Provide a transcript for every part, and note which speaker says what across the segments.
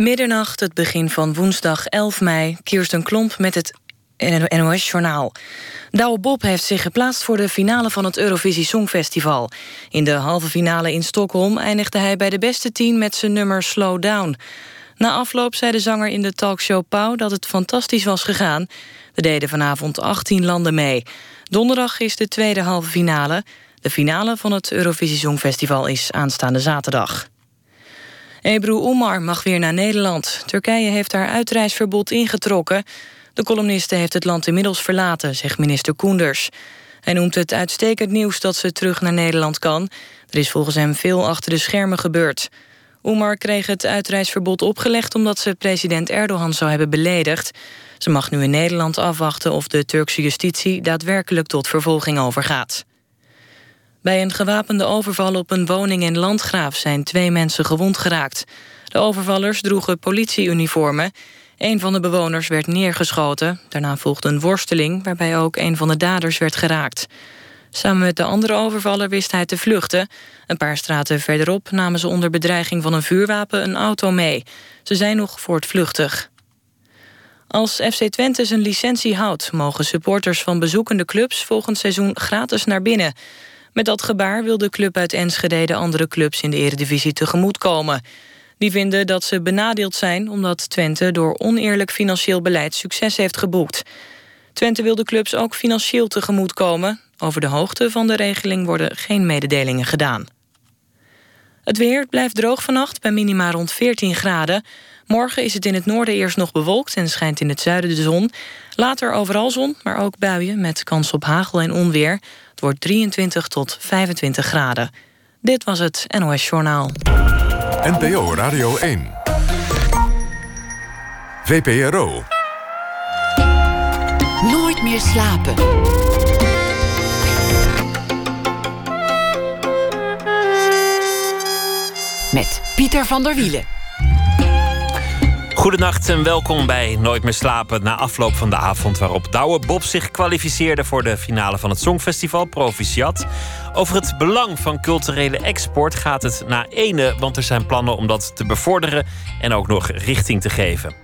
Speaker 1: Middernacht, het begin van woensdag 11 mei. Kirsten Klomp met het NOS-journaal. Douwe Bob heeft zich geplaatst voor de finale van het Eurovisie Songfestival. In de halve finale in Stockholm eindigde hij bij de beste tien... met zijn nummer Slow Down. Na afloop zei de zanger in de talkshow Pauw dat het fantastisch was gegaan. Er deden vanavond 18 landen mee. Donderdag is de tweede halve finale. De finale van het Eurovisie Songfestival is aanstaande zaterdag. Ebru Omar mag weer naar Nederland. Turkije heeft haar uitreisverbod ingetrokken. De columniste heeft het land inmiddels verlaten, zegt minister Koenders. Hij noemt het uitstekend nieuws dat ze terug naar Nederland kan. Er is volgens hem veel achter de schermen gebeurd. Omar kreeg het uitreisverbod opgelegd... omdat ze president Erdogan zou hebben beledigd. Ze mag nu in Nederland afwachten of de Turkse justitie... daadwerkelijk tot vervolging overgaat. Bij een gewapende overval op een woning in Landgraaf... zijn twee mensen gewond geraakt. De overvallers droegen politieuniformen. Een van de bewoners werd neergeschoten. Daarna volgde een worsteling... waarbij ook een van de daders werd geraakt. Samen met de andere overvaller wist hij te vluchten. Een paar straten verderop namen ze onder bedreiging van een vuurwapen een auto mee. Ze zijn nog voortvluchtig. Als FC Twente zijn licentie houdt... mogen supporters van bezoekende clubs volgend seizoen gratis naar binnen. Met dat gebaar wil de club uit Enschede de andere clubs in de eredivisie tegemoetkomen. Die vinden dat ze benadeeld zijn omdat Twente door oneerlijk financieel beleid succes heeft geboekt. Twente wil de clubs ook financieel tegemoetkomen. Over de hoogte van de regeling worden geen mededelingen gedaan. Het weer blijft droog vannacht bij minima rond 14 graden. Morgen is het in het noorden eerst nog bewolkt en schijnt in het zuiden de zon. Later overal zon, maar ook buien met kans op hagel en onweer. Het wordt 23 tot 25 graden. Dit was het NOS Journaal.
Speaker 2: NPO Radio 1. VPRO.
Speaker 3: Nooit meer slapen. Met Pieter van der Wielen.
Speaker 4: Goedenacht en welkom bij Nooit meer slapen na afloop van de avond waarop Douwe Bob zich kwalificeerde voor de finale van het Songfestival Proficiat. Over het belang van culturele export gaat het na ene, want er zijn plannen om dat te bevorderen en ook nog richting te geven.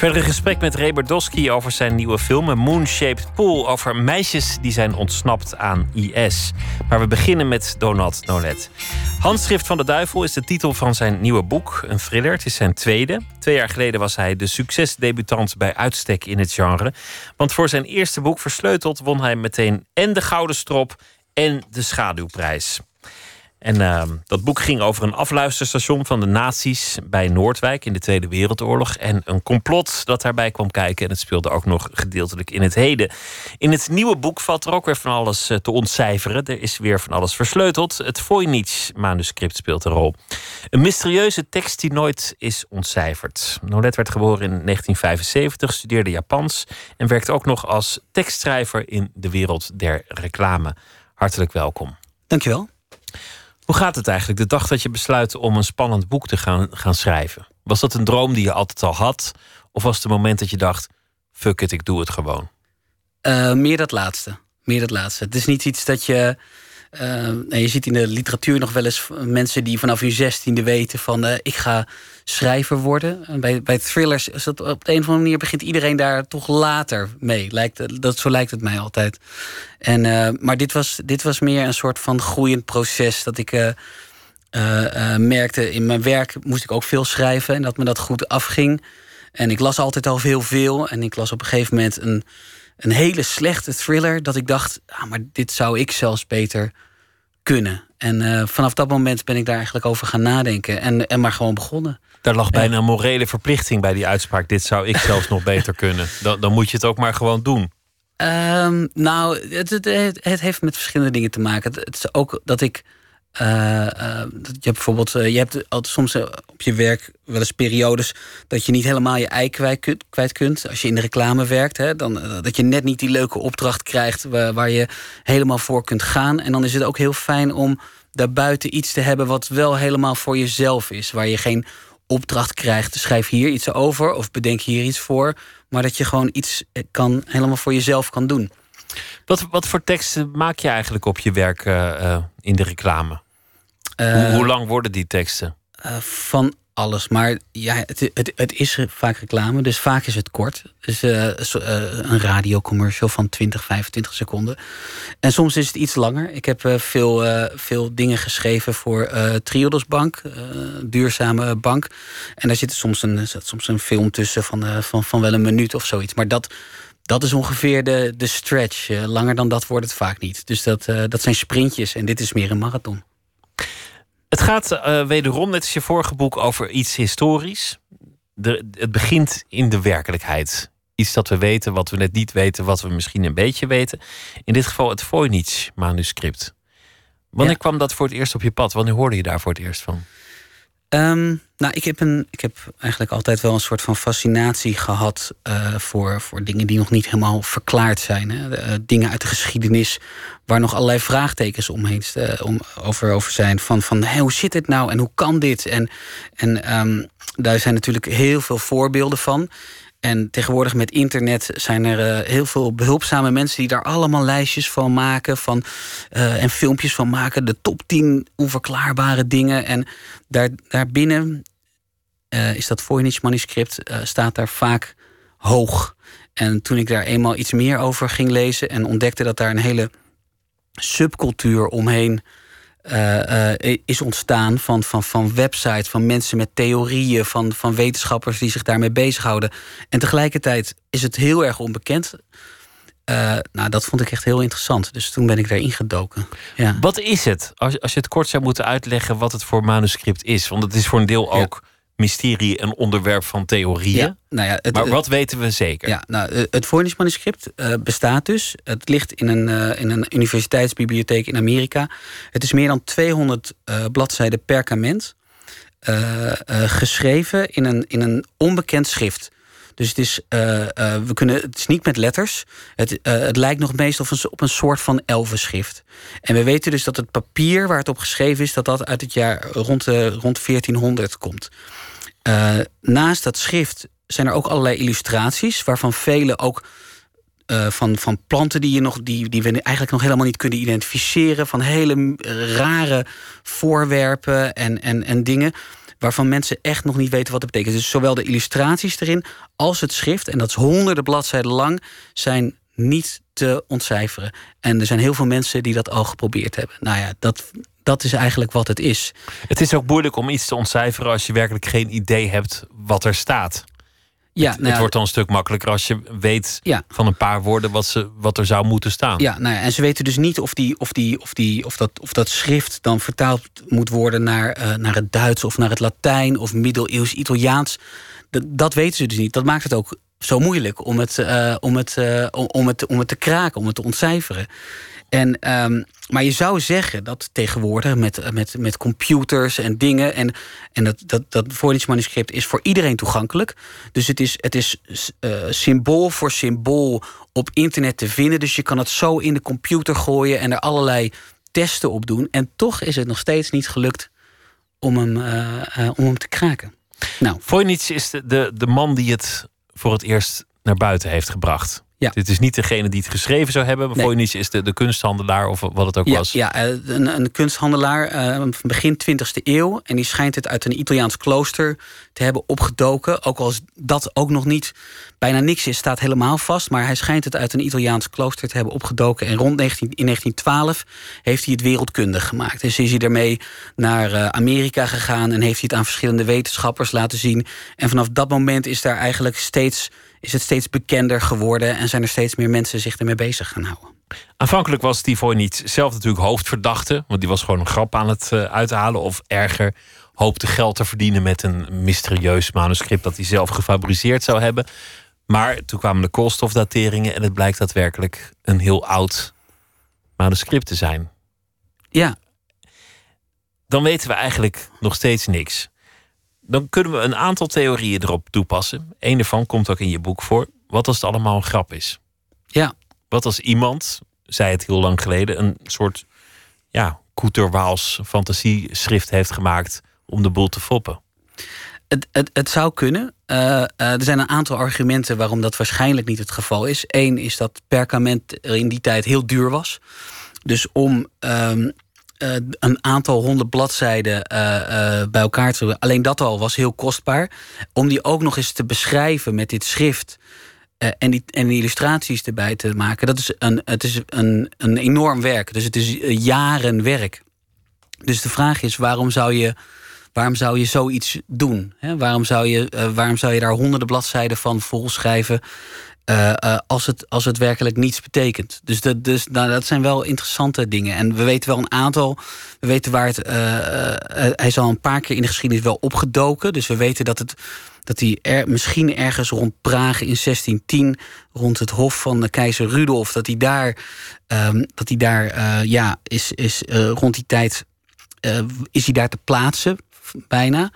Speaker 4: Verder een gesprek met Ray Berdowski over zijn nieuwe film Moon Shaped Pool over meisjes die zijn ontsnapt aan IS. Maar we beginnen met Donald Nolet. Handschrift van de Duivel is de titel van zijn nieuwe boek, een thriller. Het is zijn tweede. Twee jaar geleden was hij de succesdebutant bij uitstek in het genre. Want voor zijn eerste boek Versleuteld won hij meteen en de Gouden Strop en de Schaduwprijs. En uh, dat boek ging over een afluisterstation van de nazi's bij Noordwijk in de Tweede Wereldoorlog. En een complot dat daarbij kwam kijken. En het speelde ook nog gedeeltelijk in het heden. In het nieuwe boek valt er ook weer van alles eh, te ontcijferen. Er is weer van alles versleuteld. Het Voynich-manuscript speelt een rol. Een mysterieuze tekst die nooit is ontcijferd. Nolet werd geboren in 1975, studeerde Japans en werkt ook nog als tekstschrijver in de wereld der reclame. Hartelijk welkom.
Speaker 5: Dankjewel.
Speaker 4: Hoe gaat het eigenlijk de dag dat je besluit om een spannend boek te gaan, gaan schrijven? Was dat een droom die je altijd al had? Of was het een moment dat je dacht: fuck it, ik doe het gewoon?
Speaker 5: Uh, meer dat laatste. Meer dat laatste. Het is niet iets dat je. Uh, je ziet in de literatuur nog wel eens mensen die vanaf hun zestiende weten van uh, ik ga schrijver worden. Bij, bij thrillers is dat op de een of andere manier begint iedereen daar toch later mee. Lijkt, dat, zo lijkt het mij altijd. En, uh, maar dit was, dit was meer een soort van groeiend proces. Dat ik merkte in mijn werk moest ik ook veel schrijven. En dat me dat goed afging. En ik las altijd al heel veel. En ik las op een gegeven moment een, een hele slechte thriller. Dat ik dacht, ah, maar dit zou ik zelfs beter kunnen. En vanaf dat moment ben ik daar eigenlijk over gaan nadenken. En, en maar gewoon begonnen.
Speaker 4: Daar lag bijna een morele verplichting bij die uitspraak. Dit zou ik zelfs nog beter kunnen. Dan, dan moet je het ook maar gewoon doen.
Speaker 5: Um, nou, het, het, het, heeft met verschillende dingen te maken. Het, is ook dat ik. Uh, je hebt bijvoorbeeld, uh, je hebt altijd soms op je werk wel eens periodes dat je niet helemaal je ei kwijt kunt. Als je in de reclame werkt, hè, dan, dat je net niet die leuke opdracht krijgt waar, waar je helemaal voor kunt gaan. En dan is het ook heel fijn om daarbuiten iets te hebben wat wel helemaal voor jezelf is. Waar je geen opdracht krijgt, schrijf hier iets over of bedenk hier iets voor. Maar dat je gewoon iets eh, kan, helemaal voor jezelf kan doen.
Speaker 4: Wat, wat voor teksten maak je eigenlijk op je werk uh, in de reclame? Uh, hoe, hoe, lang worden die teksten?
Speaker 5: Uh, van alles. Maar ja, het, het, het is vaak reclame, dus vaak is het kort. Dus een radiocommercial van 20, 25 seconden. En soms is het iets langer. Ik heb veel, veel dingen geschreven voor Triodos Bank, duurzame bank. En daar zit soms een, soms een film tussen van, van, van wel een minuut of zoiets. Maar dat, dat is ongeveer de, de stretch. langer dan dat wordt het vaak niet. Dus dat, dat zijn sprintjes en dit is meer een marathon.
Speaker 4: Het gaat uh, wederom, net als je vorige boek, over iets historisch. De, het begint in de werkelijkheid. Iets dat we weten, wat we net niet weten, wat we misschien een beetje weten. In dit geval het Voynich-manuscript. Wanneer kwam dat voor het eerst op je pad? Wanneer hoorde je daar voor het eerst van?
Speaker 5: Um, nou, ik heb, een, ik heb eigenlijk altijd wel een soort van fascinatie gehad uh, voor, voor dingen die nog niet helemaal verklaard zijn. Hè. Uh, dingen uit de geschiedenis waar nog allerlei vraagtekens omheen uh, om, over, over zijn. Van, van hoe zit het nou en hoe kan dit? En, en um, daar zijn natuurlijk heel veel voorbeelden van. En tegenwoordig met internet zijn er uh, heel veel behulpzame mensen die daar allemaal lijstjes van maken van, uh, en filmpjes van maken. De top 10 onverklaarbare dingen. En daar, daarbinnen uh, is dat Voynich manuscript, staat daar vaak hoog. En toen ik daar eenmaal iets meer over ging lezen en ontdekte dat daar een hele subcultuur omheen uh, uh, is ontstaan van, van, van websites, van mensen met theorieën, van, van wetenschappers die zich daarmee bezighouden. En tegelijkertijd is het heel erg onbekend. Uh, nou, dat vond ik echt heel interessant. Dus toen ben ik daarin gedoken. Ja.
Speaker 4: Wat is het? Als, als je het kort zou moeten uitleggen wat het voor manuscript is. Want het is voor een deel ook mysterie en onderwerp van theorieën. Ja, nou ja, het, maar wat weten we zeker?
Speaker 5: Ja, nou, het Voynich-manuscript uh, bestaat dus. Het ligt in een, uh, in een universiteitsbibliotheek in Amerika. Het is meer dan 200 uh, eh, bladzijden perkament. geschreven in een, in een onbekend schrift. Dus het is, we kunnen, het is niet met letters. Het, het lijkt nog meestal op een, op een soort van elfenschrift. En we weten dus dat het papier waar het op geschreven is... dat dat uit het jaar rond, rond 1400 komt. Uh, naast dat schrift zijn er ook allerlei illustraties, waarvan vele ook uh, van, van planten die, je nog, die, die we eigenlijk nog helemaal niet kunnen identificeren. Van hele rare voorwerpen en, en, en dingen. Waarvan mensen echt nog niet weten wat het betekent. Dus zowel de illustraties erin als het schrift, en dat is honderden bladzijden lang, zijn niet te ontcijferen. En er zijn heel veel mensen die dat al geprobeerd hebben. Nou ja, dat, dat is eigenlijk wat het is.
Speaker 4: Het is ook moeilijk om iets te ontcijferen als je werkelijk geen idee hebt wat er staat. Ja, het, nou wordt dan een stuk makkelijker als je weet van een paar woorden wat, ze, wat er zou moeten staan.
Speaker 5: Ja, nou ja, en ze weten dus niet of, die, of, die, of, die, of, dat, of dat schrift dan vertaald moet worden naar, uh, naar het Duits of naar het Latijn of middeleeuws Italiaans. Dat, dat weten ze dus niet. Dat maakt het ook zo moeilijk om het, uh, om, het, uh, om, het, om het te kraken, om het te ontcijferen. En, um, maar je zou zeggen dat tegenwoordig met, met, met computers en dingen... en, en dat, dat, dat manuscript is voor iedereen toegankelijk. Dus het is, het is uh, symbool voor symbool op internet te vinden. Dus je kan het zo in de computer gooien en er allerlei testen op doen. En toch is het nog steeds niet gelukt om hem, uh, om te kraken.
Speaker 4: Nou. Voynich is de, de, de man die het voor het eerst naar buiten heeft gebracht. Ja. Dit is niet degene die het geschreven zou hebben. Maar nee. is de, de kunsthandelaar of wat het ook was.
Speaker 5: Ja, eh, een, een kunsthandelaar uh, van begin 20e eeuw. En die schijnt het uit een Italiaans klooster te hebben opgedoken. Ook al is dat ook nog niet bijna niks is, staat helemaal vast. Maar hij schijnt het uit een Italiaans klooster te hebben opgedoken. En rond 19, in 1912 heeft hij het wereldkundig gemaakt. Dus is hij ermee naar uh, Amerika gegaan en heeft hij het aan verschillende wetenschappers laten zien. En vanaf dat moment is daar eigenlijk steeds is het steeds bekender geworden en zijn er steeds meer mensen zich ermee bezig gaan houden.
Speaker 4: Aanvankelijk was Tivoy niet zelf natuurlijk hoofdverdachte, want die was gewoon een grap aan het uh, uithalen of erger hoopte geld te verdienen met een mysterieus manuscript dat hij zelf gefabriceerd zou hebben. Maar toen kwamen de koolstofdateringen en het blijkt daadwerkelijk een heel oud manuscript te zijn.
Speaker 5: Ja.
Speaker 4: Dan weten we eigenlijk nog steeds niks dan kunnen we een aantal theorieën erop toepassen. Eén daarvan komt ook in je boek voor. Wat als het allemaal een grap is?
Speaker 5: Ja.
Speaker 4: Wat als iemand, zei het heel lang geleden, een soort ja, Koeterwaals fantasieschrift heeft gemaakt om de boel te foppen?
Speaker 5: Het, het, het zou kunnen. Uh, uh, er zijn een aantal argumenten waarom dat waarschijnlijk niet het geval is. Eén is dat perkament er in die tijd heel duur was. Dus om um, eh, een aantal honderd bladzijden eh, bij elkaar te Alleen dat al was heel kostbaar. Om die ook nog eens te beschrijven met dit schrift. en, die, en die illustraties erbij te maken. Dat is een, het is een, een enorm werk. Dus het is jaren werk. Dus de vraag is: waarom zou je waarom zou je zoiets doen? waarom, zou je, waarom zou je daar honderden bladzijden van volschrijven? Uh, als, het, als het werkelijk niets betekent. Dus, dat, dus nou, dat zijn wel interessante dingen. En we weten wel een aantal. We weten waar het. Uh, hij is al een paar keer in de geschiedenis wel opgedoken. Dus we weten dat, het, dat hij er, misschien ergens rond Praag in 1610. rond het hof van de keizer Rudolf. dat hij daar. Um, dat hij daar ja, is, is rond die tijd. is hij daar te plaatsen, bijna.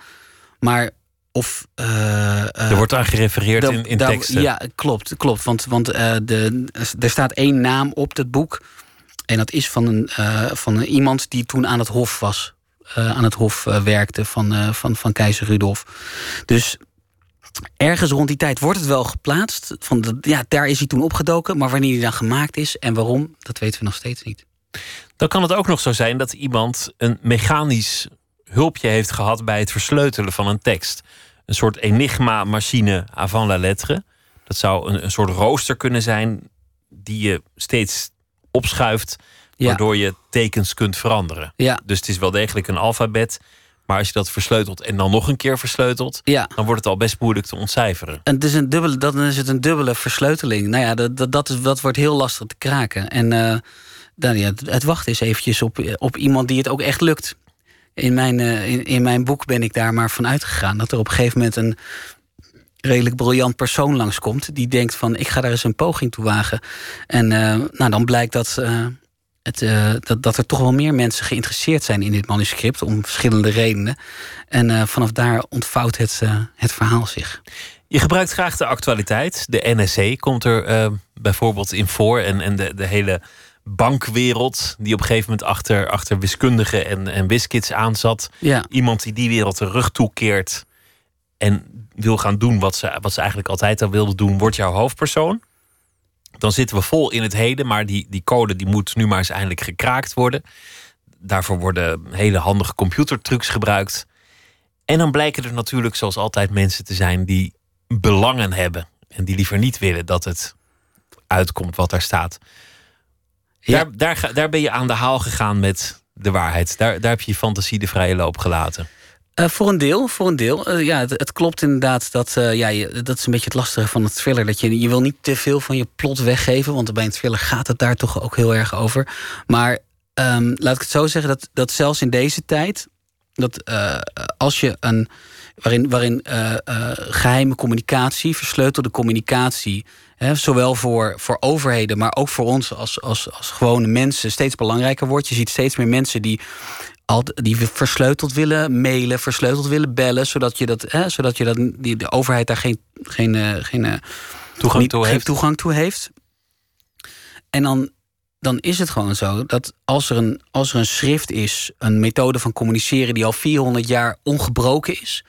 Speaker 5: Maar of, uh,
Speaker 4: er wordt aan gerefereerd in, in teksten.
Speaker 5: Ja, klopt. klopt want want uh, de, er staat één naam op het boek. En dat is van, een, uh, van iemand die toen aan het hof was. aan het hof werkte van, van, van keizer Rudolf. Dus ergens rond die tijd wordt het wel geplaatst. Van de, ja, daar is hij toen opgedoken. Maar wanneer hij dan gemaakt is en waarom, dat weten we nog steeds niet.
Speaker 4: Dan kan het ook nog zo zijn dat iemand een mechanisch hulpje heeft gehad bij het versleutelen van een tekst. Een soort enigma-machine avant la lettre. Dat zou een, een soort rooster kunnen zijn die je steeds opschuift, waardoor je tekens kunt veranderen.
Speaker 5: Ja.
Speaker 4: Dus het is wel degelijk een alfabet. Maar als je dat versleutelt en dan nog een keer versleutelt,
Speaker 5: ja.
Speaker 4: dan wordt het al best moeilijk te ontcijferen.
Speaker 5: En het is een dubbele, dan is het een dubbele versleuteling. Nou ja, dat, dat, dat, is, dat wordt heel lastig te kraken. En uh, dan, ja, het wachten is eventjes op, op iemand die het ook echt lukt in mijn, uh, in, in, mijn boek ben ik daar maar van uitgegaan. Dat er op een gegeven moment een redelijk briljant persoon langskomt. Die denkt van ik ga daar eens een poging toe wagen. En uh, nou, dan blijkt dat, uh, het, dat, dat er toch wel meer mensen geïnteresseerd zijn in dit manuscript. Om verschillende redenen. En vanaf daar ontvouwt het, het verhaal zich.
Speaker 4: Je gebruikt graag de actualiteit. De NSC komt er bijvoorbeeld in voor. En, en de, de hele bankwereld. Die op een gegeven moment achter, achter wiskundigen en, en wiskits aanzat.
Speaker 5: Ja.
Speaker 4: Iemand die die wereld de rug toekeert. En wil gaan doen wat ze, wat ze eigenlijk altijd al wilde doen. Wordt jouw hoofdpersoon. Dan zitten we vol in het heden. Maar die, die code die moet nu maar eens eindelijk gekraakt worden. Daarvoor worden hele handige computertrucs gebruikt. En dan blijken er natuurlijk zoals altijd mensen te zijn die belangen hebben. En die liever niet willen dat het uitkomt wat daar staat. Daar, daar, daar ben je aan de haal gegaan met de waarheid. Daar, daar heb je je fantasie de vrije loop gelaten.
Speaker 5: Uh, voor een deel, voor een deel. Uh, ja, het, het, klopt inderdaad dat, uh, ja, je, dat is een beetje het lastige van het thriller. Dat je, je wil niet te veel van je plot weggeven, want bij een thriller gaat het daar toch ook heel erg over. Maar um, laat ik het zo zeggen, dat, dat zelfs in deze tijd, dat als je een waarin, waarin geheime communicatie, versleutelde communicatie zowel voor, voor overheden, maar ook voor ons als, als, als gewone mensen steeds belangrijker wordt. Je ziet steeds meer mensen die, al, die versleuteld willen mailen, versleuteld willen bellen, zodat je dat, hè, zodat je dat die, de overheid daar geen, geen, uh, geen, uh,
Speaker 4: toegang, niet, toe
Speaker 5: geen
Speaker 4: heeft.
Speaker 5: toegang toe heeft. En dan, dan is het gewoon zo dat als er, een, als er een schrift is, een methode van communiceren die al 400 jaar ongebroken is,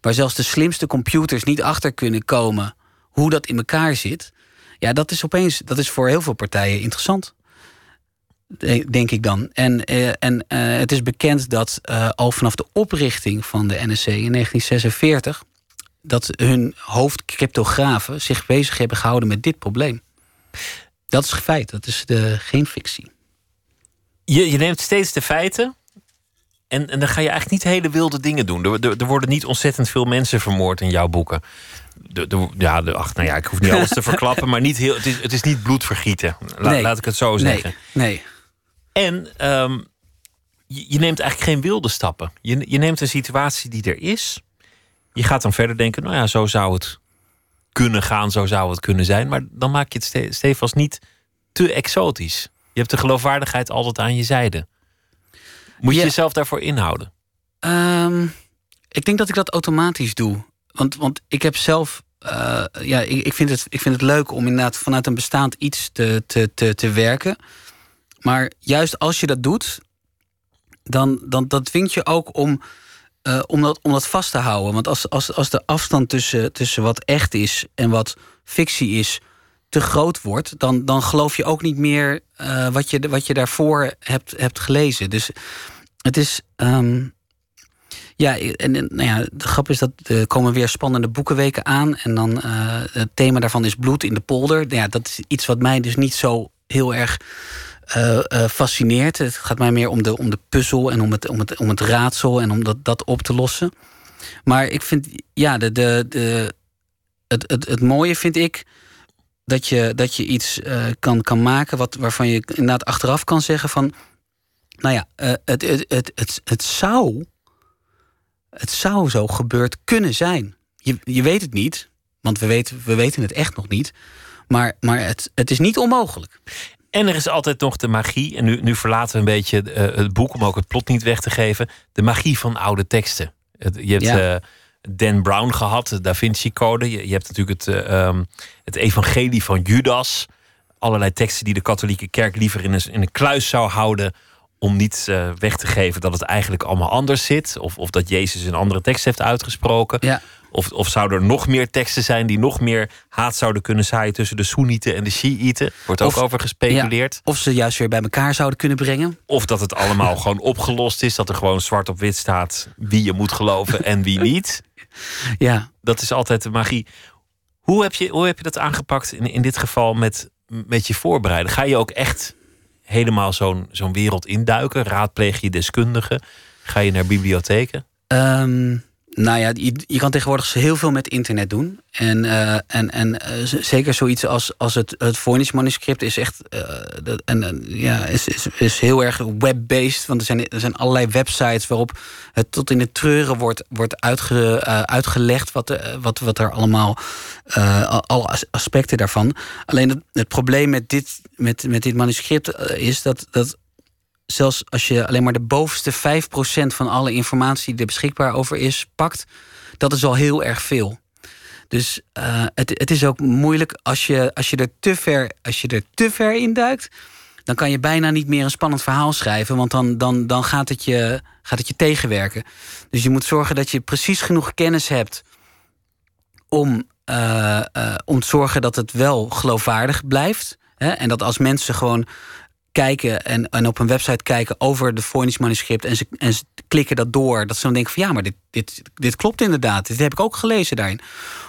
Speaker 5: waar zelfs de slimste computers niet achter kunnen komen hoe dat in elkaar zit. Ja, dat is opeens, dat is voor heel veel partijen interessant. Denk ik dan. En, uh, en uh, het is bekend dat uh, al vanaf de oprichting van de NSC in 1946. dat hun hoofdcryptografen zich bezig hebben gehouden met dit probleem. Dat is feit, dat is de, geen fictie.
Speaker 4: Je, je neemt steeds de feiten. En, en dan ga je eigenlijk niet hele wilde dingen doen. Er, er worden niet ontzettend veel mensen vermoord in jouw boeken de, de, ja, de, ach, nou ja, ik hoef niet alles te verklappen, maar niet heel, het, is, het is niet bloedvergieten. La,
Speaker 5: nee.
Speaker 4: Laat ik het zo zeggen.
Speaker 5: Nee. nee.
Speaker 4: En um, je, je, neemt eigenlijk geen wilde stappen. Je, je neemt een situatie die er is. Je gaat dan verder denken, nou ja, zo zou het kunnen gaan, zo zou het kunnen zijn. Maar dan maak je het ste stevast niet te exotisch. Je hebt de geloofwaardigheid altijd aan je zijde. Moet je ja. jezelf daarvoor inhouden?
Speaker 5: Um, ik denk dat ik dat automatisch doe. Want, want ik heb zelf. Uh, ja, ik, ik, vind het, ik vind het leuk om inderdaad vanuit een bestaand iets te, te, te, te werken. Maar juist als je dat doet, dan, dan dat dwingt je ook om, uh, om, dat, om dat vast te houden. Want als, als, als de afstand tussen, tussen wat echt is en wat fictie is te groot wordt, dan, dan geloof je ook niet meer uh, wat, je, wat je daarvoor hebt, hebt gelezen. Dus het is. Um, ja, en nou ja, de grap is dat er komen weer spannende boekenweken aan. En dan uh, het thema daarvan is bloed in de polder. Nou ja, dat is iets wat mij dus niet zo heel erg uh, fascineert. Het gaat mij meer om de, om de puzzel en om het, om, het, om het raadsel en om dat, dat op te lossen. Maar ik vind, ja, de, de, de, het, het, het mooie vind ik dat je, dat je iets kan, kan maken wat, waarvan je inderdaad achteraf kan zeggen van, nou ja, het, het, het, het, het, zou, het zou zo gebeurd kunnen zijn. Je, je weet het niet, want we weten, we weten het echt nog niet. Maar, maar het, het is niet onmogelijk.
Speaker 4: En er is altijd nog de magie, en nu, nu verlaten we een beetje uh, het boek om ook het plot niet weg te geven. De magie van oude teksten. Je hebt ja. Dan Brown gehad, de Da Vinci Code. Je, je hebt natuurlijk het, uh, um, het evangelie van Judas. Allerlei teksten die de katholieke kerk liever in een, in een kluis zou houden. Om niet uh, weg te geven dat het eigenlijk allemaal anders zit. Of, of dat Jezus een andere tekst heeft uitgesproken.
Speaker 5: Ja.
Speaker 4: Of, of zouden er nog meer teksten zijn die nog meer haat zouden kunnen zaaien tussen de Soenieten en de Shiiten? Wordt ook
Speaker 5: Of-
Speaker 4: over gespeculeerd.
Speaker 5: Ja, of ze juist weer bij elkaar zouden kunnen brengen.
Speaker 4: Of dat het allemaal gewoon opgelost is. Dat er gewoon zwart op wit staat wie je moet geloven en wie niet.
Speaker 5: Ja,
Speaker 4: Dat is altijd de magie. Hoe heb je, hoe heb je dat aangepakt in, in dit geval met, met je voorbereiden? Ga je ook echt helemaal zo'n zo'n wereld induiken? Raadpleeg je deskundigen? Ga je naar bibliotheken?
Speaker 5: Ehm, nou ja, je, kan tegenwoordig heel veel met internet doen. En, eh, en, en eh, zeker zoiets als, als het, het Voynich-manuscript is echt. eh, dat, en, ja, is, is, is heel erg web-based. Want er zijn, er zijn allerlei websites waarop het tot in de treuren wordt, wordt uitge, uitgelegd. Wat, wat, wat er allemaal. al- alle as- aspecten daarvan. Alleen het, het probleem met dit, met, met dit manuscript is dat. dat zelfs als je alleen maar de bovenste 5% van alle informatie die er beschikbaar over is, pakt, dat is al heel erg veel. Dus eh, het, het is ook moeilijk als je, als, je er te ver, als je er te ver in duikt, dan kan je bijna niet meer een spannend verhaal schrijven, want dan, dan, dan gaat, het je, gaat het je tegenwerken. Dus je moet zorgen dat je precies genoeg kennis hebt om, eh, om te zorgen dat het wel geloofwaardig blijft. Hè? En dat als mensen gewoon kijken en, en op een website kijken over de Voynich manuscript en ze, en ze klikken dat door, dat ze dan denken van ja, maar dit, dit, dit klopt inderdaad. Dit heb ik ook gelezen daarin.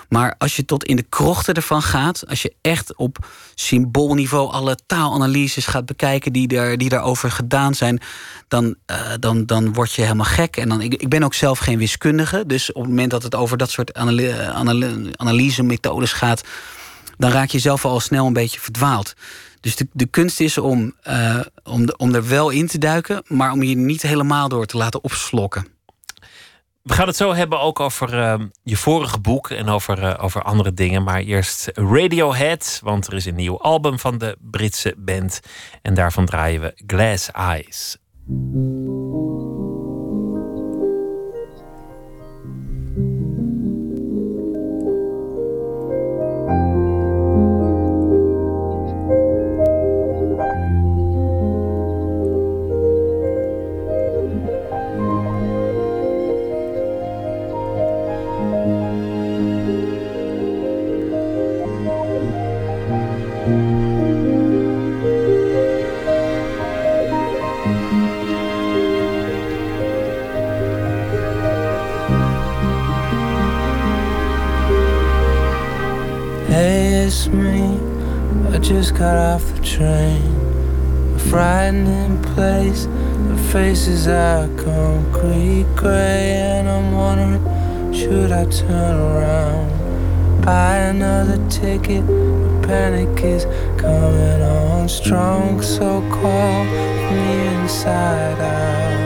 Speaker 5: Maar als je tot in de krochten ervan gaat, als je echt op symboolniveau alle taalanalyses gaat bekijken die, er, die daarover gedaan zijn, dan, eh, dan, dan word je helemaal gek. En dan, ik, ik ben ook zelf geen wiskundige, dus op het moment dat het over dat soort analy analy analysemethodes gaat, dan raak je zelf al snel een beetje verdwaald. Dus de, de kunst is om, eh, om, om er wel in te duiken, maar om je niet helemaal door te laten opslokken.
Speaker 4: We gaan het zo hebben ook over eh, je vorige boek en over, eh, over andere dingen. Maar eerst Radiohead, want er is een nieuw album van de Britse band. En daarvan draaien we Glass Eyes.
Speaker 6: It's me. I just got off the train. A frightening place. The faces are concrete gray, and I'm wondering, should I turn around? Buy another ticket. The panic is coming on strong, so cold from the inside out.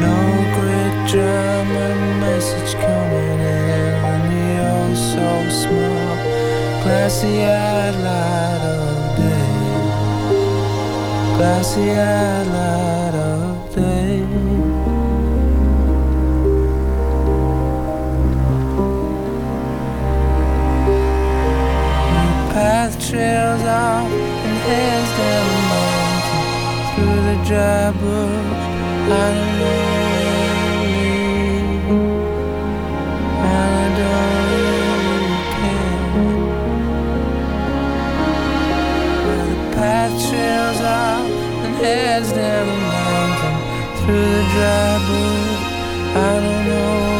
Speaker 6: No grid drama message coming in on the oh so small glassy eyed light of day. Glassy eyed light of day. The path trails off and heads down the mountain through the dry bush. I know trails out and heads down the mountain through the dry wood. I
Speaker 4: don't know.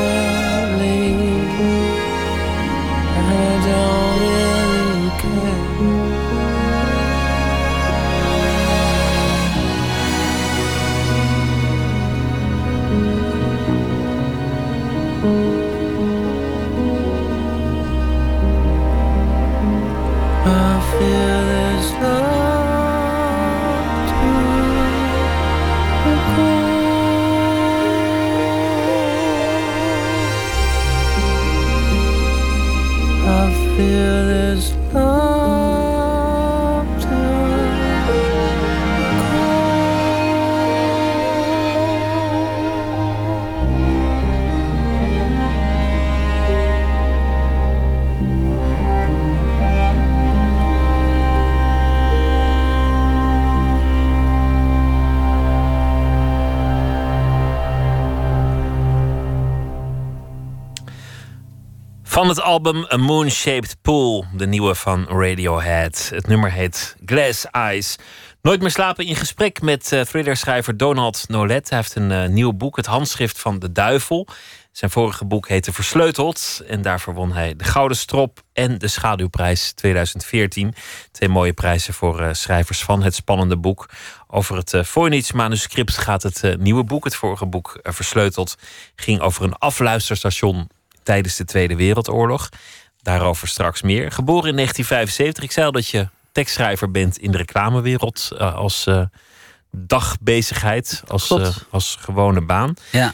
Speaker 4: Het album A Moon-Shaped Pool, de nieuwe van Radiohead. Het nummer heet Glass Eyes. Nooit meer slapen in gesprek met uh, thrillerschrijver Donald Nolet. Hij heeft een uh, nieuw boek, Het Handschrift van de Duivel. Zijn vorige boek heette Versleuteld. En daarvoor won hij de Gouden Strop en de Schaduwprijs 2014. Twee mooie prijzen voor uh, schrijvers van het spannende boek. Over het Voynich-manuscript gaat het nieuwe boek. Het vorige boek, Versleuteld, ging over een afluisterstation tijdens de Tweede Wereldoorlog. Daarover straks meer. Geboren in 1975. Ik zei al dat je tekstschrijver bent in de reclamewereld uh, als uh, dagbezigheid, als, uh, als gewone baan.
Speaker 5: Ja.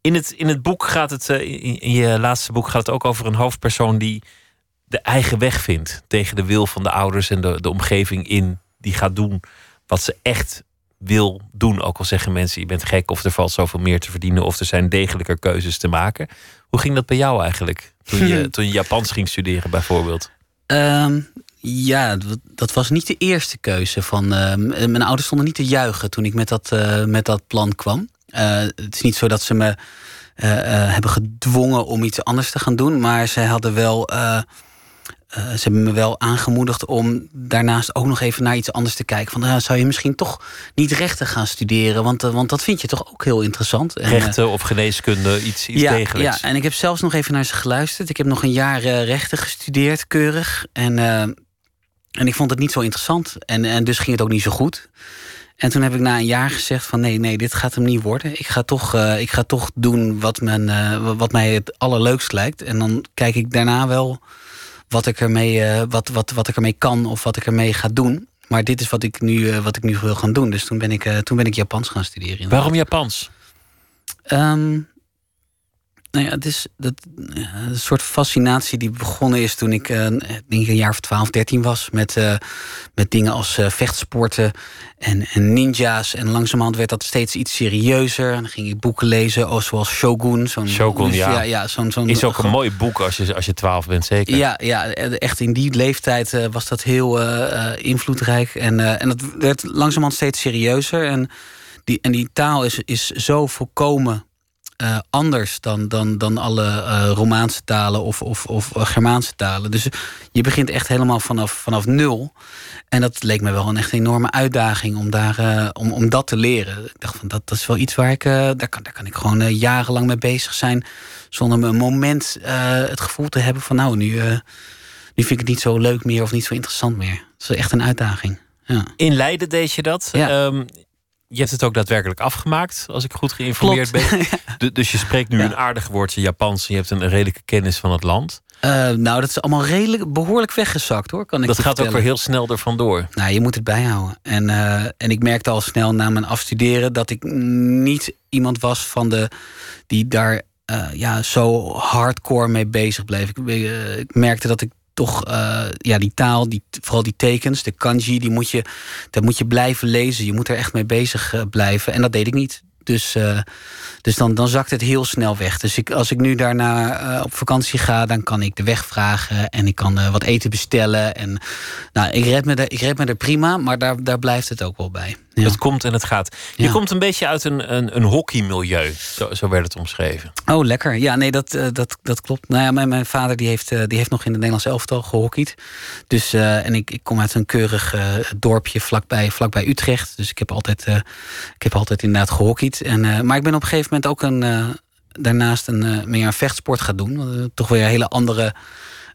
Speaker 4: In het, in het boek gaat het, in, in, je laatste boek gaat het ook over een hoofdpersoon die de eigen weg vindt tegen de wil van de ouders en de, de omgeving in, die gaat doen wat ze echt wil doen. Ook al zeggen mensen, je bent gek of er valt zoveel meer te verdienen of er zijn degelijker keuzes te maken. Hoe ging dat bij jou eigenlijk? Toen je, toen je Japans ging studeren bijvoorbeeld?
Speaker 5: Um, ja, dat was niet de eerste keuze. Van, uh, mijn ouders stonden niet te juichen toen ik met dat, uh, met dat plan kwam. Uh, het is niet zo dat ze me hebben gedwongen om iets anders te gaan doen. Maar zij hadden wel uh, ze hebben me wel aangemoedigd om daarnaast ook nog even naar iets anders te kijken. Van, nou, zou je misschien toch niet rechten gaan studeren? Want, uh, want dat vind je toch ook heel interessant.
Speaker 4: En, rechten of geneeskunde, iets, iets
Speaker 5: ja,
Speaker 4: degelijks.
Speaker 5: Ja, en ik heb zelfs nog even naar ze geluisterd. Ik heb nog een jaar uh, rechten gestudeerd, keurig. En, en ik vond het niet zo interessant. En, en dus ging het ook niet zo goed. En toen heb ik na een jaar gezegd van nee, nee, dit gaat hem niet worden. Ik ga toch, ik ga toch doen wat, men, wat mij het allerleukst lijkt. En dan kijk ik daarna wel wat ik ermee, uh, wat, wat, wat ik ermee kan of wat ik ermee ga doen. Maar dit is wat ik nu, uh, wat ik nu wil gaan doen. Dus toen ben ik, uh, toen ben ik Japans gaan studeren.
Speaker 4: Waarom Japans?
Speaker 5: Um, nou ja, het is dat, een soort fascinatie die begonnen is toen ik uh, denk een jaar of 12, 13 was. Met, uh, met dingen als uh, vechtsporten en, en ninja's. En langzamerhand werd dat steeds iets serieuzer. En dan ging ik boeken lezen, oh, zoals Shogun. Zo'n,
Speaker 4: Shogun, dus, ja.
Speaker 5: ja, ja zo'n, zo'n,
Speaker 4: is ook een mooi boek als je, als je 12 bent, zeker.
Speaker 5: Ja, ja echt in die leeftijd was dat heel invloedrijk. En, en dat werd langzamerhand steeds serieuzer. En die, en die taal is, is zo volkomen uh, anders dan, dan, dan alle uh, Romaanse talen of, of, of Germaanse talen. Dus je begint echt helemaal vanaf, vanaf nul. En dat leek me wel een echt enorme uitdaging om, daar, uh, om, om dat te leren. Ik dacht van dat, dat is wel iets waar ik, daar, kan, daar kan ik gewoon jarenlang mee bezig zijn. Zonder me een moment het gevoel te hebben van nou, nu, nu vind ik het niet zo leuk meer of niet zo interessant meer. Dat is echt een uitdaging. Ja.
Speaker 4: In Leiden deed je dat.
Speaker 5: Ja.
Speaker 4: Um, je hebt het ook daadwerkelijk afgemaakt, als ik goed geïnformeerd
Speaker 5: Klopt.
Speaker 4: ben. Dus je spreekt nu
Speaker 5: Ja.
Speaker 4: een aardig woordje Japans en je hebt een redelijke kennis van het land.
Speaker 5: Uh, nou, dat is allemaal redelijk behoorlijk weggezakt hoor. Kan ik
Speaker 4: dat gaat ook weer heel snel er vandoor.
Speaker 5: Nou, je moet het bijhouden. En, uh, en ik merkte al snel na mijn afstuderen dat ik niet iemand was van de die daar uh, ja, zo hardcore mee bezig bleef. Ik, ik merkte dat ik toch uh, ja, die taal, die, vooral die tekens, de kanji, die moet je, dat moet je blijven lezen. Je moet er echt mee bezig uh, blijven. En dat deed ik niet. Dus, uh, dus dan, dan zakt het heel snel weg. Dus ik, als ik nu daarna uh, op vakantie ga, dan kan ik de weg vragen en ik kan uh, wat eten bestellen. En, nou, ik, red me er, ik red me er prima, maar daar, daar blijft het ook wel bij.
Speaker 4: Ja. Het komt en het gaat. Je
Speaker 5: Ja.
Speaker 4: komt een beetje uit een, een, een hockeymilieu, zo, zo werd het omschreven.
Speaker 5: Oh, lekker. Ja, nee, dat, uh, dat, dat klopt. Nou ja, mijn, mijn vader die heeft, uh, die heeft nog in het Nederlands elftal gehockeyd. Dus, uh, en ik, ik kom uit een keurig dorpje vlakbij, vlakbij Utrecht. Dus ik heb altijd, ik heb altijd inderdaad gehockeyd. En, maar ik ben op een gegeven moment ook een, daarnaast een, meer een vechtsport gaan doen. toch weer een hele andere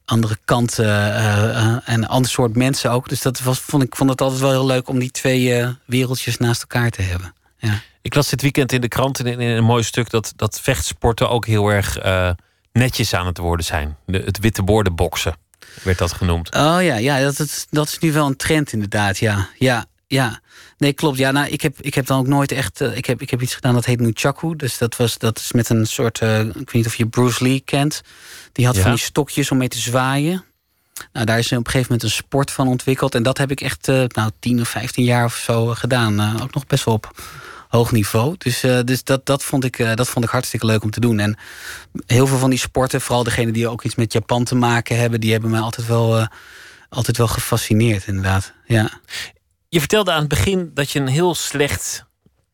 Speaker 5: andere kant en een ander soort mensen ook. Dus dat was, vond ik vond het altijd wel heel leuk om die twee wereldjes naast elkaar te hebben. Ja.
Speaker 4: Ik las dit weekend in de krant in, in een mooi stuk dat, dat vechtsporten ook heel erg netjes aan het worden zijn. De, het witte borden boksen werd dat genoemd.
Speaker 5: Oh ja, ja dat, dat, dat is nu wel een trend inderdaad. Ja, ja. ja. Nee, klopt. Ja, nou, ik heb, ik heb dan ook nooit echt. ik, heb, ik heb iets gedaan dat heet Nunchaku. Dus dat, was, dat is met een soort. ik weet niet of je Bruce Lee kent. Die had van die stokjes om mee te zwaaien. Nou, daar is op een gegeven moment een sport van ontwikkeld. En dat heb ik echt uh, nou, 10 of 15 jaar of zo gedaan. Ook nog best wel op hoog niveau. Dus, uh, dus dat, dat, vond ik, dat vond ik hartstikke leuk om te doen. En heel veel van die sporten, vooral degene die ook iets met Japan te maken hebben, die hebben mij altijd wel, altijd wel gefascineerd, inderdaad. Ja.
Speaker 4: Je vertelde aan het begin dat je een heel slecht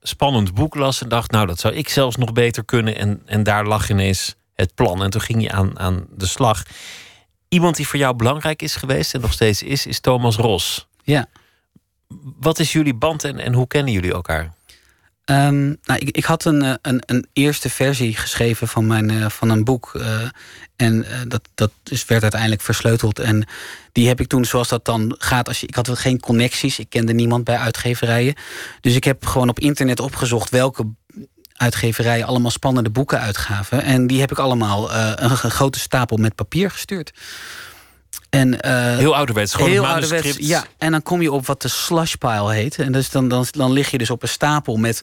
Speaker 4: spannend boek las en dacht, nou, dat zou ik zelfs nog beter kunnen. En, en daar lag ineens het plan. En toen ging je aan, aan de slag. Iemand die voor jou belangrijk is geweest en nog steeds is, is Thomas Ros.
Speaker 5: Ja.
Speaker 4: Wat is jullie band en, en hoe kennen jullie elkaar?
Speaker 5: Um, nou, ik, ik had een, eh, een, een, eerste versie geschreven van, mijn, uh, van een boek. Uh, en dat, dat is, werd uiteindelijk versleuteld. En die heb ik toen, zoals dat dan gaat. Als je, ik had geen connecties. Ik kende niemand bij uitgeverijen. Dus ik heb gewoon op internet opgezocht welke uitgeverijen allemaal spannende boeken uitgaven. En die heb ik allemaal een, grote stapel met papier gestuurd.
Speaker 4: En, uh, heel ouderwets, gewoon heel ouderwets.
Speaker 5: Ja, en dan kom je op wat de slushpile heet. En dus dan, dan, dan lig je dus op een stapel met,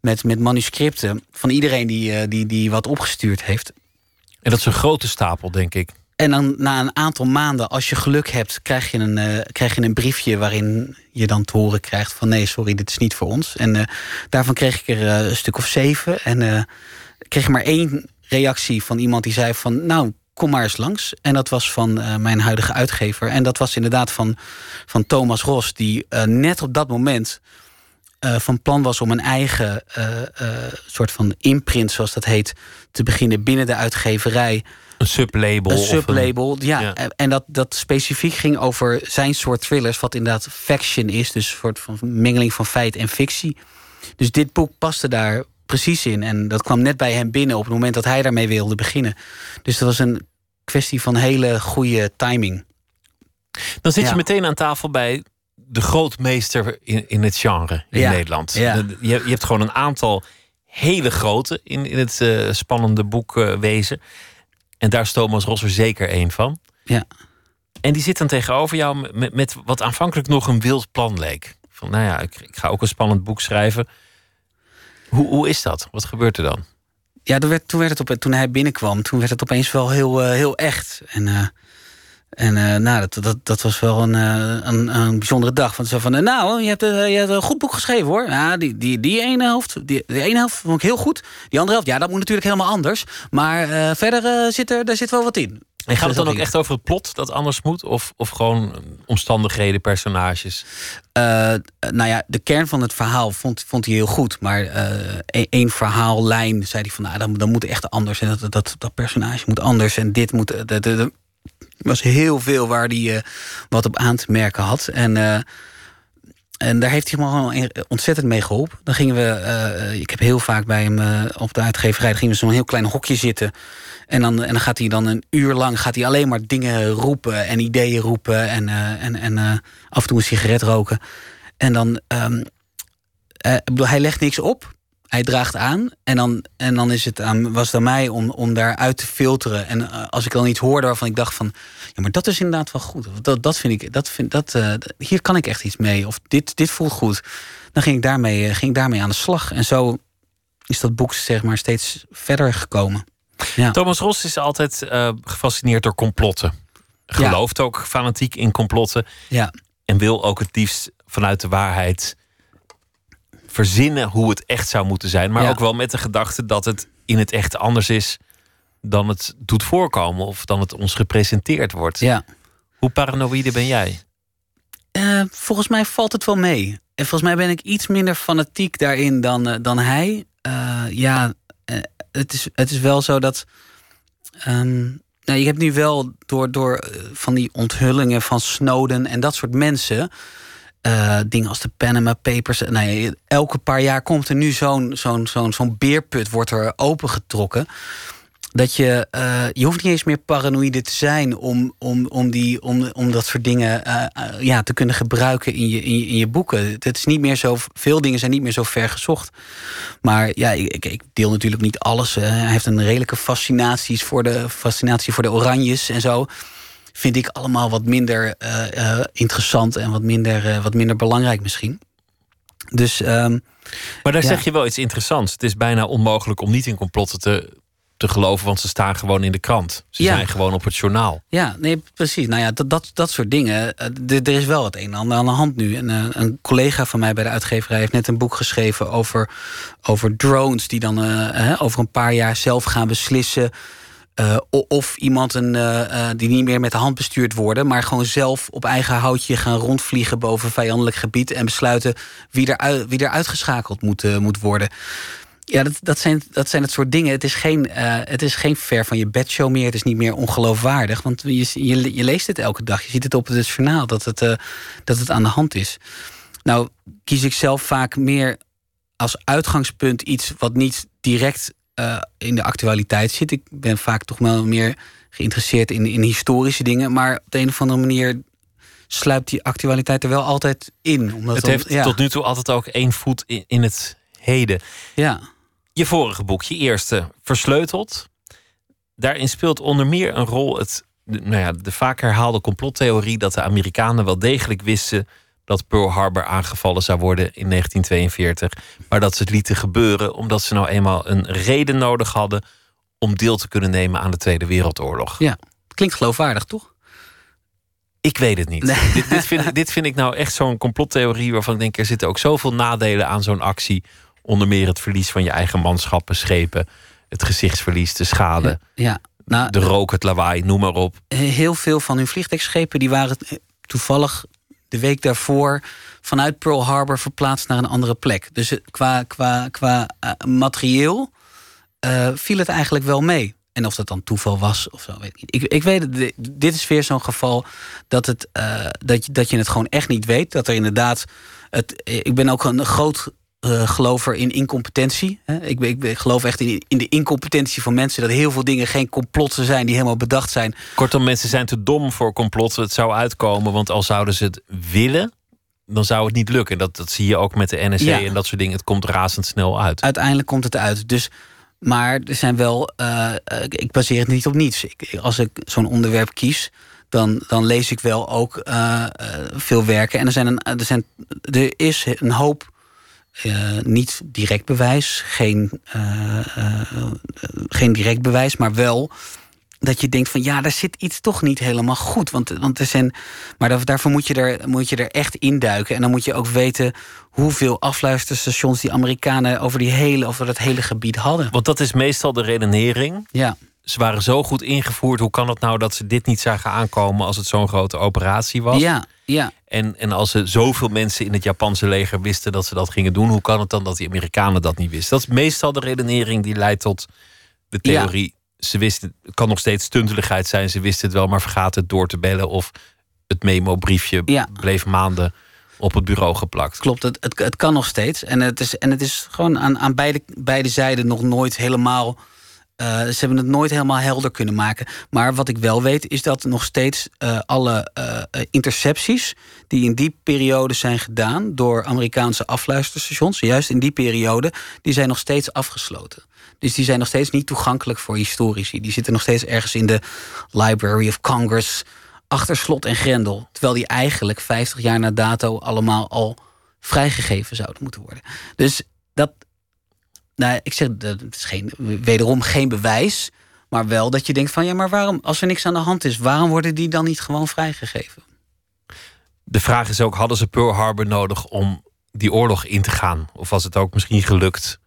Speaker 5: met, met manuscripten van iedereen die, uh, die, die wat opgestuurd heeft.
Speaker 4: En dat is een grote stapel, denk ik.
Speaker 5: En dan na een aantal maanden, als je geluk hebt, krijg je een, uh, krijg je een briefje waarin je dan te horen krijgt van nee, sorry, dit is niet voor ons. En uh, daarvan kreeg ik er uh, een stuk of zeven. En kreeg maar één reactie van iemand die zei van nou, kom maar eens langs. En dat was van mijn huidige uitgever. En dat was inderdaad van, van Thomas Ros, die net op dat moment van plan was om een eigen soort van imprint, zoals dat heet, te beginnen binnen de uitgeverij.
Speaker 4: Een sublabel.
Speaker 5: Een sublabel, ja. En dat, dat specifiek ging over zijn soort thrillers, wat inderdaad faction is, dus een soort van mengeling van feit en fictie. Dus dit boek paste daar precies in. En dat kwam net bij hem binnen op het moment dat hij daarmee wilde beginnen. Dus dat was een kwestie van hele goede timing.
Speaker 4: Dan zit je meteen aan tafel bij de grootmeester in, in het genre in Nederland. Je, je hebt gewoon een aantal hele grote in, in het uh, spannende boek uh, wezen. En daar is Thomas Rosser zeker één van.
Speaker 5: Ja.
Speaker 4: En die zit dan tegenover jou met, met wat aanvankelijk nog een wild plan leek. Van nou ja, ik, ik ga ook een spannend boek schrijven. Hoe, hoe is dat? Wat gebeurt er dan?
Speaker 5: Ja, toen, werd, toen, werd het op, toen hij binnenkwam, toen werd het opeens wel heel, uh, heel echt. En uh, en uh, nou, dat, dat, dat was wel een, uh, een, een bijzondere dag. Want ze van, uh, nou, je hebt, je hebt een goed boek geschreven hoor. Ja, die, die, die ene helft, die, die ene helft vond ik heel goed. Die andere helft, ja, dat moet natuurlijk helemaal anders. Maar verder zit er, daar zit wel wat in.
Speaker 4: En gaat het dan ook echt over het plot dat anders moet? Of, of gewoon omstandigheden, personages?
Speaker 5: nou ja, de kern van het verhaal vond, vond hij heel goed. Maar e-, één verhaallijn zei hij van... Nou, dan, dan moet echt anders. En dat, dat, dat personage moet anders. En dit moet... De, de, de, was heel veel waar hij uh, wat op aan te merken had. En, uh, en daar heeft hij me gewoon ontzettend mee geholpen. Dan gingen we, uh, ik heb heel vaak bij hem op de uitgeverij, gingen we zo'n heel klein hokje zitten. En dan, en dan gaat hij dan een uur lang gaat hij alleen maar dingen roepen en ideeën roepen. En, en, en af en toe een sigaret roken. En dan, um, hij legt niks op hij draagt aan. En dan, en dan is het aan, was het aan mij om, om daaruit te filteren. En uh, als ik dan iets hoorde waarvan ik dacht van... ja, maar dat is inderdaad wel goed. Dat, dat vind ik, dat vind, dat, uh, hier kan ik echt iets mee. Of dit, dit voelt goed. Dan ging ik, daarmee, uh, ging ik daarmee aan de slag. En zo is dat boek zeg maar steeds verder gekomen.
Speaker 4: Ja. Thomas Ros is altijd gefascineerd door complotten. Gelooft ook fanatiek in complotten.
Speaker 5: Ja.
Speaker 4: En wil ook het liefst vanuit de waarheid verzinnen hoe het echt zou moeten zijn. Maar ook wel met de gedachte dat het in het echt anders is dan het doet voorkomen of dan het ons gepresenteerd wordt.
Speaker 5: Ja.
Speaker 4: Hoe paranoïde ben jij?
Speaker 5: Uh, volgens mij valt het wel mee. En volgens mij ben ik iets minder fanatiek daarin dan, uh, dan hij. Uh, ja, het, is, het is wel zo dat. Um, nou, je hebt nu wel door, door van die onthullingen van Snowden en dat soort mensen. Uh, dingen als de Panama Papers. Nee, elke paar jaar komt er nu zo'n zo'n zo'n zo'n beerput wordt er opengetrokken. Dat je, uh, je hoeft niet eens meer paranoïde te zijn om, om, om, die, om, om dat soort dingen uh, ja, te kunnen gebruiken in je, in je, boeken. Het is niet meer zo, veel dingen zijn niet meer zo ver gezocht. Maar ja, ik, ik deel natuurlijk niet alles. hij heeft een redelijke fascinaties voor de, fascinatie voor de oranjes en zo. Vind ik allemaal wat minder uh, interessant en wat minder, wat minder belangrijk misschien. Dus, um,
Speaker 4: maar daar zeg je wel iets interessants. Het is bijna onmogelijk om niet in complotten te, te geloven, want ze staan gewoon in de krant. Ze zijn gewoon op het journaal.
Speaker 5: Ja, nee, precies. Nou ja, dat, dat, dat soort dingen. Er is wel het een en ander aan de hand nu. En, een collega van mij bij de uitgeverij heeft net een boek geschreven over, over drones, die dan over een paar jaar zelf gaan beslissen uh, of iemand een, uh, die niet meer met de hand bestuurd worden, maar gewoon zelf op eigen houtje gaan rondvliegen boven vijandelijk gebied en besluiten wie er, wie er uitgeschakeld moet, moet worden. Ja, dat, dat, zijn, dat zijn het soort dingen. Het is, geen, het is geen ver van je bedshow meer. Het is niet meer ongeloofwaardig. Want je, je, je leest het elke dag. Je ziet het op het journaal dat het, dat het aan de hand is. Nou, kies ik zelf vaak meer als uitgangspunt iets wat niet direct uh, in de actualiteit zit. Ik ben vaak toch wel meer geïnteresseerd in, in historische dingen. Maar op de een of andere manier sluipt die actualiteit er wel altijd in.
Speaker 4: Omdat het heeft tot nu toe altijd ook één voet in, in het heden.
Speaker 5: Ja.
Speaker 4: Je vorige boek, je eerste, Versleuteld. Daarin speelt onder meer een rol het, nou ja, de vaak herhaalde complottheorie dat de Amerikanen wel degelijk wisten dat Pearl Harbor aangevallen zou worden in 1942. Maar dat ze het lieten gebeuren omdat ze nou eenmaal een reden nodig hadden om deel te kunnen nemen aan de Tweede Wereldoorlog.
Speaker 5: Ja, klinkt geloofwaardig, toch?
Speaker 4: Ik weet het niet. Dit, dit, vind, dit vind ik nou echt zo'n complottheorie waarvan ik denk er zitten ook zoveel nadelen aan zo'n actie. Onder meer het verlies van je eigen manschappen, schepen, het gezichtsverlies, de schade.
Speaker 5: Ja,
Speaker 4: nou, de rook, het lawaai, noem maar op.
Speaker 5: Heel veel van hun vliegtuigschepen die waren toevallig de week daarvoor vanuit Pearl Harbor verplaatst naar een andere plek. Dus qua, qua, qua uh, materieel uh, viel het eigenlijk wel mee. En of dat dan toeval was of zo, weet ik niet. Ik, ik weet het, dit is weer zo'n geval dat, het, uh, dat, je, dat je het gewoon echt niet weet. Dat er inderdaad. Het, ik ben ook een groot uh, gelover in incompetentie. Ik, ik, ik, geloof echt in, in de incompetentie van mensen. Dat heel veel dingen geen complotten zijn die helemaal bedacht zijn.
Speaker 4: Kortom, mensen zijn te dom voor complotten. Het zou uitkomen, want al zouden ze het willen, dan zou het niet lukken. Dat, dat zie je ook met de NSC en dat soort dingen. Het komt razendsnel uit.
Speaker 5: Uiteindelijk komt het uit. Dus, maar er zijn wel. Uh, ik baseer het niet op niets. Ik, als ik zo'n onderwerp kies. Dan, dan lees ik wel ook uh, veel werken. En er, zijn een, er, zijn, er is een hoop uh, niet direct bewijs, geen, uh, uh, geen direct bewijs, maar wel dat je denkt van ja, daar zit iets toch niet helemaal goed. Want, want er zijn, maar daarvoor moet je, er, moet je er echt induiken. En dan moet je ook weten hoeveel afluisterstations die Amerikanen over, die hele, over dat hele gebied hadden.
Speaker 4: Want dat is meestal de redenering.
Speaker 5: Ja.
Speaker 4: Ze waren zo goed ingevoerd. Hoe kan het nou dat ze dit niet zagen aankomen als het zo'n grote operatie was?
Speaker 5: Ja, ja.
Speaker 4: En, en als ze zoveel mensen in het Japanse leger wisten dat ze dat gingen doen, hoe kan het dan dat die Amerikanen dat niet wisten? Dat is meestal de redenering die leidt tot de theorie. Ze wisten, het kan nog steeds stunteligheid zijn, ze wisten het wel, maar vergaat het door te bellen of het memo-briefje
Speaker 5: ja.
Speaker 4: bleef maanden op het bureau geplakt.
Speaker 5: Klopt, het, het, het, kan nog steeds. En het is, en het is gewoon aan, aan beide, beide zijden nog nooit helemaal uh, ze hebben het nooit helemaal helder kunnen maken. Maar wat ik wel weet is dat nog steeds uh, alle uh, intercepties die in die periode zijn gedaan door Amerikaanse afluisterstations, juist in die periode, die zijn nog steeds afgesloten. Dus die zijn nog steeds niet toegankelijk voor historici. Die zitten nog steeds ergens in de Library of Congress achter slot en grendel. Terwijl die eigenlijk 50 jaar na dato allemaal al vrijgegeven zouden moeten worden. Dus dat, nou, ik zeg, dat is geen, wederom geen bewijs. Maar wel dat je denkt van ja, maar waarom, als er niks aan de hand is, waarom worden die dan niet gewoon vrijgegeven?
Speaker 4: De vraag is ook, hadden ze Pearl Harbor nodig om die oorlog in te gaan? Of was het ook misschien gelukt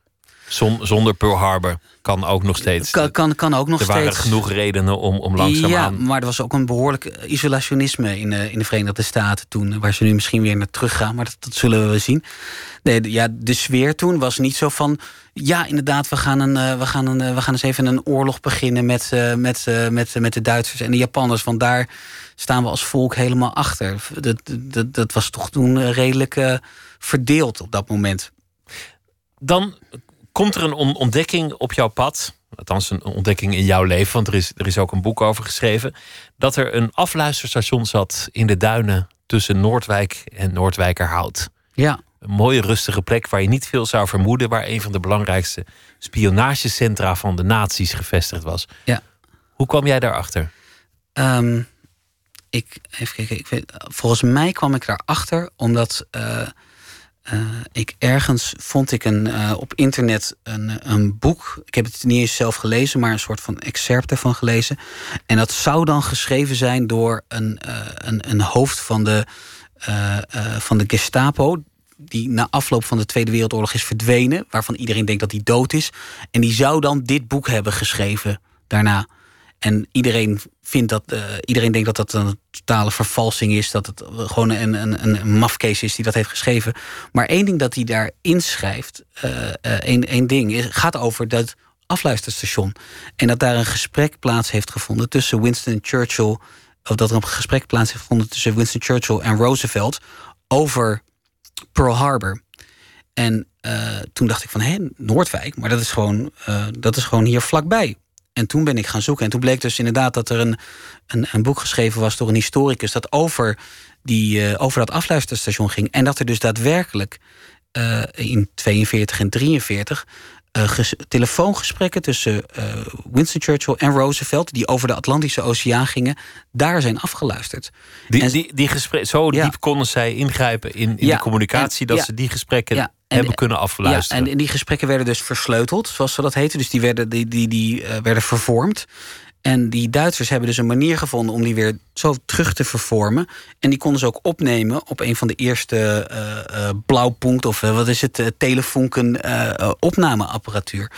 Speaker 4: zonder Pearl Harbor? Kan ook nog steeds.
Speaker 5: Kan, kan, kan ook nog
Speaker 4: er
Speaker 5: steeds.
Speaker 4: Er waren genoeg redenen om, om langzaam
Speaker 5: ja, maar er was ook een behoorlijk isolationisme in de, in de Verenigde Staten toen. Waar ze nu misschien weer naar terug gaan, maar dat, dat zullen we zien. Nee, ja, de sfeer toen was niet zo van. Ja, inderdaad, we gaan, een, uh, we gaan, een, uh, we gaan eens even een oorlog beginnen met, uh, met, met, met de Duitsers en de Japanners. Want daar staan we als volk helemaal achter. Dat, dat, dat was toch toen redelijk verdeeld op dat moment.
Speaker 4: Dan komt er een ontdekking op jouw pad. Althans, een ontdekking in jouw leven, want er is, er is ook een boek over geschreven. Dat er een afluisterstation zat in de duinen tussen Noordwijk en Noordwijkerhout.
Speaker 5: Ja.
Speaker 4: Een mooie rustige plek waar je niet veel zou vermoeden, waar een van de belangrijkste spionagecentra van de naties gevestigd was.
Speaker 5: Ja.
Speaker 4: Hoe kwam jij daarachter?
Speaker 5: Um, ik, even kijken, ik weet, volgens mij kwam ik daarachter omdat uh, ik ergens vond ik een, op internet een, een boek. Ik heb het niet eens zelf gelezen, maar een soort van excerpt ervan gelezen. En dat zou dan geschreven zijn door een, een, een hoofd van de, van de Gestapo die na afloop van de Tweede Wereldoorlog is verdwenen, waarvan iedereen denkt dat hij dood is. En die zou dan dit boek hebben geschreven daarna. En iedereen vindt dat, uh, iedereen denkt dat dat een totale vervalsing is, dat het gewoon een, een, een mafkees is die dat heeft geschreven. Maar één ding dat hij daar inschrijft, uh, één, ding, gaat over dat afluisterstation. En dat daar een gesprek plaats heeft gevonden tussen Winston Churchill, of dat er een gesprek plaats heeft gevonden tussen Winston Churchill en Roosevelt over Pearl Harbor. En toen dacht ik van, hé, Noordwijk, maar dat is, gewoon, dat is gewoon hier vlakbij. En toen ben ik gaan zoeken. En toen bleek dus inderdaad dat er een, een, een boek geschreven was door een historicus... dat over, die, uh, over dat afluisterstation ging. En dat er dus daadwerkelijk in 42 en 43 uh, telefoongesprekken tussen Winston Churchill en Roosevelt, die over de Atlantische Oceaan gingen, daar zijn afgeluisterd.
Speaker 4: Die, en, die, die gesprekken, zo ja. diep konden zij ingrijpen in, in ja, de communicatie en, dat ja, ze die gesprekken hebben kunnen afluisteren.
Speaker 5: Ja, en die gesprekken werden dus versleuteld, zoals ze dat heten. Dus die werden, die, die, die, uh, werden vervormd. En die Duitsers hebben dus een manier gevonden om die weer zo terug te vervormen. En die konden ze ook opnemen op een van de eerste uh, uh, blauwpunkt of uh, wat is het, telefonken opnameapparatuur.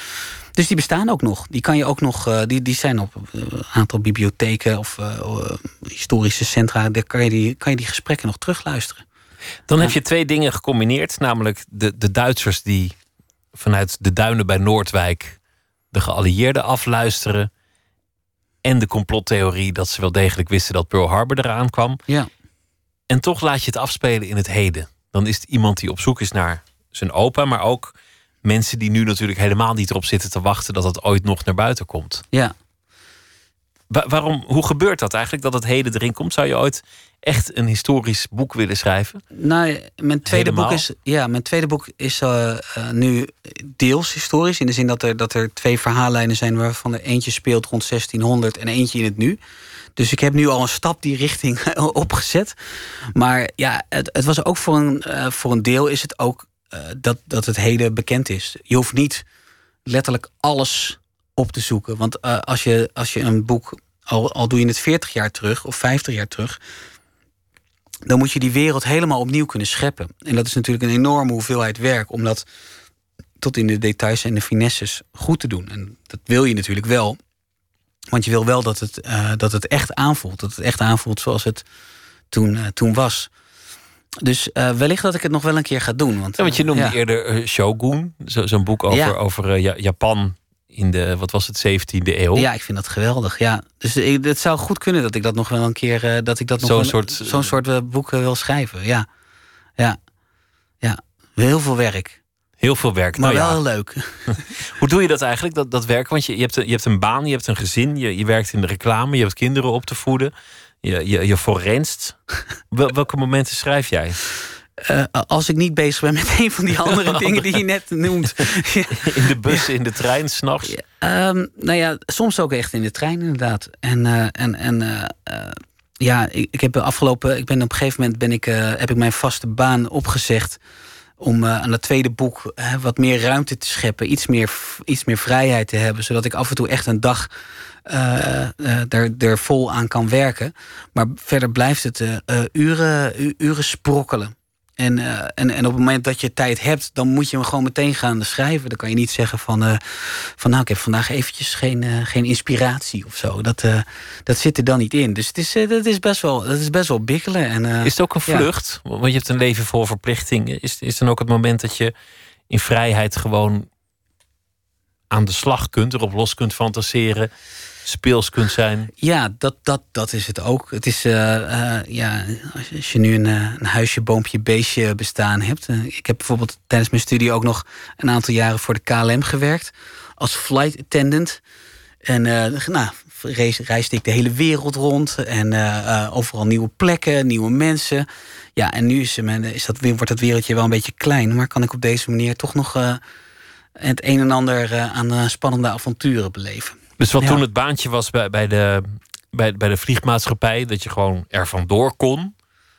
Speaker 5: Dus die bestaan ook nog. Die kan je ook nog, die, die zijn op een aantal bibliotheken of historische centra. Daar kan je, die, kan je die gesprekken nog terugluisteren.
Speaker 4: Dan ja. heb je twee dingen gecombineerd, namelijk de, de Duitsers die vanuit de duinen bij Noordwijk de geallieerden afluisteren en de complottheorie dat ze wel degelijk wisten dat Pearl Harbor eraan kwam.
Speaker 5: Ja.
Speaker 4: En toch laat je het afspelen in het heden. Dan is het iemand die op zoek is naar zijn opa, maar ook mensen die nu natuurlijk helemaal niet erop zitten te wachten dat het ooit nog naar buiten komt.
Speaker 5: Ja.
Speaker 4: Wa waarom, hoe gebeurt dat eigenlijk dat het heden erin komt? Zou je ooit echt een historisch boek willen schrijven?
Speaker 5: Nou, mijn tweede boek is, ja, mijn tweede boek is uh, uh, nu deels historisch. In de zin dat er, dat er twee verhaallijnen zijn waarvan er eentje speelt rond 1600 en eentje in het nu. Dus ik heb nu al een stap die richting opgezet. Maar ja, het, het was ook voor een, uh, voor een deel is het ook dat, dat het heden bekend is. Je hoeft niet letterlijk alles op te zoeken. Want als, je, als je een boek, al, al doe je het 40 jaar terug of 50 jaar terug dan moet je die wereld helemaal opnieuw kunnen scheppen. En dat is natuurlijk een enorme hoeveelheid werk om dat tot in de details en de finesses goed te doen. En dat wil je natuurlijk wel. Want je wil wel dat het, uh, dat het echt aanvoelt. Dat het echt aanvoelt zoals het toen, uh, toen was. Dus uh, wellicht dat ik het nog wel een keer ga doen. Want,
Speaker 4: ja, want je noemde ja. eerder Shogun, zo'n zo boek over, ja. over Japan in de, wat was het, 17e eeuw.
Speaker 5: Ja, ik vind dat geweldig. Ja. Dus ik, het zou goed kunnen dat ik dat nog wel een keer, uh, dat ik dat nog
Speaker 4: zo'n
Speaker 5: soort,
Speaker 4: zo'n
Speaker 5: soort uh, boeken wil schrijven. Ja, ja, ja. Heel veel werk.
Speaker 4: Heel veel werk.
Speaker 5: Maar
Speaker 4: nou,
Speaker 5: wel
Speaker 4: ja.
Speaker 5: leuk.
Speaker 4: Hoe doe je dat eigenlijk, dat, dat werk? Want je, je, hebt een, je hebt een baan, je hebt een gezin, je, je werkt in de reclame, je hebt kinderen op te voeden, je, je, je forenst. Wel, welke momenten schrijf jij?
Speaker 5: Uh, als ik niet bezig ben met een van die andere dingen die je net noemt.
Speaker 4: in de bus, in de trein, s'nachts?
Speaker 5: Um, nou ja, soms ook echt in de trein inderdaad. En, uh, en, en uh, ja, ik, ik, heb afgelopen. Ik ben op een gegeven moment ben ik, heb ik mijn vaste baan opgezegd. Om aan het tweede boek wat meer ruimte te scheppen. Iets meer, iets meer vrijheid te hebben. Zodat ik af en toe echt een dag er, er vol aan kan werken. Maar verder blijft het uren, uren sprokkelen. En, uh, en, en op het moment dat je tijd hebt, dan moet je hem gewoon meteen gaan schrijven. Dan kan je niet zeggen van, uh, van nou, ik heb vandaag eventjes geen, uh, geen inspiratie of zo. Dat, dat zit er dan niet in. Dus het is, dat is, best, wel, dat is best wel bikkelen. En,
Speaker 4: is het ook een vlucht? Ja. Want je hebt een leven vol verplichtingen. Is, is dan ook het moment dat je in vrijheid gewoon aan de slag kunt, erop los kunt fantaseren? Speels kunt zijn.
Speaker 5: Ja, dat, dat, dat is het ook. Het is, uh, uh, ja, als je nu een, een, huisje, boompje, beestje bestaan hebt. Ik heb bijvoorbeeld tijdens mijn studie ook nog een aantal jaren voor de KLM gewerkt. Als flight attendant. En nou, reis, reisde ik de hele wereld rond. En overal nieuwe plekken, nieuwe mensen. Ja, en nu is, is dat, wordt dat wereldje wel een beetje klein. Maar kan ik op deze manier toch nog het een en ander aan spannende avonturen beleven.
Speaker 4: Dus wat ja. toen het baantje was bij, bij de bij, bij de vliegmaatschappij, dat je gewoon er vandoor kon.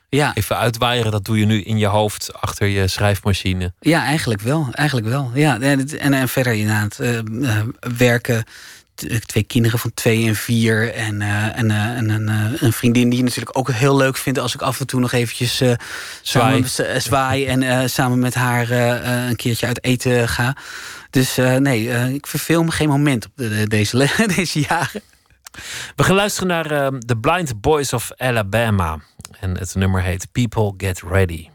Speaker 5: Ja.
Speaker 4: Even uitwaaieren, dat doe je nu in je hoofd achter je schrijfmachine.
Speaker 5: Ja, eigenlijk wel. Eigenlijk wel. Ja, en, en, verder inderdaad uh, uh, werken. Twee kinderen van twee en vier. En, uh, en, en een, een, vriendin die je natuurlijk ook heel leuk vindt... als ik af en toe nog eventjes
Speaker 4: zwaai.
Speaker 5: samen, zwaai... en samen met haar een keertje uit eten ga. Dus nee, ik verveel me geen moment op de, deze, deze jaren.
Speaker 4: We gaan luisteren naar The Blind Boys of Alabama. En het nummer heet People Get Ready.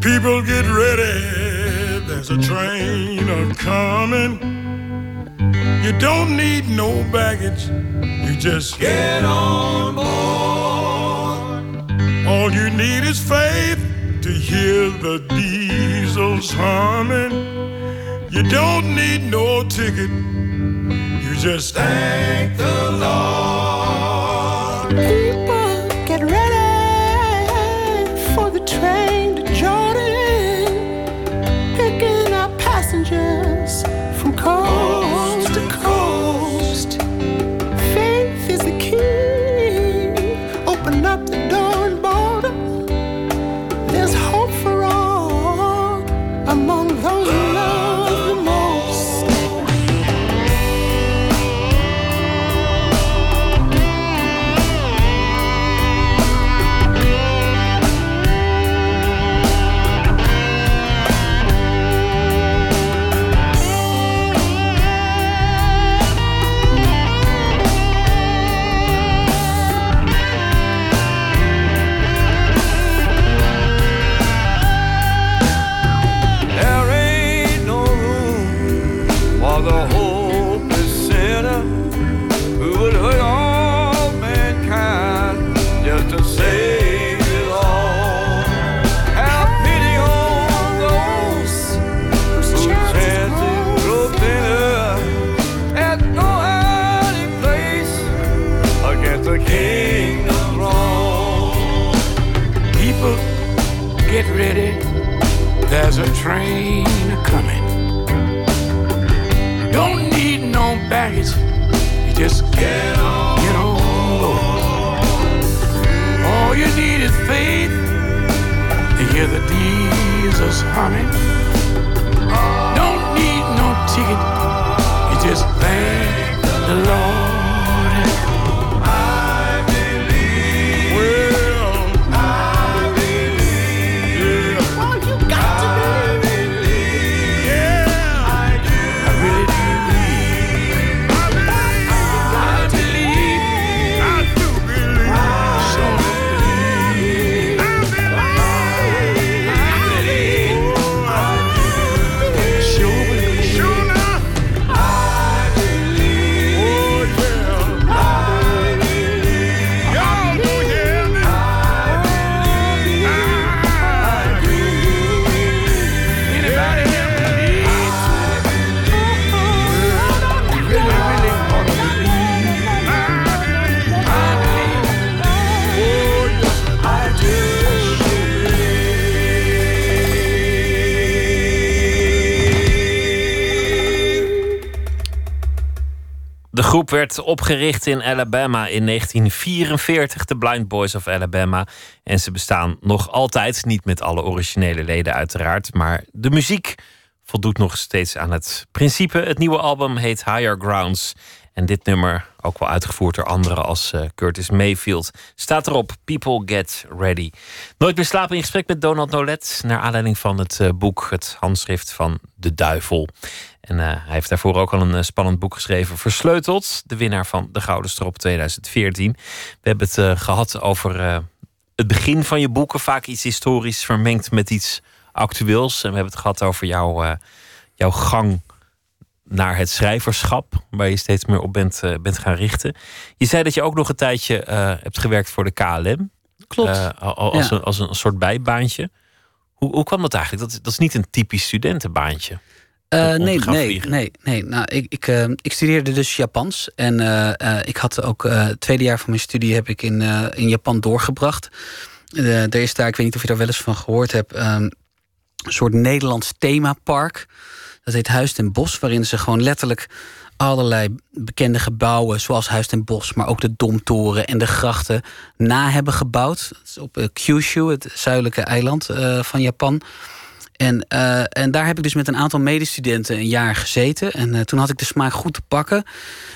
Speaker 7: People get ready, there's a train a coming. You don't need no baggage, you just get on board. All you need is faith to hear the diesels humming. You don't need no ticket, you just thank the Lord.
Speaker 8: Just
Speaker 9: get on, get on. All you need is faith to hear the diesels humming. Don't need no ticket. You just thank
Speaker 4: groep werd opgericht in Alabama in 1944, de Blind Boys of Alabama. En ze bestaan nog altijd, niet met alle originele leden uiteraard. Maar de muziek voldoet nog steeds aan het principe. Het nieuwe album heet Higher Grounds. En dit nummer, ook wel uitgevoerd door anderen als eh, Curtis Mayfield, staat erop: People Get Ready. Nooit meer slapen in gesprek met Donald Nolet. Naar aanleiding van het eh, boek, het handschrift van De Duivel. En eh, hij heeft daarvoor ook al een eh, spannend boek geschreven, Versleuteld. De winnaar van de Gouden Strop 2014. We hebben het eh, gehad over het begin van je boeken. Vaak iets historisch vermengd met iets actueels. En we hebben het gehad over jouw, jouw gang naar het schrijverschap, waar je steeds meer op bent, bent gaan richten. Je zei dat je ook nog een tijdje hebt gewerkt voor de KLM.
Speaker 5: Klopt.
Speaker 4: Al- al- als,
Speaker 5: Ja.
Speaker 4: een, als een soort bijbaantje. Hoe, hoe kwam dat eigenlijk? Dat, dat is niet een typisch studentenbaantje.
Speaker 5: Uh,
Speaker 4: om
Speaker 5: nee, nee, nee, nee. Nou, ik, ik, uh, ik studeerde dus Japans. En uh, ik had ook het tweede jaar van mijn studie heb ik in, in Japan doorgebracht. er is daar, ik weet niet of je daar wel eens van gehoord hebt, um, een soort Nederlands themapark. Dat heet Huis ten Bos, waarin ze gewoon letterlijk allerlei bekende gebouwen, zoals Huis ten Bos, maar ook de Domtoren en de grachten, na hebben gebouwd. Dat is op Kyushu, het zuidelijke eiland van Japan. En, uh, en daar heb ik dus met een aantal medestudenten een jaar gezeten. En uh, toen had ik de smaak goed te pakken.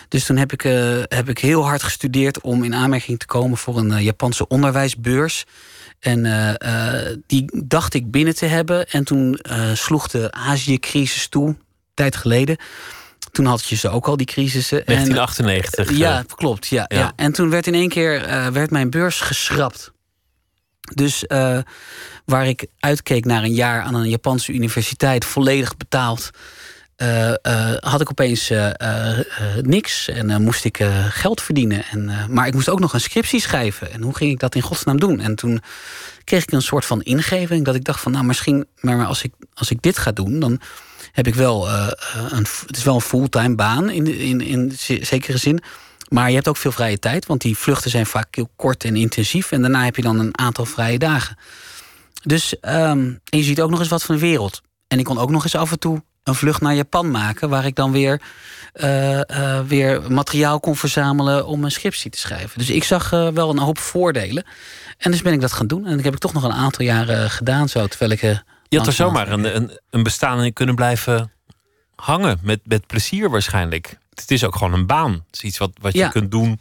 Speaker 5: Dus toen heb ik, uh, heb ik heel hard gestudeerd om in aanmerking te komen voor een Japanse onderwijsbeurs. En die dacht ik binnen te hebben. En toen sloeg de Azië-crisis toe, een tijd geleden. Toen had je ze ook al, die crisissen.
Speaker 4: 1998.
Speaker 5: En, ja, klopt. Ja, ja. ja, En toen werd in één keer werd mijn beurs geschrapt. Dus uh, waar ik uitkeek naar een jaar aan een Japanse universiteit, volledig betaald, uh, uh, had ik opeens niks en moest ik geld verdienen. En, maar ik moest ook nog een scriptie schrijven. En hoe ging ik dat in godsnaam doen? En toen kreeg ik een soort van ingeving dat ik dacht van, nou misschien, maar als ik, als ik dit ga doen, dan heb ik wel een, het is wel een fulltime baan in, in, in zekere zin. Maar je hebt ook veel vrije tijd, want die vluchten zijn vaak heel kort en intensief. En daarna heb je dan een aantal vrije dagen. Dus um, en je ziet ook nog eens wat van de wereld. En ik kon ook nog eens af en toe een vlucht naar Japan maken, waar ik dan weer, uh, uh, weer materiaal kon verzamelen om een scriptie te schrijven. Dus ik zag uh, wel een hoop voordelen. En dus ben ik dat gaan doen. En dat heb ik toch nog een aantal jaren gedaan, zo terwijl ik.
Speaker 4: je had er zomaar een, een, een bestaan in kunnen blijven hangen. Met, met plezier waarschijnlijk het is ook gewoon een baan. Het is iets wat, wat je kunt doen.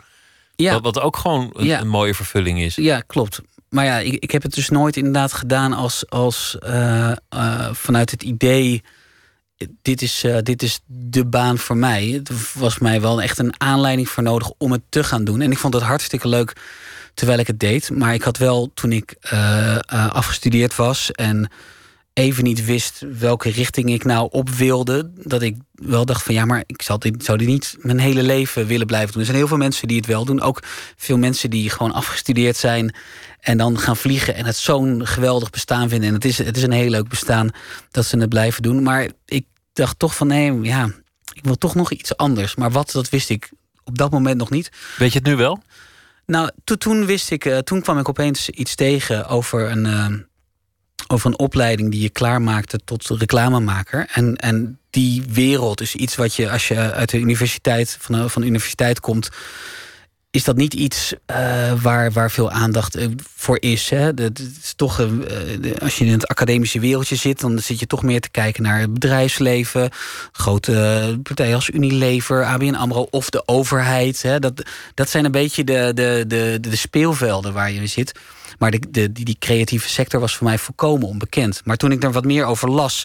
Speaker 5: Ja.
Speaker 4: Wat, wat ook gewoon een,
Speaker 5: Ja.
Speaker 4: een mooie vervulling is.
Speaker 5: Ja, klopt. Maar ja, ik, ik heb het dus nooit inderdaad gedaan als, als eh, eh, vanuit het idee. Dit is, eh, dit is de baan voor mij. Het was mij wel echt een aanleiding voor nodig om het te gaan doen. En ik vond het hartstikke leuk terwijl ik het deed. Maar ik had wel toen ik afgestudeerd was en even niet wist welke richting ik nou op wilde, dat ik wel dacht van ja, maar ik zal dit, zou dit niet mijn hele leven willen blijven doen. Er zijn heel veel mensen die het wel doen. Ook veel mensen die gewoon afgestudeerd zijn en dan gaan vliegen en het zo'n geweldig bestaan vinden. En het is, het is een heel leuk bestaan dat ze het blijven doen. Maar ik dacht toch van nee, ja, ik wil toch nog iets anders. Maar wat, dat wist ik op dat moment nog niet.
Speaker 4: Weet je het nu wel?
Speaker 5: Nou, to- toen wist ik, eh, toen kwam ik opeens iets tegen over een, eh, over een opleiding die je klaarmaakte tot reclamemaker. En, en die wereld is iets wat je, als je uit de universiteit, van de, van universiteit komt, is dat niet iets eh, waar, waar veel aandacht eh, voor is. Hè? Dat is toch, eh, als je in het academische wereldje zit, dan zit je toch meer te kijken naar het bedrijfsleven. Grote partijen als Unilever, ABN AMRO of de overheid. Hè? Dat, dat zijn een beetje de, de, de, de speelvelden waar je zit. Maar de, de, die, die creatieve sector was voor mij volkomen onbekend. Maar toen ik er wat meer over las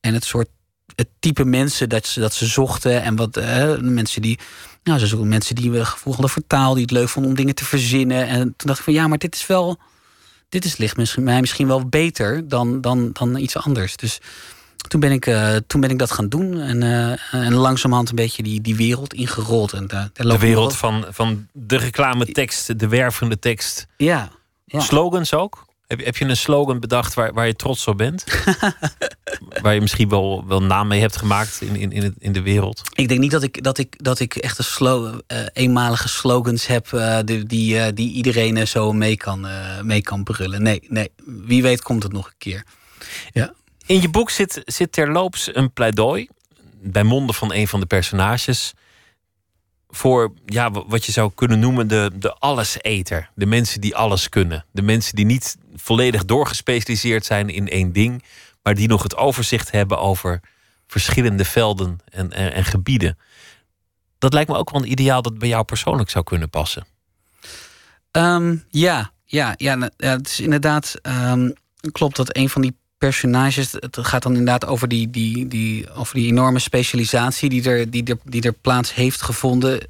Speaker 5: en het soort het type mensen dat ze, dat ze zochten. En wat eh, mensen die. Nou, ze zoeken mensen die een gevoel hadden voor taal, die het leuk vonden om dingen te verzinnen. En toen dacht ik van ja, maar dit is wel. Dit is, ligt misschien, mij misschien wel beter dan, dan, dan iets anders. Dus toen ben ik, eh, toen ben ik dat gaan doen. En, eh, en langzamerhand een beetje die, die wereld ingerold. En
Speaker 4: De wereld van, van de reclametekst, de wervende tekst.
Speaker 5: Ja. Ja.
Speaker 4: Slogans ook? Heb, heb je een slogan bedacht waar, waar je trots op bent? waar je misschien wel, wel naam mee hebt gemaakt in, in, in, het, in de wereld?
Speaker 5: Ik denk niet dat ik, dat ik, dat ik echt een eh, eenmalige slogans heb eh, die, die, eh, die iedereen zo mee kan, mee kan brullen. Nee, nee, wie weet komt het nog een keer. Ja.
Speaker 4: In je boek zit, zit terloops een pleidooi bij monden van een van de personages voor ja, wa- wat je zou kunnen noemen de, de alleseter. De mensen die alles kunnen. De mensen die niet volledig doorgespecialiseerd zijn in één ding, maar die nog het overzicht hebben over verschillende velden en, en, en gebieden. Dat lijkt me ook wel een ideaal dat bij jou persoonlijk zou kunnen passen.
Speaker 5: Ehm, ja, ja, ja, ja, het is inderdaad. ehm, klopt dat een van die personages. Het gaat dan inderdaad over die, die, die, over die enorme specialisatie die er, die, er, die er plaats heeft gevonden.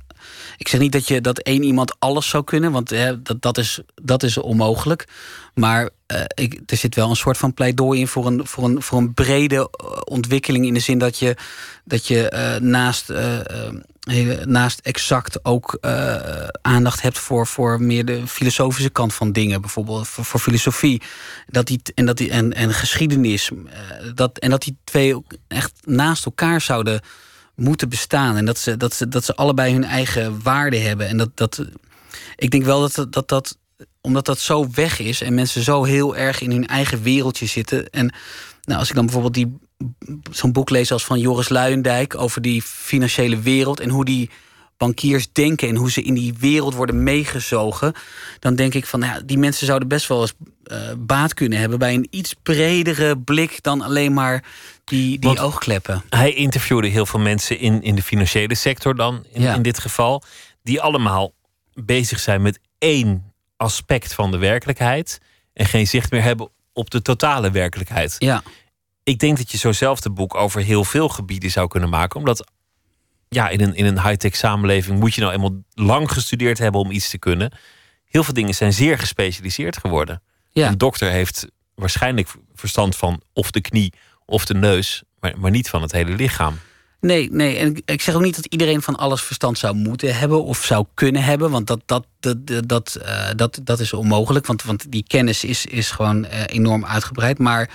Speaker 5: Ik zeg niet dat, je, dat één iemand alles zou kunnen, want hè, dat, dat, is, dat is onmogelijk. Maar eh, ik, er zit wel een soort van pleidooi in voor een, voor een, voor een brede eh, ontwikkeling. In de zin dat je, dat je eh, naast, naast exact ook eh, aandacht hebt voor, voor meer de filosofische kant van dingen. Bijvoorbeeld voor, filosofie. Dat die, en, dat die, en, en geschiedenis. eh, dat, en dat die twee echt naast elkaar zouden moeten bestaan. En dat ze, dat ze, dat ze allebei hun eigen waarde hebben. En dat, dat, ik denk wel dat dat, dat omdat dat zo weg is en mensen zo heel erg in hun eigen wereldje zitten. En nou, als ik dan bijvoorbeeld die zo'n boek lees als van Joris Luijendijk over die financiële wereld en hoe die bankiers denken en hoe ze in die wereld worden meegezogen, dan denk ik van nou ja, die mensen zouden best wel eens eh, baat kunnen hebben bij een iets bredere blik dan alleen maar die, die
Speaker 4: Want-
Speaker 5: oogkleppen.
Speaker 4: Hij interviewde heel veel mensen in, in de financiële sector dan, in,
Speaker 5: Ja.
Speaker 4: in dit geval, die allemaal bezig zijn met één aspect van de werkelijkheid en geen zicht meer hebben op de totale werkelijkheid.
Speaker 5: Ja.
Speaker 4: Ik denk dat je zo'nzelfde boek over heel veel gebieden zou kunnen maken, omdat ja, in een, in een high-tech samenleving moet je nou eenmaal lang gestudeerd hebben om iets te kunnen. Heel veel dingen zijn zeer gespecialiseerd geworden.
Speaker 5: Ja.
Speaker 4: Een dokter heeft waarschijnlijk verstand van of de knie of de neus, maar, maar niet van het hele lichaam.
Speaker 5: Nee, nee. En ik- zeg ook niet dat iedereen van alles verstand zou moeten hebben of zou kunnen hebben. Want dat, dat, dat, dat, dat, eh, dat, dat is onmogelijk. Want, want die kennis is, is gewoon eh, enorm uitgebreid. Maar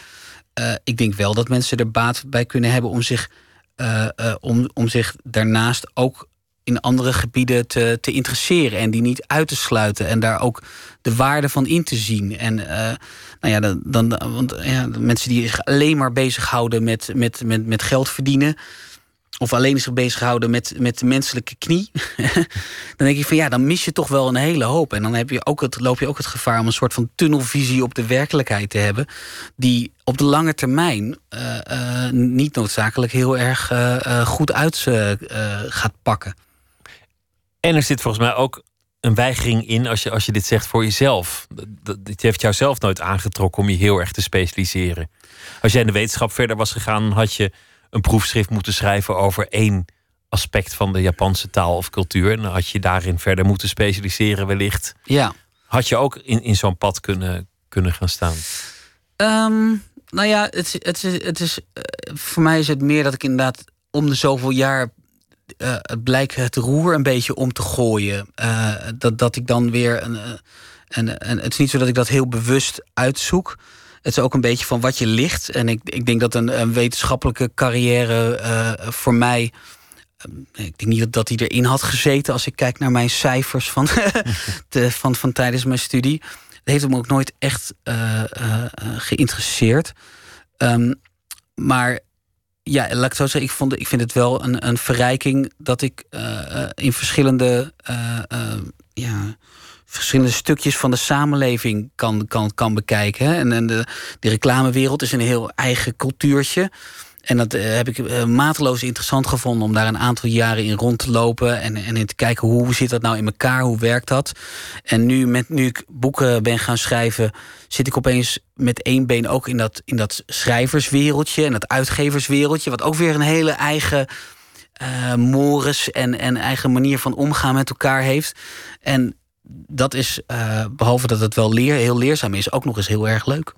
Speaker 5: eh, ik denk wel dat mensen er baat bij kunnen hebben om zich, eh, eh, om, om zich daarnaast ook in andere gebieden te, te interesseren. En die niet uit te sluiten. En daar ook de waarde van in te zien. En nou ja, dan, dan, want, ja, mensen die zich alleen maar bezighouden met, met, met, met geld verdienen of alleen zich bezighouden met, met de menselijke knie. dan denk ik van ja, dan mis je toch wel een hele hoop. En dan heb je ook het, loop je ook het gevaar om een soort van tunnelvisie op de werkelijkheid te hebben. Die op de lange termijn eh, eh, niet noodzakelijk heel erg eh, goed uit gaat pakken.
Speaker 4: En er zit volgens mij ook een weigering in als je, als je dit zegt voor jezelf. Dat heeft jou zelf nooit aangetrokken om je heel erg te specialiseren. Als jij in de wetenschap verder was gegaan, had je een proefschrift moeten schrijven over één aspect van de Japanse taal of cultuur. En had je daarin verder moeten specialiseren, wellicht.
Speaker 5: Ja.
Speaker 4: Had je ook in, in zo'n pad kunnen, kunnen gaan staan?
Speaker 5: Ehm, nou ja, het, het, is- het is, eh, voor mij is het meer dat ik inderdaad om de zoveel jaar eh, het blijkt het roer een beetje om te gooien. Eh, dat, dat ik dan weer een, en, en het is niet zo dat ik dat heel bewust uitzoek. Het is ook een beetje van wat je ligt. En ik, ik denk dat een, een wetenschappelijke carrière eh, voor mij. eh, Ik denk niet dat, dat die erin had gezeten als ik kijk naar mijn cijfers van, de, van, van tijdens mijn studie. Het heeft hem ook nooit echt eh, geïnteresseerd. Ehm, maar ja, laat ik het zo zeggen, ik, vond, ik vind het wel een, een verrijking dat ik in verschillende, ja, verschillende stukjes van de samenleving kan, kan, kan bekijken. Hè. En, en de, de reclamewereld is een heel eigen cultuurtje. En dat eh, heb ik eh, mateloos interessant gevonden om daar een aantal jaren in rond te lopen. En, en in te kijken hoe zit dat nou in elkaar, hoe werkt dat. En nu, met, nu ik boeken ben gaan schrijven, zit ik opeens met één been ook in dat, in dat schrijverswereldje en dat uitgeverswereldje. Wat ook weer een hele eigen eh mores en, en eigen manier van omgaan met elkaar heeft. En dat is, eh, behalve dat het wel leer, heel leerzaam is, ook nog eens heel erg leuk.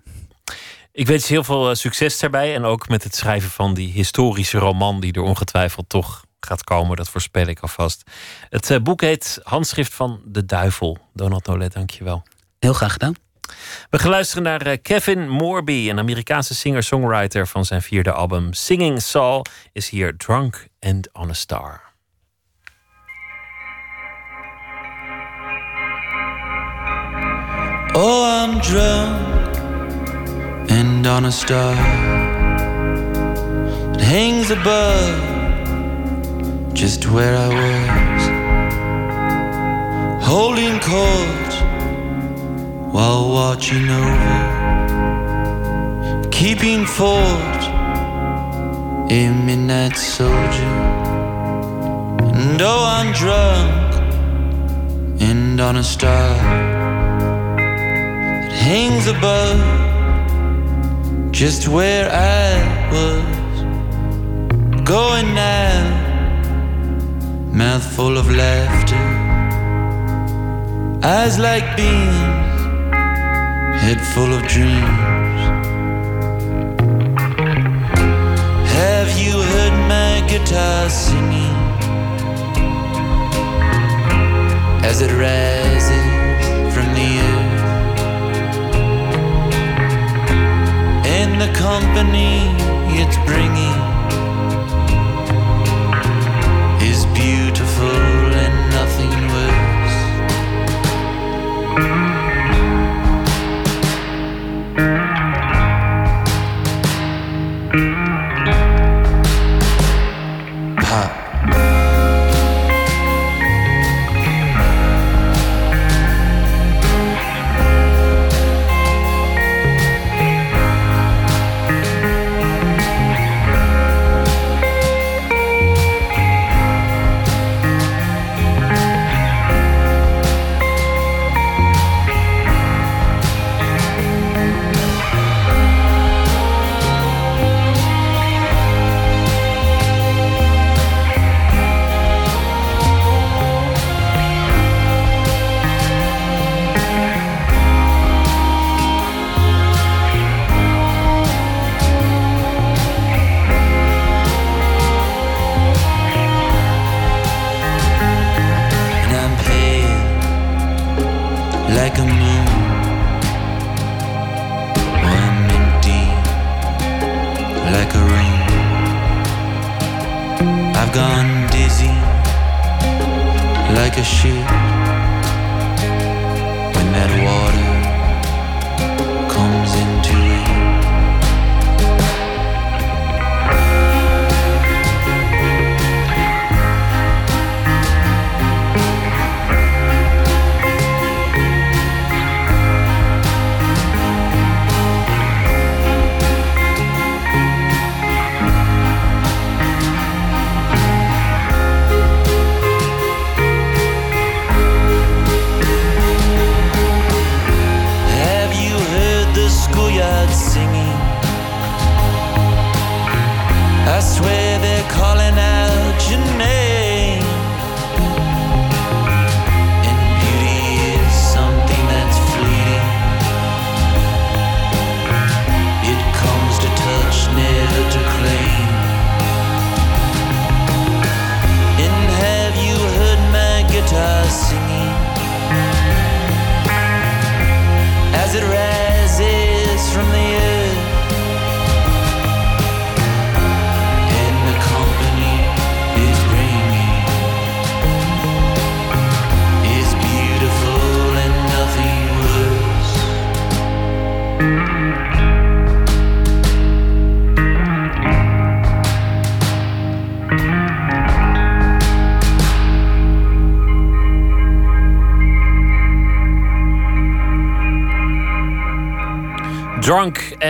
Speaker 4: Ik wens je heel veel eh, succes daarbij. En ook met het schrijven van die historische roman, die er ongetwijfeld toch gaat komen. Dat voorspel ik alvast. Het eh, boek heet Handschrift van de Duivel. Donald Nolet, dankjewel.
Speaker 5: Heel graag gedaan.
Speaker 4: We gaan luisteren naar Kevin Morby, een Amerikaanse singer-songwriter van zijn vierde album Singing Saul, is hier Drunk and on a Star.
Speaker 6: Oh, I'm drunk and on a star. That hangs above just where I was, holding court while watching over, keeping fort, a midnight soldier. And oh, I'm drunk and on a star hangs above just where I was going now, mouth full of laughter, eyes like beams,
Speaker 10: head full of dreams. Have you heard my guitar singing as it rises the company it's bringing is beautiful and nothing worse. Pop. sheep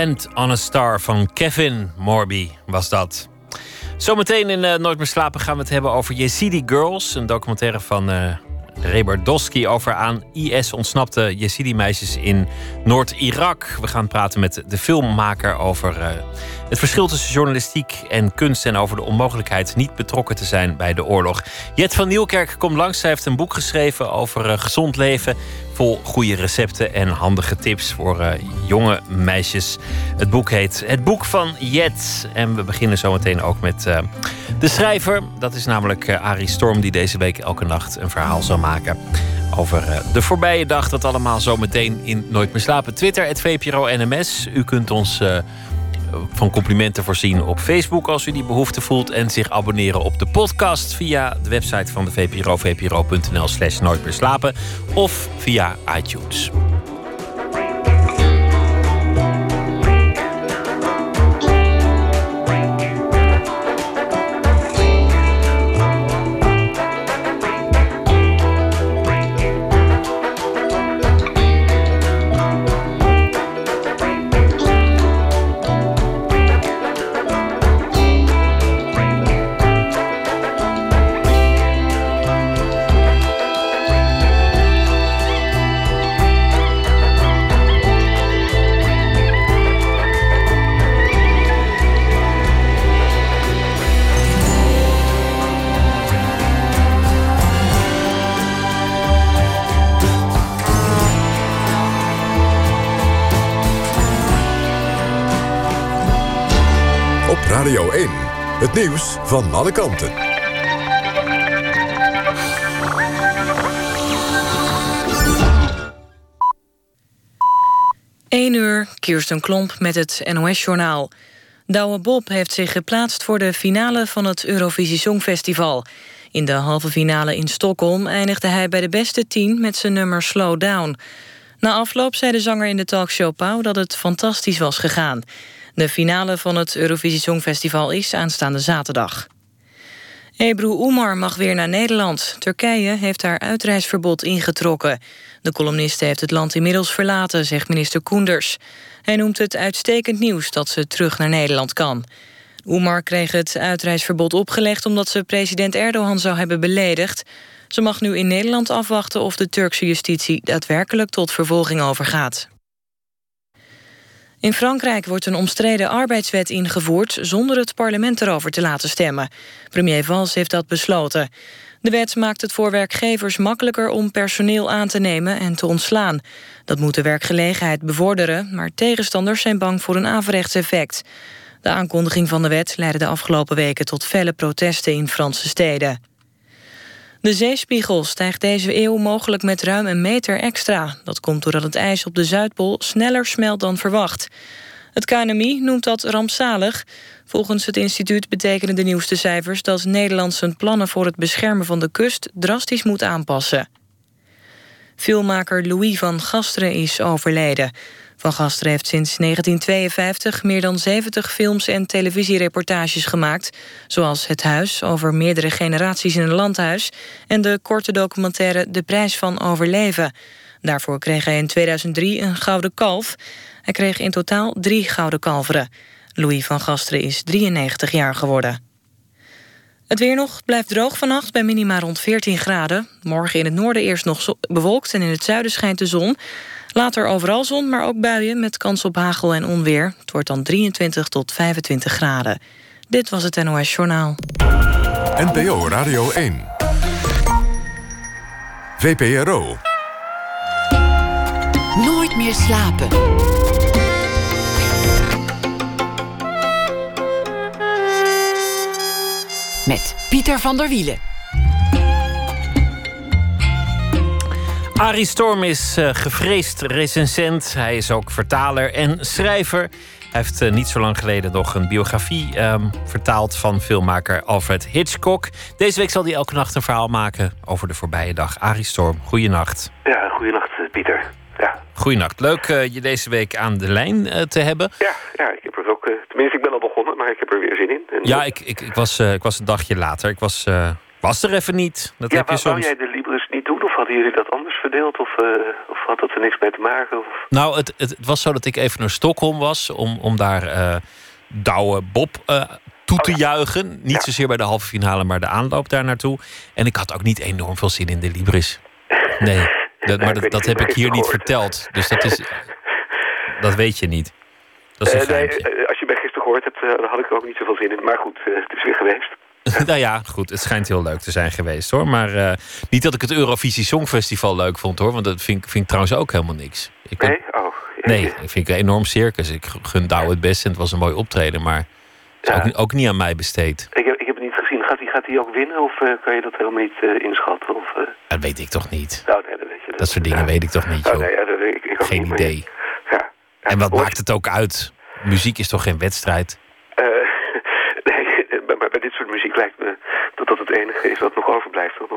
Speaker 4: Drunk and on a Star van Kevin Morby was dat. Zometeen in eh, Nooit meer slapen gaan we het hebben over Yazidi Girls. Een documentaire van eh Rebardowski over aan IS ontsnapte Yazidi-meisjes in Noord-Irak. We gaan praten met de filmmaker over eh, het verschil tussen journalistiek en kunst... en over de onmogelijkheid niet betrokken te zijn bij de oorlog. Jet van Nieuwkerk komt langs. Hij heeft een boek geschreven over gezond leven... vol goede recepten en handige tips voor eh, jonge meisjes. Het boek heet Het Boek van Jet. En we beginnen zometeen ook met eh, de schrijver. Dat is namelijk eh, Arie Storm... die deze week elke nacht een verhaal zal maken... over de voorbije dag. Dat allemaal zometeen in Nooit meer slapen. Twitter, het VPRO NMS. U kunt ons... van complimenten voorzien op Facebook als u die behoefte voelt. En zich abonneren op de podcast via de website van de VPRO, vpro.nl slash nooit meer slapen. Of via iTunes.
Speaker 2: Radio 1. Het nieuws van alle kanten.
Speaker 1: 1 uur, Kirsten Klomp met het NOS-journaal. Douwe Bob heeft zich geplaatst voor de finale van het Eurovisie Songfestival. In de halve finale in Stockholm eindigde hij bij de beste tien met zijn nummer Slow Down. Na afloop zei de zanger in de talkshow Pauw dat het fantastisch was gegaan. De finale van het Eurovisie Songfestival is aanstaande zaterdag. Ebru Umar mag weer naar Nederland. Turkije heeft haar uitreisverbod ingetrokken. De columniste heeft het land inmiddels verlaten, zegt minister Koenders. Hij noemt het uitstekend nieuws dat ze terug naar Nederland kan. Umar kreeg het uitreisverbod opgelegd omdat ze president Erdogan zou hebben beledigd. Ze mag nu in Nederland afwachten of de Turkse justitie daadwerkelijk tot vervolging overgaat. In Frankrijk wordt een omstreden arbeidswet ingevoerd zonder het parlement erover te laten stemmen. Premier Valls heeft dat besloten. De wet maakt het voor werkgevers makkelijker om personeel aan te nemen en te ontslaan. Dat moet de werkgelegenheid bevorderen, maar tegenstanders zijn bang voor een averechts effect. De aankondiging van de wet leidde de afgelopen weken tot felle protesten in Franse steden. De zeespiegel stijgt deze eeuw mogelijk met ruim een meter extra. Dat komt doordat het ijs op de Zuidpool sneller smelt dan verwacht. Het KNMI noemt dat rampzalig. Volgens het instituut betekenen de nieuwste cijfers... dat Nederland zijn plannen voor het beschermen van de kust drastisch moet aanpassen. Filmmaker Louis van Gasteren is overleden. Van Gasteren heeft sinds 1952 meer dan 70 films en televisiereportages gemaakt... zoals Het Huis, over meerdere generaties in een landhuis... en de korte documentaire De Prijs van Overleven. Daarvoor kreeg hij in 2003 een Gouden Kalf. Hij kreeg in totaal drie Gouden Kalveren. Louis van Gasteren is 93 jaar geworden. Het weer nog blijft droog vannacht bij minima rond 14 graden. Morgen in het noorden eerst nog bewolkt en in het zuiden schijnt de zon. Later overal zon, maar ook buien met kans op hagel en onweer. Het wordt dan 23 tot 25 graden. Dit was het NOS Journaal.
Speaker 2: NPO Radio 1. VPRO.
Speaker 3: Nooit meer slapen. Met Pieter van der Wielen.
Speaker 4: Arie Storm is uh, gevreesd recensent. Hij is ook vertaler en schrijver. Hij heeft uh, niet zo lang geleden nog een biografie um, vertaald van filmmaker Alfred Hitchcock. Deze week zal hij elke nacht een verhaal maken over de voorbije dag. Arie Storm, goeienacht.
Speaker 11: Ja, goeienacht Pieter. Ja.
Speaker 4: Goeienacht. Leuk uh, je deze week aan de lijn te hebben.
Speaker 11: Ja, ja, ik heb er ook... tenminste, ik ben al begonnen, maar ik heb er weer zin in. En,
Speaker 4: ja, ik, ik, ik, was, ik was een dagje later. Ik was, was er even niet. Dat
Speaker 11: ja,
Speaker 4: heb je soms.
Speaker 11: jij de? Of hadden jullie dat anders verdeeld? Of, uh, of had dat er niks mee te maken? Of?
Speaker 4: Nou, het, het, was zo dat ik even naar Stockholm was... om, om daar uh, Douwe Bob uh, toe te oh, ja. juichen. Niet ja. zozeer bij de halve finale, maar de aanloop daar naartoe. En ik had ook niet enorm veel zin in de Libris. Nee, dat, maar dat, dat heb ik hier niet verteld. Dus dat is... Dat weet je niet. Dat is een
Speaker 11: nee, als je bij gisteren gehoord hebt, dan had ik er ook niet zoveel zin in. Maar goed, het is weer geweest.
Speaker 4: nou ja, goed. Het schijnt heel leuk te zijn geweest hoor. Maar uh, niet dat ik het Eurovisie Songfestival leuk vond hoor. Want dat vind, vind ik trouwens ook helemaal niks. Ik
Speaker 11: nee? Oh,
Speaker 4: nee, ik vind het een enorm circus. Ik gun Douwe het best en het was een mooi optreden. Maar ja. ook, ook, niet aan mij besteed.
Speaker 11: Ik heb, ik heb het niet gezien. Gaat hij gaat hij ook winnen of uh, kan je dat helemaal niet uh, inschatten? Of,
Speaker 4: Dat weet ik toch niet.
Speaker 11: Nou, nee, dat, weet je,
Speaker 4: dat, dat soort dingen weet ik toch niet joh.
Speaker 11: Oh, nee, dat, ik, ik
Speaker 4: geen
Speaker 11: niet,
Speaker 4: idee.
Speaker 11: Ja.
Speaker 4: En wat maakt het ook uit? Muziek is toch geen wedstrijd?
Speaker 11: bij dit soort muziek lijkt me dat dat het enige is wat nog overblijft. Of,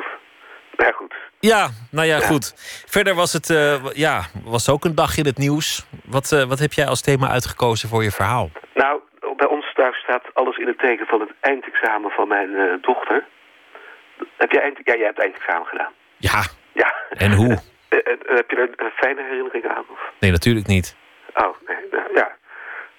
Speaker 11: nou ja, goed.
Speaker 4: Ja, nou ja, ja. goed. Verder was het uh, ja, was ook een dag in het nieuws. Wat, uh, wat heb jij als thema uitgekozen voor je verhaal?
Speaker 11: Nou, bij ons thuis staat alles in het teken van het eindexamen van mijn uh, dochter. Heb jij, eind, ja, jij hebt eindexamen gedaan.
Speaker 4: Ja.
Speaker 11: ja.
Speaker 4: En hoe?
Speaker 11: heb je er een fijne herinnering aan? Of?
Speaker 4: Nee, natuurlijk niet.
Speaker 11: Oh, nee, ja.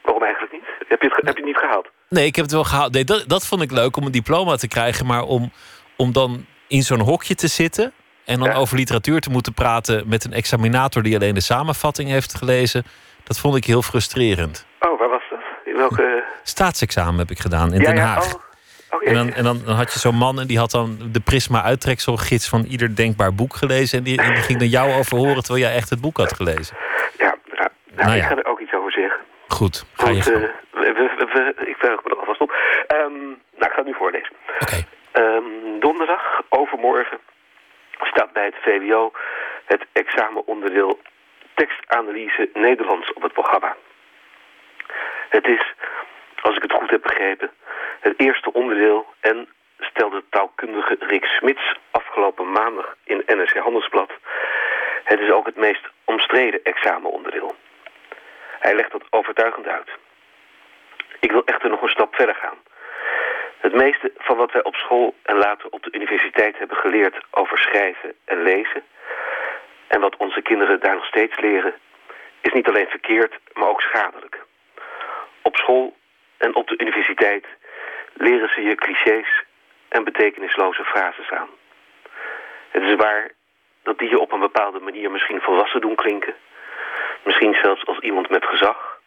Speaker 11: Waarom eigenlijk niet? Heb je het, heb je het niet gehaald?
Speaker 4: Nee, ik heb het wel gehaald. Nee, dat, dat vond ik leuk om een diploma te krijgen. Maar om, om dan in zo'n hokje te zitten... en dan ja. over literatuur te moeten praten met een examinator... die alleen de samenvatting heeft gelezen... dat vond ik heel frustrerend.
Speaker 11: Oh, waar was dat? In welke...
Speaker 4: Staatsexamen heb ik gedaan in
Speaker 11: ja,
Speaker 4: Den Haag.
Speaker 11: Ja, oh. Oh,
Speaker 4: en, dan, en dan, dan, had je zo'n man en die had dan de Prisma uittrekselgids... van ieder denkbaar boek gelezen. En die, en die ging dan jou overhoren terwijl jij echt het boek had gelezen.
Speaker 11: Ja, nou, nou, nou ik ga er ook iets over zeggen.
Speaker 4: Goed, ga
Speaker 11: Want,
Speaker 4: je
Speaker 11: uh, we, we, we- ik verheug me er alvast op. Ehm, nou, ik ga het nu voorlezen. Ehm, donderdag, overmorgen, staat bij het VWO het examenonderdeel tekstanalyse Nederlands op het programma. Het is, als ik het goed heb begrepen, het eerste onderdeel en stelde taalkundige Rick Smits afgelopen maandag in NRC Handelsblad. Het is ook het meest omstreden examenonderdeel. Hij legt dat overtuigend uit. Ik wil echter nog een stap verder gaan. Het meeste van wat wij op school en later op de universiteit hebben geleerd over schrijven en lezen... en wat onze kinderen daar nog steeds leren... is niet alleen verkeerd, maar ook schadelijk. Op school en op de universiteit leren ze je clichés en betekenisloze frases aan. Het is waar dat die je op een bepaalde manier misschien volwassen doen klinken. Misschien zelfs als iemand met gezag,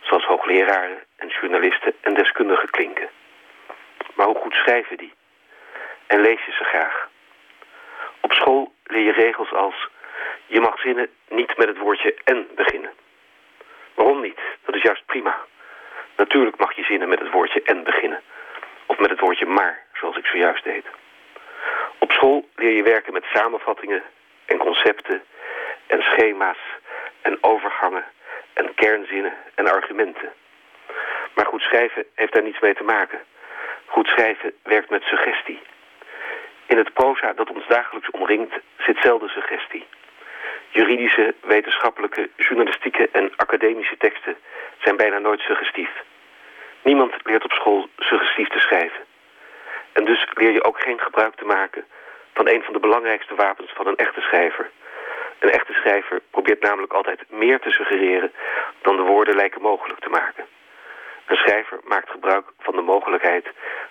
Speaker 11: zoals hoogleraren en journalisten en deskundigen klinken. Maar hoe goed schrijven die? En lees je ze graag? Op school leer je regels als... je mag zinnen niet met het woordje en beginnen. Waarom niet? Dat is juist prima. Natuurlijk mag je zinnen met het woordje en beginnen. Of met het woordje maar, zoals ik zojuist deed. Op school leer je werken met samenvattingen en concepten en schema's en overgangen en kernzinnen en argumenten. Maar goed schrijven heeft daar niets mee te maken. Goed schrijven werkt met suggestie. In het proza dat ons dagelijks omringt zit zelden suggestie. Juridische, wetenschappelijke, journalistieke en academische teksten zijn bijna nooit suggestief. Niemand leert op school suggestief te schrijven. En dus leer je ook geen gebruik te maken van een van de belangrijkste wapens van een echte schrijver. Een echte schrijver probeert namelijk altijd meer te suggereren dan de woorden lijken mogelijk te maken. Een schrijver maakt gebruik van de mogelijkheid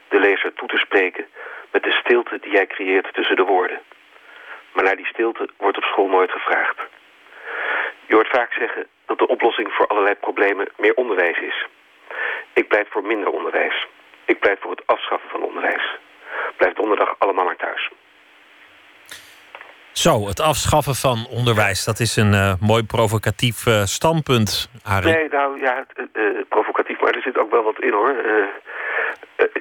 Speaker 11: de lezer toe te spreken met de stilte die hij creëert tussen de woorden. Maar naar die stilte wordt op school nooit gevraagd. Je hoort vaak zeggen dat de oplossing voor allerlei problemen meer onderwijs is. Ik pleit voor minder onderwijs. Ik pleit voor het afschaffen van onderwijs. Blijf donderdag allemaal maar thuis.
Speaker 4: Zo, het afschaffen van onderwijs. Dat is een eh, mooi provocatief eh, standpunt, Arie.
Speaker 11: Nee, nou ja, eh, provocatief, maar er zit ook wel wat in hoor.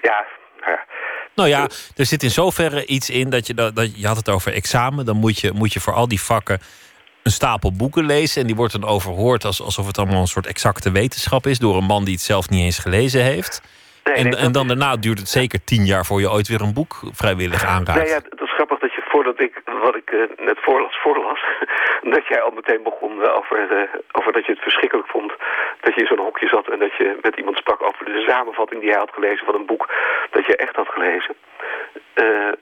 Speaker 11: Ja, nou ja.
Speaker 4: Nou ja, er zit in zoverre iets in dat je, dat, dat, je had het over examen. Dan moet je, moet je voor al die vakken een stapel boeken lezen. En die wordt dan overhoord als, alsof het allemaal een soort exacte wetenschap is. Door een man die het zelf niet eens gelezen heeft.
Speaker 11: Nee,
Speaker 4: en,
Speaker 11: nee,
Speaker 4: en dan daarna duurt het zeker tien jaar voor je ooit weer een boek vrijwillig aanraakt.
Speaker 11: Nee, ja, het is grappig dat voordat ik wat ik eh, net voorlas, voorlas, dat jij al meteen begon eh, over, eh, over dat je het verschrikkelijk vond dat je in zo'n hokje zat en dat je met iemand sprak over de samenvatting die hij had gelezen van een boek dat je echt had gelezen.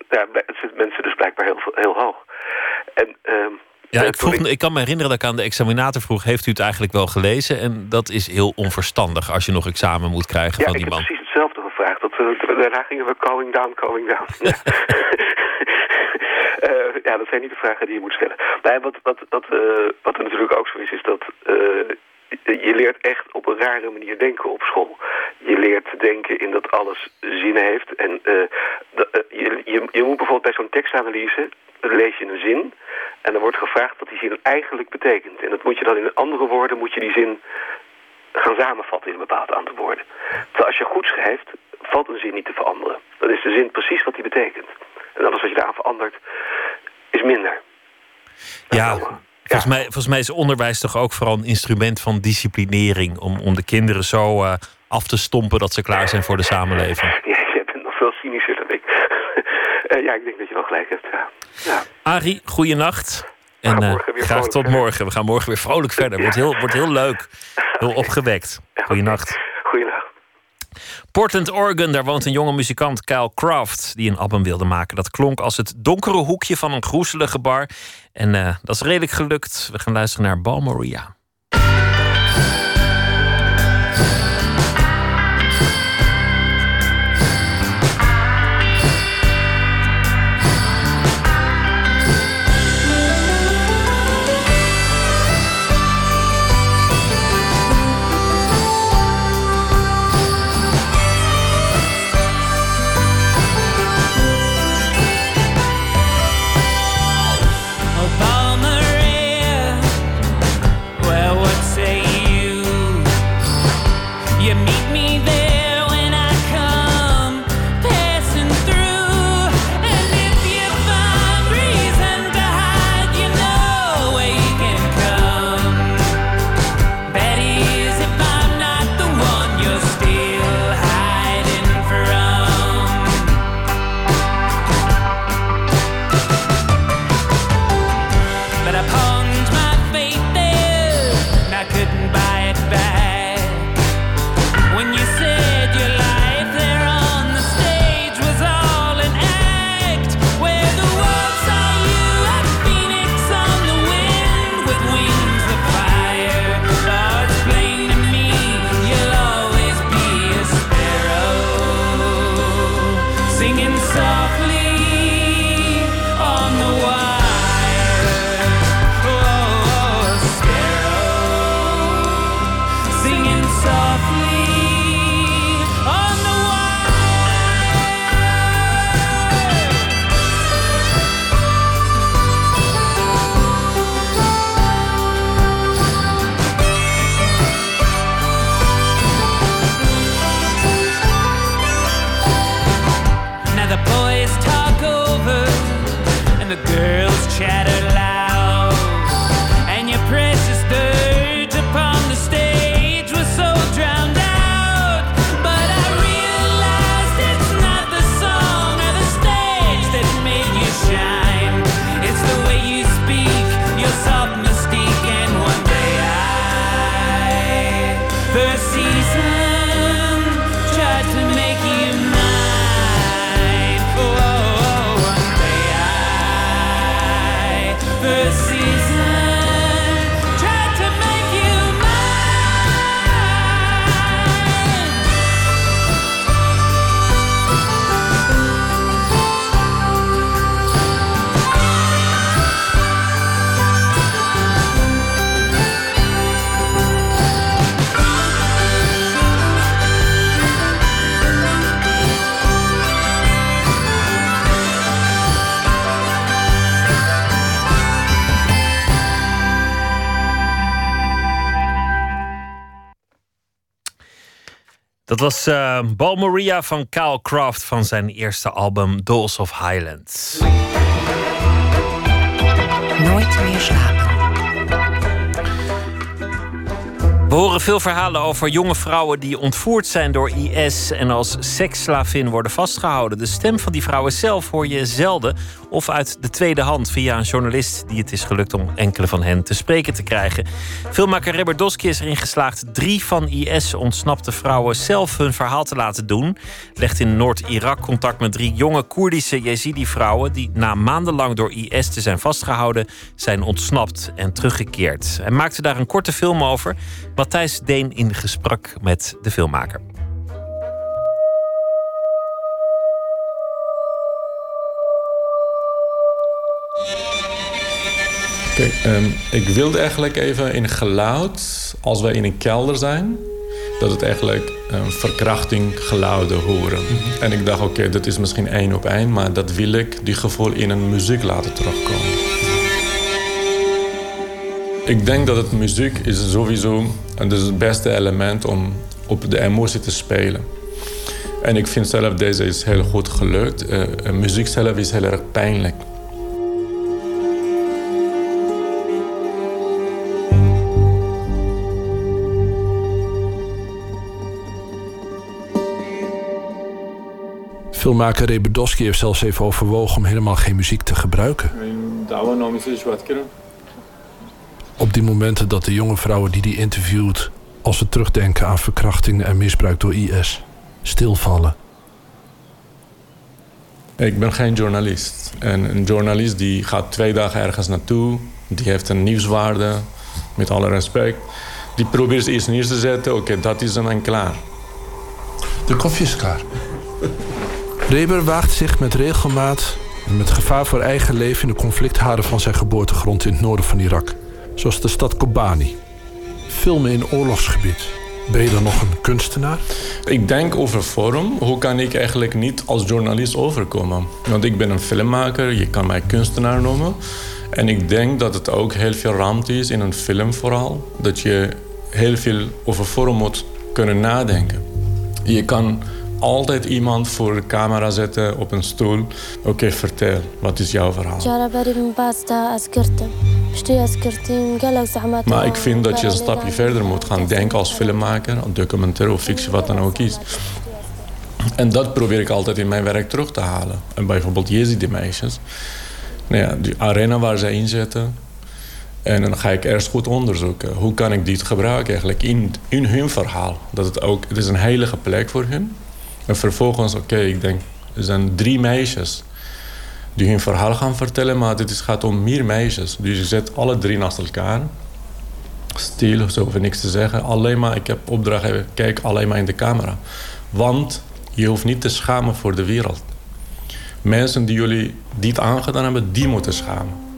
Speaker 11: Ja, het zitten mensen dus blijkbaar heel, heel hoog. En, ehm,
Speaker 4: Ja, ik, vroeg, ik kan me herinneren dat ik aan de examinator vroeg... heeft u het eigenlijk wel gelezen? En dat is heel onverstandig als je nog examen moet krijgen
Speaker 11: Ja,
Speaker 4: van
Speaker 11: ik
Speaker 4: die
Speaker 11: heb
Speaker 4: man.
Speaker 11: precies hetzelfde gevraagd. Dat, we- daarna gingen we going down, going down. Ja. Ja, dat zijn niet de vragen die je moet stellen. Nee, wat, wat, wat, eh, wat er natuurlijk ook zo is, is dat eh, je leert echt op een rare manier denken op school. Je leert denken in dat alles zin heeft. En eh, je, je, je moet bijvoorbeeld bij zo'n tekstanalyse, lees je een zin... en dan wordt gevraagd wat die zin eigenlijk betekent. En dat moet je dan in andere woorden, moet je die zin gaan samenvatten in een bepaald aantal woorden. Terwijl als je goed schrijft, valt een zin niet te veranderen. Dan is de zin precies wat die betekent. En alles wat je daaraan verandert, is minder.
Speaker 4: Ja, volgens, mij, volgens mij is onderwijs toch ook vooral een instrument van disciplinering... om, om de kinderen zo eh, af te stompen dat ze klaar zijn voor de samenleving.
Speaker 11: Ja, jij bent nog veel cynischer dan ik. Eh, ja, ik denk dat je wel gelijk hebt. Ja. Ja.
Speaker 4: Arie, goeienacht. En
Speaker 11: weer
Speaker 4: graag tot morgen. We gaan morgen weer vrolijk verder. Wordt heel, wordt heel leuk. Heel opgewekt. Goeienacht. Portland, Oregon, daar woont een jonge muzikant, Kyle Craft, die een album wilde maken. Dat klonk als het donkere hoekje van een groezelige bar. En eh, dat is redelijk gelukt. We gaan luisteren naar Balmoria. Was uh, Bal Maria van Kyle Croft van zijn eerste album Dolls of Highlands.
Speaker 3: Nooit meer slapen.
Speaker 4: We horen veel verhalen over jonge vrouwen die ontvoerd zijn door IS en als seksslavin worden vastgehouden. De stem van die vrouwen zelf hoor je zelden of uit de tweede hand via een journalist die het is gelukt om enkele van hen te spreken te krijgen. Filmmaker Reberdowski is erin geslaagd drie van IS ontsnapte vrouwen zelf hun verhaal te laten doen. Legt in Noord-Irak contact met drie jonge Koerdische Jezidi-vrouwen die na maandenlang door IS te zijn vastgehouden zijn ontsnapt en teruggekeerd. Hij maakte daar een korte film over. Matthijs Deen in gesprek met de filmmaker.
Speaker 12: Kijk, ehm, ik wilde eigenlijk even in geluid, als wij in een kelder zijn, dat het eigenlijk um, verkrachting geluiden horen. En ik dacht, oké, dat is misschien één op één, maar dat wil ik, die gevoel in een muziek laten terugkomen. Ik denk dat het muziek is sowieso dat is het beste element om op de emotie te spelen. En ik vind zelf deze is heel goed gelukt. Uh, muziek zelf is heel erg pijnlijk.
Speaker 13: Filmmaker Rebedowski heeft zelfs even overwogen om helemaal geen muziek te gebruiken. Op die momenten dat de jonge vrouwen die hij interviewt, als ze terugdenken aan verkrachtingen en misbruik door IS, stilvallen.
Speaker 12: Ik ben geen journalist. En een journalist die gaat twee dagen ergens naartoe, die heeft een nieuwswaarde, met alle respect. Die probeert eerst neer te zetten, oké, dat is hem en klaar.
Speaker 13: De koffie is klaar. Reber waagt zich met regelmaat en met gevaar voor eigen leven in de conflictharen van zijn geboortegrond in het noorden van Irak. Zoals de stad Kobani. Filmen in oorlogsgebied. Ben je dan nog een kunstenaar?
Speaker 12: Ik denk over vorm. Hoe kan ik eigenlijk niet als journalist overkomen? Want ik ben een filmmaker, je kan mij kunstenaar noemen. En ik denk dat het ook heel veel ruimte is in een film vooral. Dat je heel veel over vorm moet kunnen nadenken. Je kan altijd iemand voor de camera zetten op een stoel. Oké, vertel, wat is jouw verhaal? Maar ik vind dat je een stapje verder moet gaan denken als filmmaker, documentaire of fictie, wat dan ook is. En dat probeer ik altijd in mijn werk terug te halen. En bijvoorbeeld Jezidi meisjes. Nou ja, die arena waar zij in zitten. En dan ga ik eerst goed onderzoeken. Hoe kan ik dit gebruiken eigenlijk in, in hun verhaal? Dat het ook, het is een heilige plek voor hun. En vervolgens, oké, ik denk, er zijn drie meisjes die hun verhaal gaan vertellen, maar dit gaat om meer meisjes. Dus je zet alle drie naast elkaar. Stil, zo hoef niks te zeggen. Alleen maar, ik heb opdracht, kijk alleen maar in de camera. Want je hoeft niet te schamen voor de wereld. Mensen die jullie dit aangedaan hebben, die moeten schamen.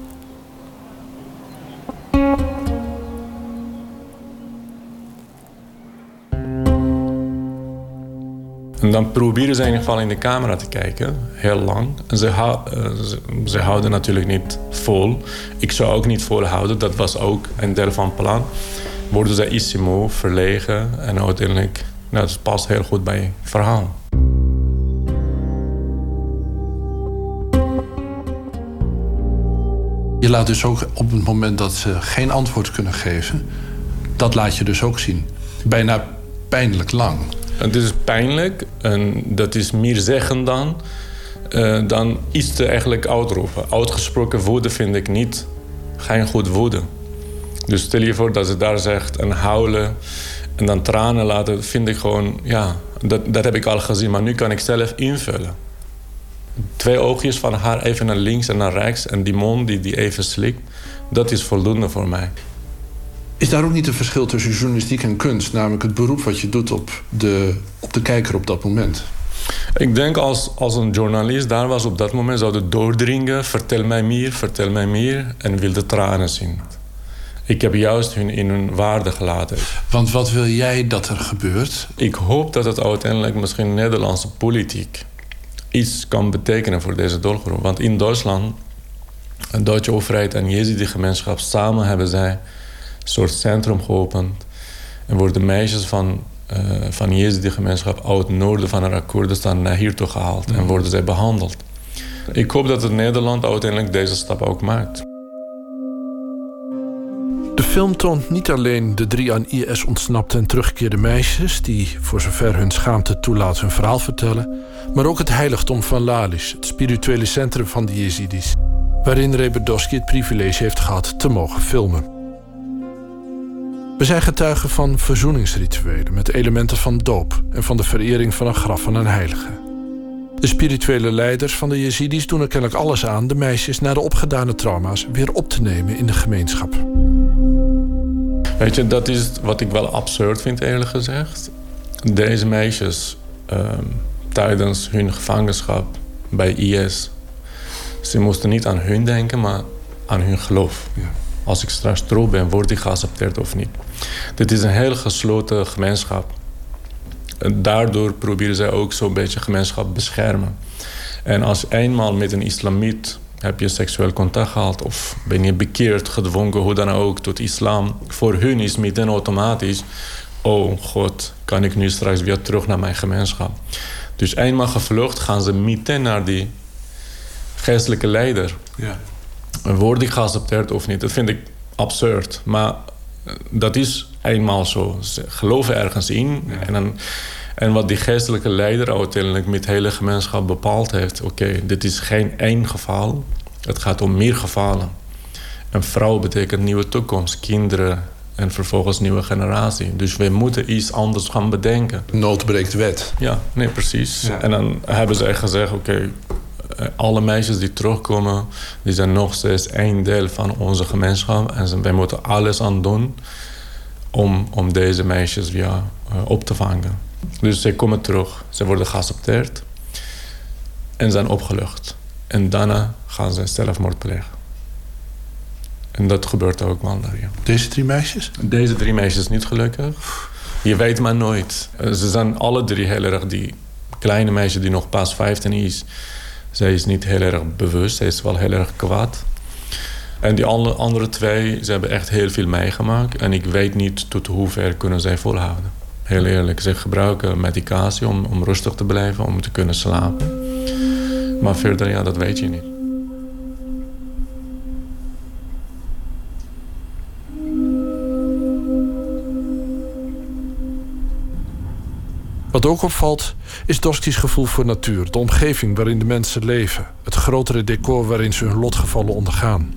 Speaker 12: En dan proberen ze in ieder geval in de camera te kijken, heel lang. En uh, ze, ze, houden natuurlijk niet vol. Ik zou ook niet volhouden, dat was ook een deel van het plan. Worden ze iets moe, verlegen en uiteindelijk, nou, dat past heel goed bij het verhaal.
Speaker 13: Je laat dus ook op het moment dat ze geen antwoord kunnen geven, dat laat je dus ook zien. Bijna pijnlijk lang.
Speaker 12: Het is pijnlijk en dat is meer zeggen dan, uh, dan iets te eigenlijk uitroepen. Uitgesproken woede vind ik niet geen goed woede. Dus stel je voor dat ze daar zegt en huilen En dan tranen laten vind ik gewoon, ja, dat, dat heb ik al gezien. Maar nu kan ik zelf invullen. Twee oogjes van haar even naar links en naar rechts. En die mond die, die even slikt. Dat is voldoende voor mij.
Speaker 13: Is daar ook niet een verschil tussen journalistiek en kunst? Namelijk het beroep wat je doet op de, op de kijker op dat moment.
Speaker 12: Ik denk als, als een journalist daar was op dat moment... zou het doordringen, vertel mij meer, vertel mij meer... en wilde tranen zien. Ik heb juist hun in hun waarde gelaten.
Speaker 13: Want wat wil jij dat er gebeurt?
Speaker 12: Ik hoop dat het uiteindelijk misschien Nederlandse politiek... iets kan betekenen voor deze doelgroep. Want in Duitsland, de Duitse overheid en Jezidi-gemeenschap... samen hebben zij soort centrum geopend... en worden meisjes van uh, van Jezidi-gemeenschap uit het noorden van Irak Koerdistan naar hier toe gehaald en worden zij behandeld. Ik hoop dat het Nederland uiteindelijk deze stap ook maakt.
Speaker 13: De film toont niet alleen de drie aan IS ontsnapte en teruggekeerde meisjes... die voor zover hun schaamte toelaat hun verhaal vertellen... maar ook het heiligdom van Lalish, het spirituele centrum van de Jezidis... waarin Reberdowski het privilege heeft gehad te mogen filmen. We zijn getuigen van verzoeningsrituelen met elementen van doop en van de verering van een graf van een heilige. De spirituele leiders van de Jezidis doen er kennelijk alles aan de meisjes na de opgedane trauma's weer op te nemen in de gemeenschap.
Speaker 12: Weet je, dat is wat ik wel absurd vind, eerlijk gezegd. Deze meisjes ehm, tijdens hun gevangenschap bij IS, ze moesten niet aan hun denken, maar aan hun geloof. Ja. Als ik straks trouw ben, word ik geaccepteerd of niet. Dit is een heel gesloten gemeenschap. En daardoor proberen zij ook zo'n beetje gemeenschap beschermen. En als eenmaal met een islamiet heb je seksueel contact gehad of ben je bekeerd, gedwongen, hoe dan ook, tot islam. Voor hun is meteen automatisch, oh god, kan ik nu straks weer terug naar mijn gemeenschap. Dus eenmaal gevlucht gaan ze meteen naar die geestelijke leider. Ja. Word ik geaccepteerd of niet? Dat vind ik absurd. Maar dat is eenmaal zo. Ze geloven ergens in. En, dan, en wat die geestelijke leider uiteindelijk met de hele gemeenschap bepaald heeft... oké, dit is geen één geval. Het gaat om meer gevallen. Een vrouw betekent nieuwe toekomst, kinderen en vervolgens nieuwe generatie. Dus we moeten iets anders gaan bedenken.
Speaker 13: Nood breekt wet.
Speaker 12: Ja, nee, precies. En dan hebben ze echt gezegd, oké, alle meisjes die terugkomen, die zijn nog steeds één deel van onze gemeenschap. En wij moeten alles aan doen om, om deze meisjes weer uh, op te vangen. Dus ze komen terug, ze worden geaccepteerd en zijn opgelucht. En daarna gaan ze zelfmoord plegen. En dat gebeurt ook wel daar, ja.
Speaker 13: Deze drie meisjes?
Speaker 12: Deze drie meisjes niet gelukkig. Je weet maar nooit. Eh, ze zijn alle drie heel erg die kleine meisje die nog pas 15 is zij is niet heel erg bewust, zij is wel heel erg kwaad. En die andere, twee, ze hebben echt heel veel meegemaakt. En ik weet niet tot hoever kunnen zij volhouden. Heel eerlijk, ze gebruiken medicatie om, om rustig te blijven, om te kunnen slapen. Maar verder, ja, dat weet je niet.
Speaker 13: Wat ook opvalt, is Doski's gevoel voor natuur, de omgeving waarin de mensen leven, het grotere decor waarin ze hun lotgevallen ondergaan.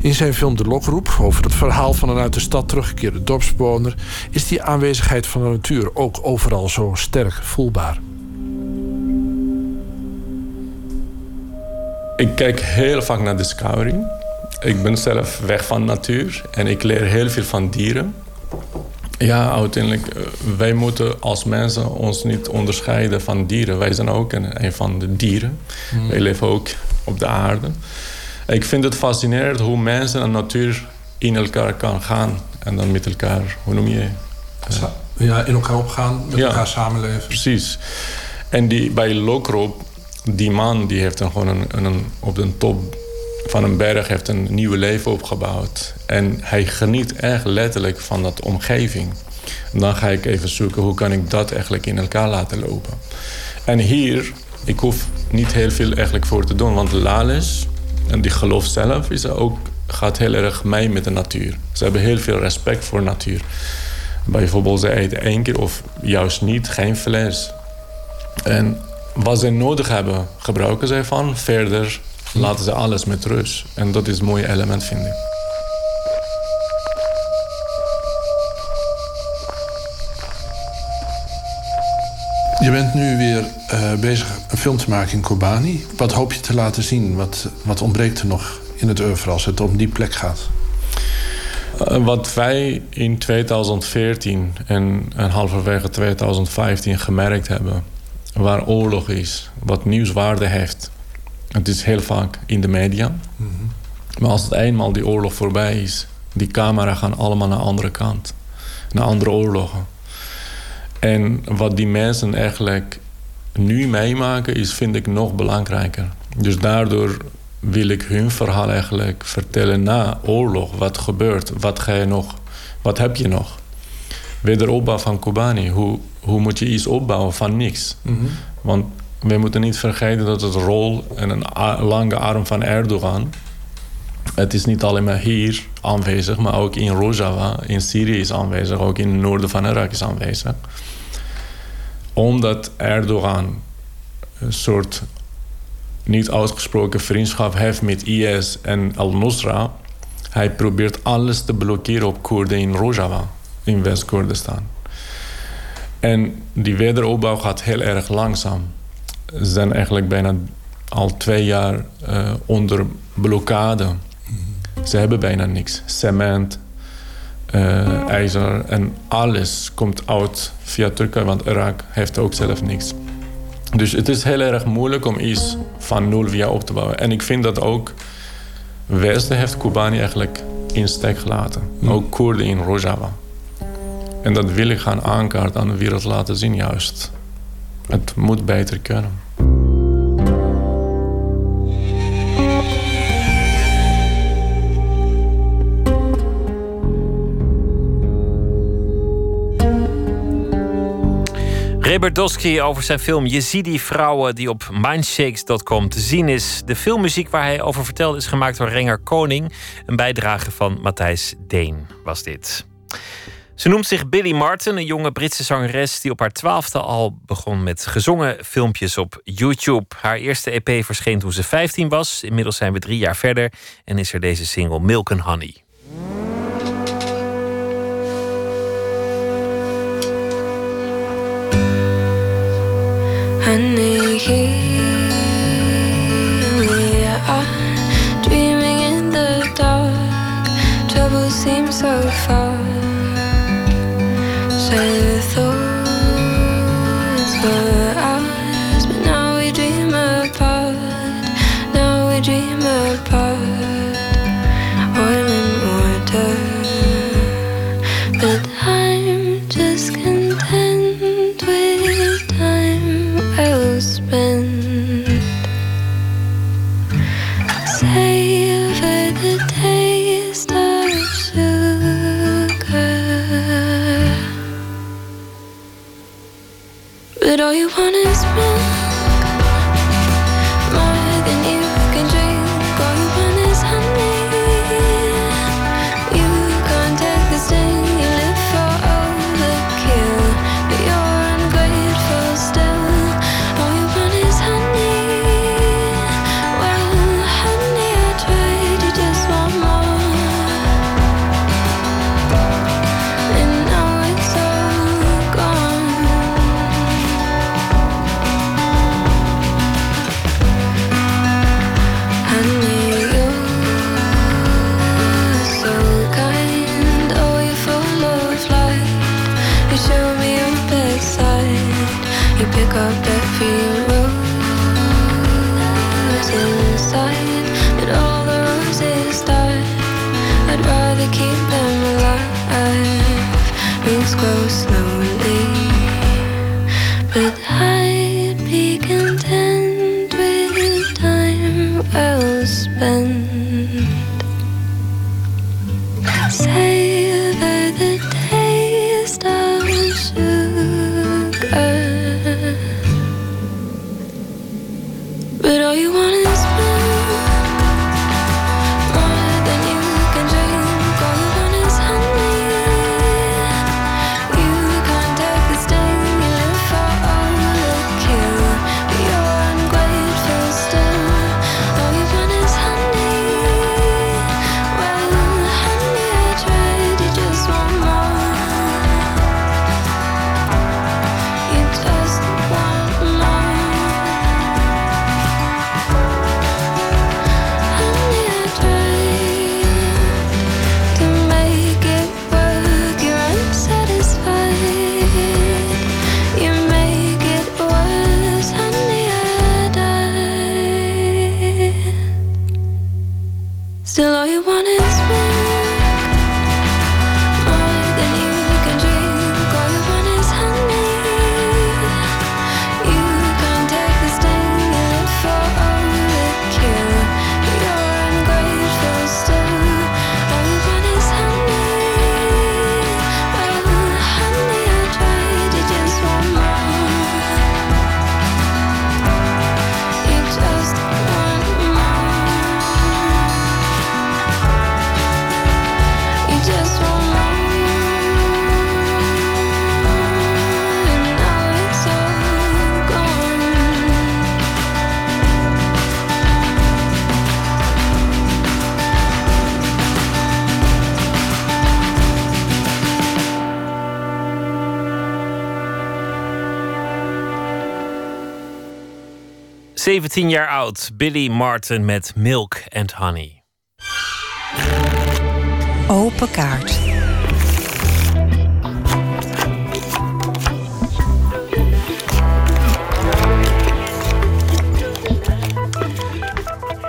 Speaker 13: In zijn film De Lokroep, over het verhaal van een uit de stad teruggekeerde dorpsbewoner, is die aanwezigheid van de natuur ook overal zo sterk voelbaar.
Speaker 12: Ik kijk heel vaak naar Discovery. Ik ben zelf weg van natuur en ik leer heel veel van dieren. Ja, uiteindelijk, eh, wij moeten als mensen ons niet onderscheiden van dieren. Wij zijn ook een, een van de dieren. Mm. Wij leven ook op de aarde. Ik vind het fascinerend hoe mensen en natuur in elkaar kan gaan. En dan met elkaar, hoe noem je?
Speaker 13: Uh, ja, in elkaar opgaan, met elkaar samenleven.
Speaker 12: Precies. En die, bij Lokrop, die man die heeft dan gewoon een, een, op de top van een berg heeft een nieuw leven opgebouwd. En hij geniet echt letterlijk van dat omgeving. Dan ga ik even zoeken hoe kan ik dat eigenlijk in elkaar laten lopen. En hier, ik hoef niet heel veel eigenlijk voor te doen. Want Lales, en die geloof zelf, is ook, gaat heel erg mee met de natuur. Ze hebben heel veel respect voor natuur. Bijvoorbeeld, ze eten één keer of juist niet, geen vlees. En wat ze nodig hebben, gebruiken zij van. Verder laten ze alles met rust. En dat is een mooi element, vind ik.
Speaker 13: Je bent nu weer uh, bezig een film te maken in Kobani. Wat hoop je te laten zien? Wat, wat ontbreekt er nog in het oeuvre als het om die plek gaat?
Speaker 12: Uh, wat wij in 2014 en, en halverwege 2015 gemerkt hebben... waar oorlog is, wat nieuwswaarde heeft... het is heel vaak in de media. Mm -hmm. Maar als het eenmaal die oorlog voorbij is... die camera gaan allemaal naar de andere kant. Naar andere oorlogen. En wat die mensen eigenlijk nu meemaken, is vind ik nog belangrijker. Dus daardoor wil ik hun verhaal eigenlijk vertellen na oorlog. Wat gebeurt? Wat ga je nog? Wat heb je nog? Wederopbouw van Kobani. Hoe, hoe moet je iets opbouwen van niks? Mm -hmm. Want we moeten niet vergeten dat het rol en een lange arm van Erdogan... Het is niet alleen maar hier aanwezig, maar ook in Rojava, in Syrië is aanwezig, ook in het noorden van Irak is aanwezig. Omdat Erdogan een soort niet uitgesproken vriendschap heeft met IS en al-Nusra, hij probeert alles te blokkeren op Koerden in Rojava, in West-Koerdistan. En die wederopbouw gaat heel erg langzaam. Zijn eigenlijk bijna al twee jaar uh, onder blokkade. Ze hebben bijna niks. Cement, uh, ijzer en alles komt uit via Turkije, want Irak heeft ook zelf niks. Dus het is heel erg moeilijk om iets van nul via op te bouwen. En ik vind dat ook Westen heeft Kobani eigenlijk in steek gelaten. Mm. Ook Koerden in Rojava. En dat wil ik gaan aankaarten aan de wereld laten zien juist. Het moet beter kunnen.
Speaker 4: Reberdowski over zijn film Jezidi Vrouwen, die op mindshakes.com te zien is. De filmmuziek waar hij over vertelde is gemaakt door Renger Koning. Een bijdrage van Matthijs Deen was dit. Ze noemt zich Billy Martin, een jonge Britse zangeres die op haar twaalfde al begon met gezongen filmpjes op YouTube. Haar eerste EP verscheen toen ze 15 was. Inmiddels zijn we drie jaar verder en is er deze single Milk and Honey.
Speaker 14: Honey, dreaming in the dark. Trouble seems so far. But all you want is milk.
Speaker 4: 17 jaar oud, Billy Martin met Milk and Honey.
Speaker 3: Open kaart.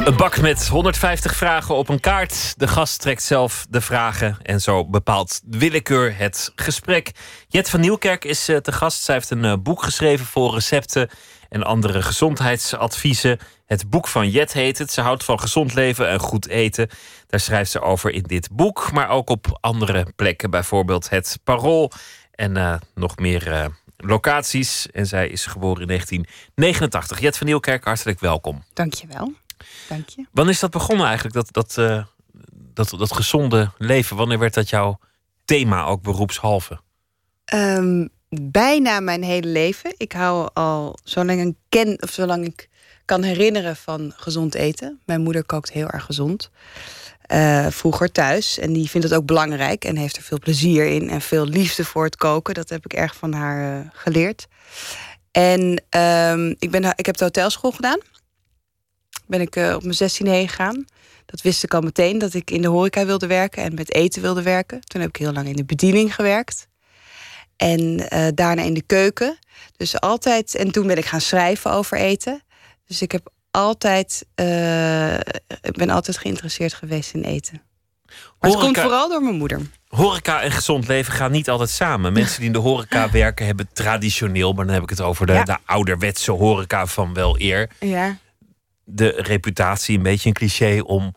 Speaker 4: Een bak met 150 vragen op een kaart. De gast trekt zelf de vragen en zo bepaalt willekeur het gesprek. Jet van Nieuwkerk is eh, te gast. Zij heeft een eh, boek geschreven voor recepten en andere gezondheidsadviezen. Het boek van Jet heet het. Ze houdt van gezond leven en goed eten. Daar schrijft ze over in dit boek, maar ook op andere plekken. Bijvoorbeeld het Parool en eh, nog meer locaties. En zij is geboren in 1989. Jet van Nieuwkerk, hartelijk welkom.
Speaker 15: Dankjewel. Dank je.
Speaker 4: Wanneer is dat begonnen eigenlijk, dat, dat, uh, dat, dat gezonde leven? Wanneer werd dat jouw thema, ook beroepshalve?
Speaker 15: Um, bijna mijn hele leven. Ik hou al zolang ik ken, of zolang ik kan herinneren van gezond eten. Mijn moeder kookt heel erg gezond. Uh, vroeger thuis. En die vindt het ook belangrijk en heeft er veel plezier in en veel liefde voor het koken. Dat heb ik erg van haar uh, geleerd. En um, ik, ben, ik heb de hotelschool gedaan ben ik uh, op mijn 16 heen gegaan. Dat wist ik al meteen, dat ik in de horeca wilde werken en met eten wilde werken. Toen heb ik heel lang in de bediening gewerkt. En uh, daarna in de keuken. Dus altijd, en toen ben ik gaan schrijven over eten. Dus ik heb altijd, uh, ik ben altijd geïnteresseerd geweest in eten. Maar horeca, het komt vooral door mijn moeder.
Speaker 4: Horeca en gezond leven gaan niet altijd samen. Mensen die in de horeca werken hebben traditioneel, maar dan heb ik het over de, ja. de ouderwetse horeca van wel eer.
Speaker 15: Ja
Speaker 4: de reputatie, een beetje een cliché om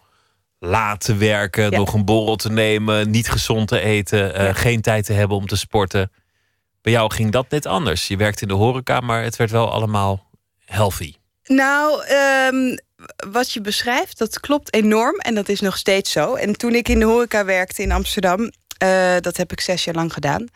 Speaker 4: laat te werken, ja. nog een borrel te nemen, niet gezond te eten, uh, geen tijd te hebben om te sporten. Bij jou ging dat net anders. Je werkte in de horeca, maar het werd wel allemaal healthy.
Speaker 15: Nou, um, wat je beschrijft, dat klopt enorm en dat is nog steeds zo. En toen ik in de horeca werkte in Amsterdam, uh, dat heb ik zes jaar lang gedaan.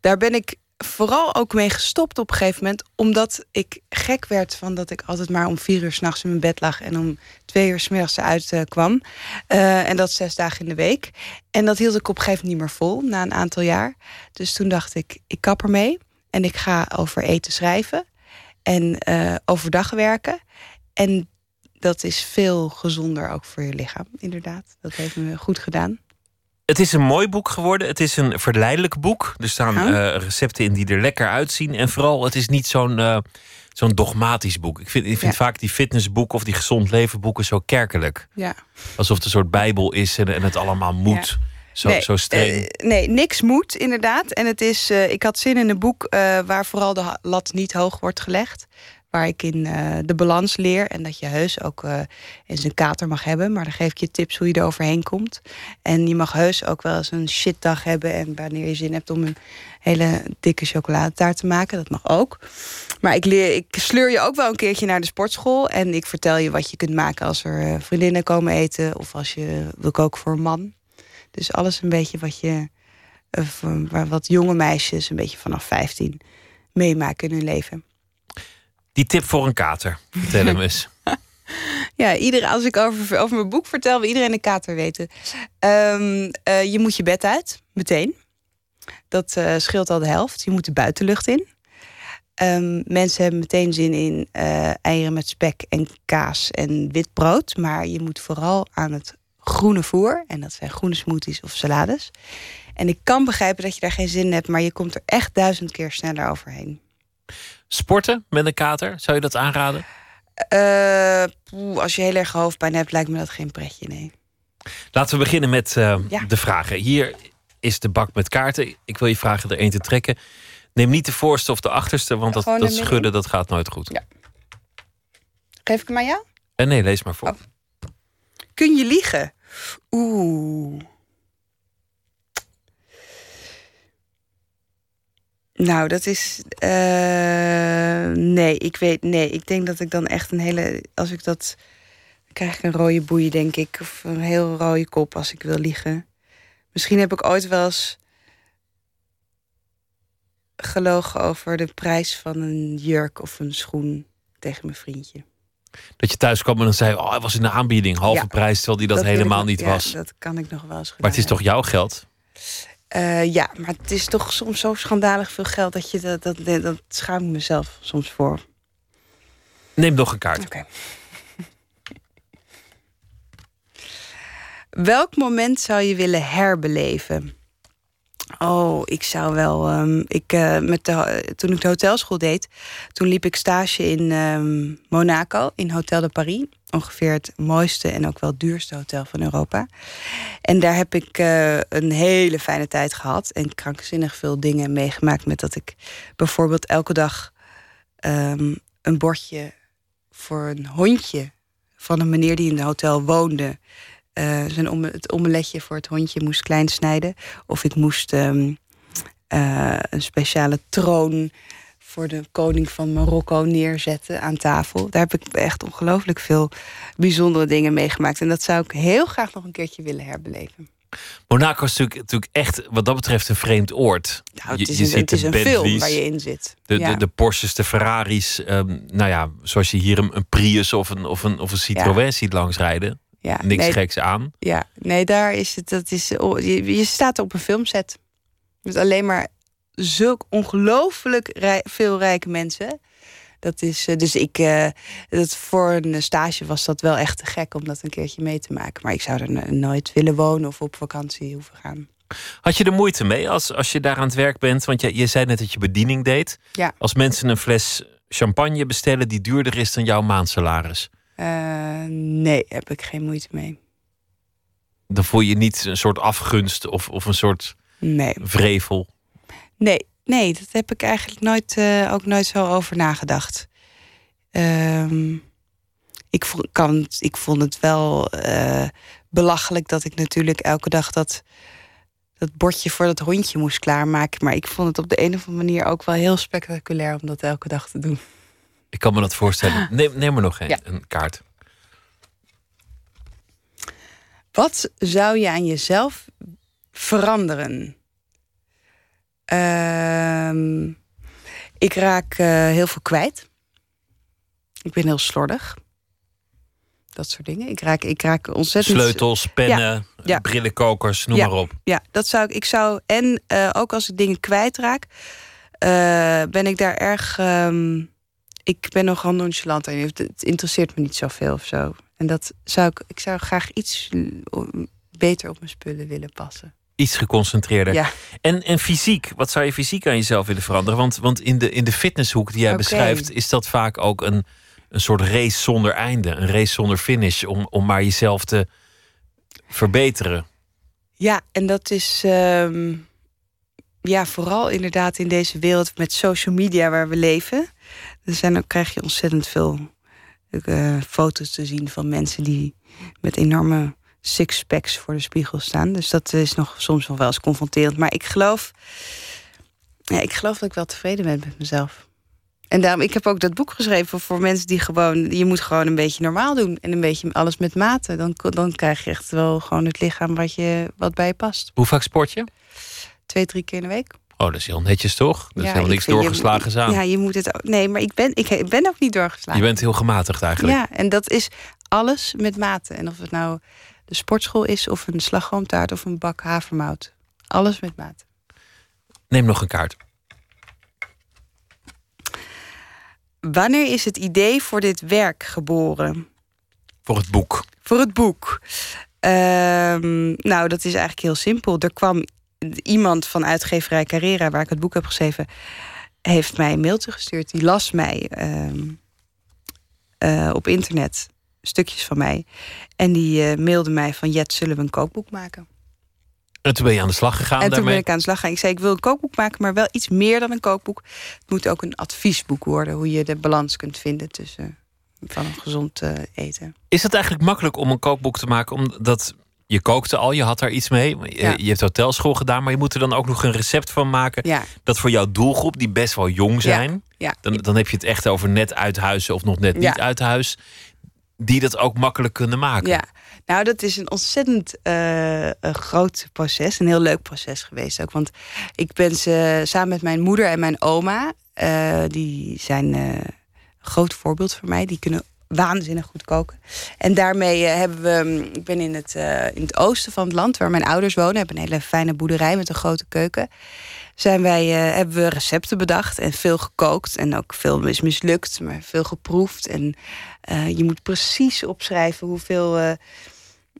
Speaker 15: Daar ben ik vooral ook mee gestopt op een gegeven moment. Omdat ik gek werd van dat ik altijd maar om vier uur s'nachts in mijn bed lag. En om twee uur smiddags eruit uh, kwam. Uh, en dat zes dagen in de week. En dat hield ik op een gegeven moment niet meer vol na een aantal jaar. Dus toen dacht ik, ik kap ermee. En ik ga over eten schrijven. En uh, overdag werken. En dat is veel gezonder ook voor je lichaam, inderdaad. Dat heeft me goed gedaan.
Speaker 4: Het is een mooi boek geworden. Het is een verleidelijk boek. Er staan uh, recepten in die er lekker uitzien. En vooral, het is niet zo'n uh, zo'n dogmatisch boek. Ik vind, ik vind ja. vaak die fitnessboeken of die gezond leven boeken zo kerkelijk.
Speaker 15: Ja.
Speaker 4: Alsof het een soort bijbel is en, en het allemaal moet. Ja. Zo,
Speaker 15: nee,
Speaker 4: zo streng.
Speaker 15: Uh, nee, niks moet inderdaad. En het is, ik had zin in een boek waar vooral de lat niet hoog wordt gelegd waar ik in uh, de balans leer. En dat je heus ook uh, eens een kater mag hebben. Maar dan geef ik je tips hoe je er overheen komt. En je mag heus ook wel eens een shitdag hebben. En wanneer je zin hebt om een hele dikke chocoladetaart te maken. Dat mag ook. Maar ik, leer, ik sleur je ook wel een keertje naar de sportschool. En ik vertel je wat je kunt maken als er uh, vriendinnen komen eten. Of als je wil koken voor een man. Dus alles een beetje wat je... waar wat jonge meisjes, een beetje vanaf 15, meemaken in hun leven.
Speaker 4: Die tip voor een kater, vertel hem eens.
Speaker 15: ja, iedereen, als ik over, mijn boek vertel, wil iedereen een kater weten. Um, uh, je moet je bed uit, meteen. Dat uh, scheelt al de helft. Je moet de buitenlucht in. Um, mensen hebben meteen zin in uh, eieren met spek en kaas en wit brood. Maar je moet vooral aan het groene voer. En dat zijn groene smoothies of salades. En ik kan begrijpen dat je daar geen zin in hebt, maar je komt er echt duizend keer sneller overheen.
Speaker 4: Sporten met een kater, zou je dat aanraden?
Speaker 15: Uh, poeh, als je heel erg hoofdpijn hebt, lijkt me dat geen pretje, nee.
Speaker 4: Laten we beginnen met uh, ja. de vragen. Hier is de bak met kaarten. Ik wil je vragen er één te trekken. Neem niet de voorste of de achterste, want dat, dat schudden dat gaat nooit goed.
Speaker 15: Ja. Geef ik hem aan jou?
Speaker 4: Uh, nee, lees maar voor.
Speaker 15: Oh. Kun je liegen? Oeh. Nou, dat is. Uh, nee, ik weet. Nee, ik denk dat ik dan echt een hele. Als ik dat. Dan krijg ik een rode boei, denk ik. Of een heel rode kop als ik wil liegen. Misschien heb ik ooit wel eens. gelogen over de prijs van een jurk of een schoen tegen mijn vriendje.
Speaker 4: Dat je thuis kwam en dan zei: Oh, hij was in de aanbieding, halve ja, prijs, terwijl die dat, dat helemaal
Speaker 15: ik,
Speaker 4: niet
Speaker 15: ja,
Speaker 4: was.
Speaker 15: Dat kan ik nog wel eens.
Speaker 4: Maar het is toch jouw geld?
Speaker 15: Uh, ja, maar het is toch soms zo schandalig veel geld dat je dat, dat, dat schaam ik mezelf soms voor.
Speaker 4: Neem nog een kaart.
Speaker 15: Oké. Welk moment zou je willen herbeleven? Oh, ik zou wel. ehm, ik, eh, met toen ik de hotelschool deed, toen liep ik stage in ehm, Monaco, in Hotel de Paris. Ongeveer het mooiste en ook wel duurste hotel van Europa. En daar heb ik eh, een hele fijne tijd gehad. En krankzinnig veel dingen meegemaakt. Met dat ik bijvoorbeeld elke dag ehm, een bordje voor een hondje van een meneer die in het hotel woonde. Eh, zijn om, het omeletje voor het hondje moest klein snijden. Of ik moest ehm, eh, een speciale troon voor de koning van Marokko neerzetten aan tafel. Daar heb ik echt ongelooflijk veel bijzondere dingen meegemaakt. En dat zou ik heel graag nog een keertje willen herbeleven.
Speaker 4: Monaco is natuurlijk, natuurlijk echt wat dat betreft een vreemd oord.
Speaker 15: Nou, het is een, het is een film waar je in zit.
Speaker 4: De,
Speaker 15: Ja.
Speaker 4: de, de Porsches, de Ferraris. ehm, nou ja, zoals je hier een, een Prius of een, of een, of een Citroën ziet langsrijden.
Speaker 15: Ja,
Speaker 4: Niks
Speaker 15: nee.
Speaker 4: geks aan.
Speaker 15: Ja, nee, daar is het. Dat is, oh, je, je staat op een filmset. Met alleen maar zulk ongelooflijk rij- veel rijke mensen. Dat is, eh, dus ik, eh, dat voor een stage was dat wel echt te gek om dat een keertje mee te maken. Maar ik zou er no- nooit willen wonen of op vakantie hoeven gaan.
Speaker 4: Had je er moeite mee als, als je daar aan het werk bent? Want je, je zei net dat je bediening deed.
Speaker 15: Ja.
Speaker 4: Als mensen een fles champagne bestellen die duurder is dan jouw maandsalaris.
Speaker 15: Eh, nee, heb ik geen moeite mee.
Speaker 4: Dan voel je niet een soort afgunst of, of een soort
Speaker 15: Nee.
Speaker 4: vrevel.
Speaker 15: Nee, nee, dat heb ik eigenlijk nooit, eh, ook nooit zo over nagedacht. Ehm, ik, vo- kan, ik vond het wel eh, belachelijk dat ik natuurlijk elke dag dat, dat bordje voor dat hondje moest klaarmaken. Maar ik vond het op de een of andere manier ook wel heel spectaculair om dat elke dag te doen.
Speaker 4: Ik kan me dat voorstellen. Neem, neem er nog een,
Speaker 15: Ja.
Speaker 4: een kaart.
Speaker 15: Wat zou je aan jezelf veranderen? Ehm, ik raak eh, heel veel kwijt. Ik ben heel slordig. Dat soort dingen. Ik raak, ik raak ontzettend.
Speaker 4: Sleutels, pennen,
Speaker 15: Ja, ja.
Speaker 4: brillenkokers, noem
Speaker 15: ja,
Speaker 4: maar op.
Speaker 15: Ja, dat zou ik. Ik zou. En eh, ook als ik dingen kwijtraak, eh, ben ik daar erg. ehm, ik ben nogal nonchalant en het het interesseert me niet zoveel of zo. En dat zou ik. Ik zou graag iets l- beter op mijn spullen willen passen.
Speaker 4: Iets geconcentreerder.
Speaker 15: Ja.
Speaker 4: En, en fysiek, wat zou je fysiek aan jezelf willen veranderen? Want, want in, de, in de fitnesshoek die jij beschrijft, is dat vaak ook een, een soort race zonder einde. Een race zonder finish, om, om maar jezelf te verbeteren.
Speaker 15: Ja, en dat is. ehm, ja, vooral inderdaad in deze wereld met social media waar we leven. Er zijn ook, krijg je ontzettend veel eh, foto's te zien van mensen die met enorme sixpacks voor de spiegel staan. Dus dat is nog soms nog wel eens confronterend. Maar ik geloof, ja, ik geloof dat ik wel tevreden ben met mezelf. En daarom, ik heb ook dat boek geschreven voor mensen die gewoon, je moet gewoon een beetje normaal doen en een beetje alles met mate. Dan, dan krijg je echt wel gewoon het lichaam wat, je, wat bij je past.
Speaker 4: Hoe vaak sport je?
Speaker 15: Twee, drie keer in de week.
Speaker 4: Oh, dat is heel netjes toch? Dat is helemaal
Speaker 15: ik
Speaker 4: niks
Speaker 15: je-
Speaker 4: doorgeslagen aan.
Speaker 15: Ja, je moet het ook. Nee, maar ik ben, ik, ik ben ook niet doorgeslagen.
Speaker 4: Je bent heel gematigd eigenlijk.
Speaker 15: Ja, en dat is alles met mate. En of het nou de sportschool is, of een slagroomtaart of een bak havermout. Alles met mate.
Speaker 4: Neem nog een kaart.
Speaker 15: Wanneer is het idee voor dit werk geboren?
Speaker 4: Voor het boek.
Speaker 15: Voor het boek. Ehm, nou, dat is eigenlijk heel simpel. Er kwam iemand van uitgeverij Carrera, waar ik het boek heb geschreven, heeft mij een mailtje gestuurd. Die las mij ehm, eh, op internet stukjes van mij. En die eh, mailde mij van Jet, zullen we een kookboek maken?
Speaker 4: En toen ben je aan de slag gegaan
Speaker 15: en toen
Speaker 4: daarmee.
Speaker 15: ben ik aan de slag gegaan. Ik zei, ik wil een kookboek maken, maar wel iets meer dan een kookboek. Het moet ook een adviesboek worden, hoe je de balans kunt vinden tussen van een gezond eh, eten.
Speaker 4: Is het eigenlijk makkelijk om een kookboek te maken? Omdat je kookte al, je had daar iets mee. Je,
Speaker 15: Ja.
Speaker 4: je hebt hotelschool gedaan, maar je moet er dan ook nog een recept van maken.
Speaker 15: Ja.
Speaker 4: Dat voor jouw doelgroep, die best wel jong zijn.
Speaker 15: Ja.
Speaker 4: Dan, dan heb je het echt over net uit huis of nog net niet uit huis. Die dat ook makkelijk kunnen maken.
Speaker 15: Ja, nou dat is een ontzettend eh, een groot proces. Een heel leuk proces geweest ook. Want ik ben ze samen met mijn moeder en mijn oma... eh, die zijn eh, een groot voorbeeld voor mij. Die kunnen waanzinnig goed koken. En daarmee eh, hebben we... mm, Ik ben in het, eh, in het oosten van het land, waar mijn ouders wonen... hebben een hele fijne boerderij met een grote keuken. zijn wij, eh, hebben we recepten bedacht en veel gekookt. En ook veel is mislukt, maar veel geproefd. En je moet precies opschrijven hoeveel,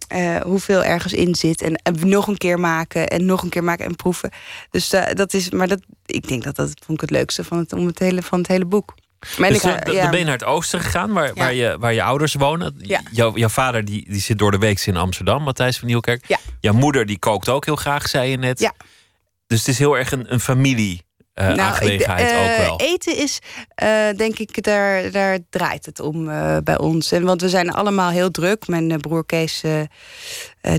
Speaker 15: eh, hoeveel ergens in zit. En, nog een keer maken en nog een keer maken en proeven. Dus dat is, maar dat, ik denk dat dat vond ik het leukste van het, om het hele, van het hele boek.
Speaker 4: Dus
Speaker 15: ik,
Speaker 4: dan
Speaker 15: ja.
Speaker 4: ben je naar het oosten gegaan, waar, waar, je, waar je ouders wonen.
Speaker 15: Ja.
Speaker 4: Jouw, jouw vader die, die zit door de week in Amsterdam, Matthijs van Nieuwkerk.
Speaker 15: Ja.
Speaker 4: Jouw moeder die kookt ook heel graag, zei je net.
Speaker 15: Ja.
Speaker 4: Dus het is heel erg een, een familie eh,
Speaker 15: Nou,
Speaker 4: aangelegenheid
Speaker 15: ik- eh,
Speaker 4: ook wel.
Speaker 15: Eten is, eh, denk ik, daar, daar draait het om eh, bij ons. En, want we zijn allemaal heel druk. Mijn eh, broer Kees, eh, eh,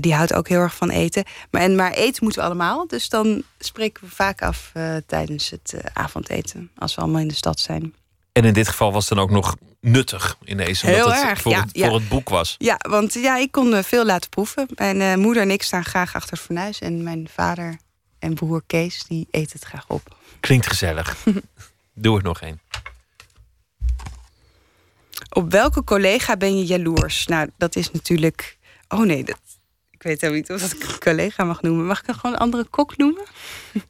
Speaker 15: die houdt ook heel erg van eten. Maar, en, maar eten moeten we allemaal. Dus dan spreken we vaak af eh, tijdens het eh, avondeten. Als we allemaal in de stad zijn.
Speaker 4: En in dit geval was het dan ook nog nuttig ineens. Omdat
Speaker 15: Heel
Speaker 4: het
Speaker 15: erg,
Speaker 4: voor,
Speaker 15: ja,
Speaker 4: het,
Speaker 15: ja.
Speaker 4: voor het boek was.
Speaker 15: Ja, want ja, ik kon eh, veel laten proeven. Mijn eh, moeder en ik staan graag achter het fornuis. En mijn vader en broer Kees, die eten het graag op.
Speaker 4: Klinkt gezellig. Doe er nog één.
Speaker 15: Op welke collega ben je jaloers? Nou, dat is natuurlijk. Oh nee, dat, weet helemaal niet of dat ik een collega mag noemen. Mag ik dan gewoon een andere kok noemen?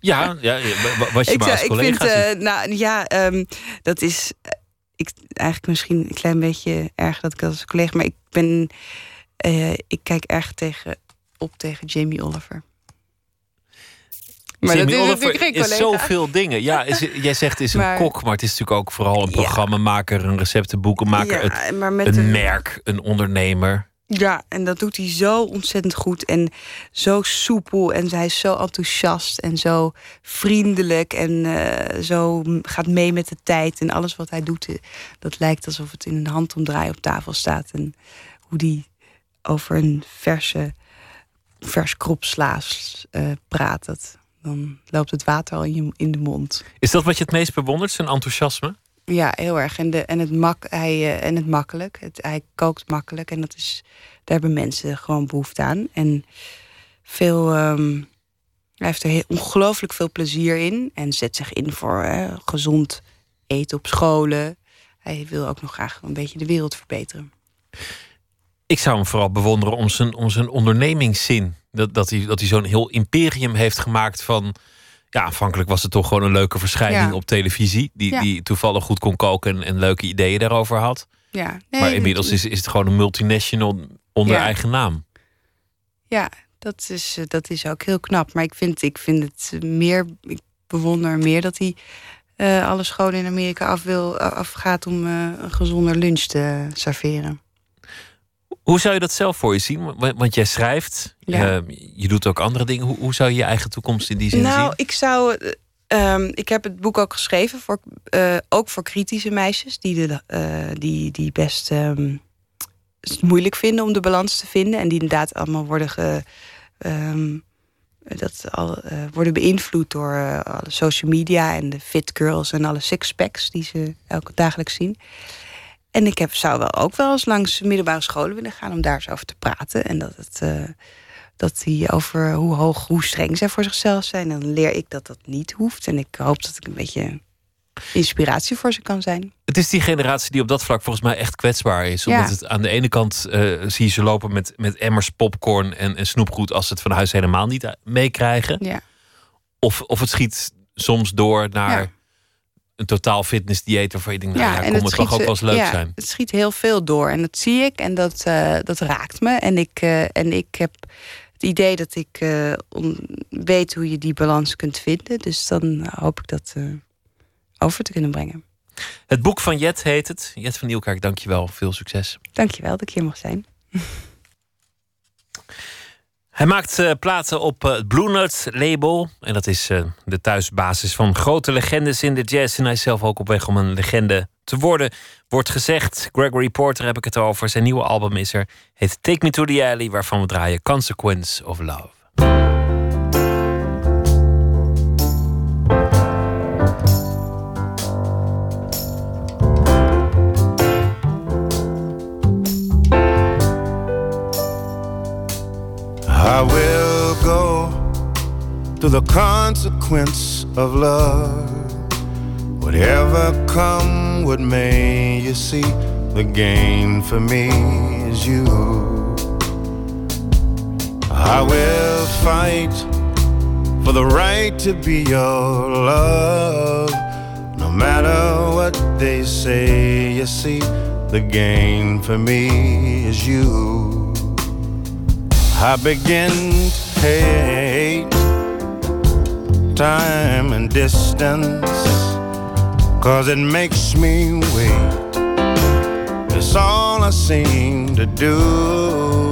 Speaker 4: Ja, ja wa- wa- was je
Speaker 15: ik,
Speaker 4: maar als
Speaker 15: zou- ik
Speaker 4: collega
Speaker 15: vind, eh, nou ja, ehm, dat is eh, ik, eigenlijk misschien een klein beetje erg dat ik dat als collega, maar ik ben, eh, ik kijk erg tegen, op tegen Jamie Oliver. Maar
Speaker 4: Jamie
Speaker 15: dat is
Speaker 4: Oliver is
Speaker 15: collega.
Speaker 4: zoveel dingen. Ja, is, jij zegt is een
Speaker 15: Maar-
Speaker 4: kok, maar het is natuurlijk ook vooral een programmamaker, een receptenboekenmaker,
Speaker 15: Ja,
Speaker 4: het-
Speaker 15: maar met
Speaker 4: een
Speaker 15: een-
Speaker 4: merk, een ondernemer.
Speaker 15: Ja, en dat doet hij zo ontzettend goed en zo soepel en hij is zo enthousiast en zo vriendelijk en eh, zo gaat mee met de tijd en alles wat hij doet, eh, dat lijkt alsof het in een handomdraai op tafel staat en hoe die over een verse vers kropslaas eh praat, dat, dan loopt het water al in, je, in de mond.
Speaker 4: Is dat wat je het meest bewondert, zijn enthousiasme?
Speaker 15: Ja, heel erg. En, de, en, het, mak, hij, eh, en het makkelijk. Het, hij kookt makkelijk. En dat is, daar hebben mensen gewoon behoefte aan. En veel, ehm, hij heeft er ongelooflijk veel plezier in. En zet zich in voor gezond eten op scholen. Hij wil ook nog graag een beetje de wereld verbeteren.
Speaker 4: Ik zou hem vooral bewonderen om zijn, om zijn ondernemingszin. Dat, dat hij, dat hij zo'n heel imperium heeft gemaakt van... Ja, aanvankelijk was het toch gewoon een leuke verschijning
Speaker 15: Ja.
Speaker 4: op televisie. Die,
Speaker 15: Ja.
Speaker 4: die toevallig goed kon koken en, en leuke ideeën daarover had.
Speaker 15: Ja, nee,
Speaker 4: maar inmiddels is, is het gewoon een multinational onder eigen naam.
Speaker 15: Ja, dat is, eh, dat is ook heel knap. Maar ik vind, ik vind het meer. Ik bewonder meer dat hij eh, alle scholen in Amerika af wil, afgaat om eh, een gezonder lunch te serveren.
Speaker 4: Hoe zou je dat zelf voor je zien? Want, jij schrijft,
Speaker 15: Ja.
Speaker 4: eh, je doet ook andere dingen. Hoe, hoe zou je je eigen toekomst in die zin
Speaker 15: nou,
Speaker 4: zien?
Speaker 15: ik zou. eh, ehm, ik heb het boek ook geschreven, voor, eh, ook voor kritische meisjes, die, de, eh, die, die best ehm, het moeilijk vinden om de balans te vinden. En die inderdaad allemaal worden, ge, ehm, dat al, worden beïnvloed door alle social media en de fit girls en alle sixpacks die ze elke dagelijks zien. En ik heb, zou wel ook wel eens langs middelbare scholen willen gaan om daar eens over te praten. En dat het. eh, dat die over hoe hoog, hoe streng zij voor zichzelf zijn. En dan leer ik dat dat niet hoeft. En ik hoop dat ik een beetje inspiratie voor ze kan zijn.
Speaker 4: Het is die generatie die op dat vlak volgens mij echt kwetsbaar is. Omdat
Speaker 15: Ja.
Speaker 4: het aan de ene kant eh, zie je ze lopen met, met emmers popcorn en, en snoepgoed als ze het van huis helemaal niet eh, meekrijgen.
Speaker 15: Ja.
Speaker 4: Of, of het schiet soms door naar
Speaker 15: Ja.
Speaker 4: Een totaal fitnessdieet waarvan je denkt, nou ja, kom, het mag ook wel eens leuk
Speaker 15: ja,
Speaker 4: zijn.
Speaker 15: Het schiet heel veel door. En dat zie ik en dat, eh, dat raakt me. En ik, eh, en ik heb het idee dat ik eh, weet hoe je die balans kunt vinden. Dus dan hoop ik dat over te kunnen brengen.
Speaker 4: Het boek van Jet heet het. Jet van Nieuwkerk, dankjewel. Veel succes.
Speaker 15: Dankjewel dat ik hier mag zijn.
Speaker 4: Hij maakt eh, platen op eh, het Blue Note label. En dat is eh, de thuisbasis van grote legendes in de jazz. En hij is zelf ook op weg om een legende te worden. Wordt gezegd, Gregory Porter heb ik het over. Zijn nieuwe album is er. Heet Take Me to the Alley, waarvan we draaien Consequence of Love.
Speaker 16: I will go to the consequence of love. Whatever come, what may you see, the gain for me is you. I will fight for the right to be your love. No matter what they say, you see, the gain for me is you. I begin to hate time and distance, cause it makes me wait. It's all I seem to do.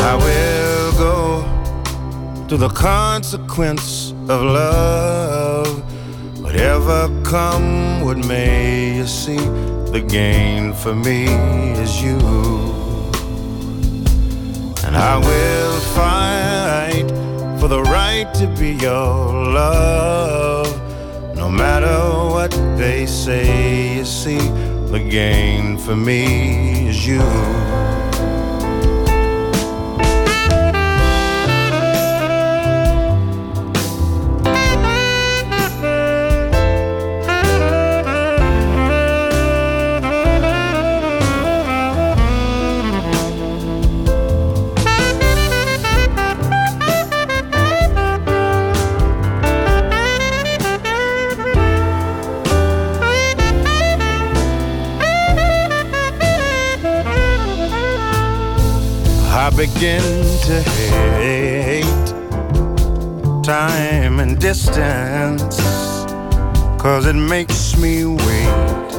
Speaker 16: I will go to the consequence of love. Whatever come what may, you see, the gain for me is you. And I will fight for the right to be your love. No matter what they say, you see, the gain for me is you. Begin to hate time and distance, cause it makes me wait.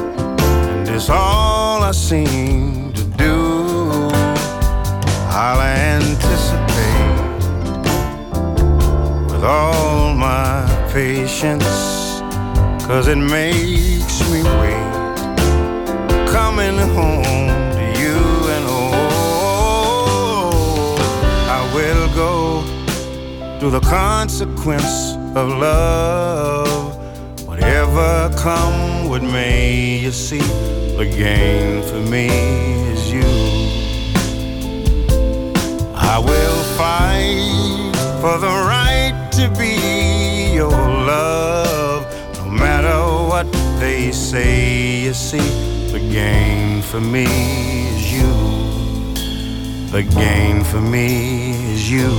Speaker 16: And it's all I seem to do. I'll anticipate with all my patience, cause it makes me wait. Coming home will go through the consequence of love. Whatever come with me, you see, the gain for me is you. I will fight for the right to be your love, no matter what they say, you see, the gain for me. The gain for me is you.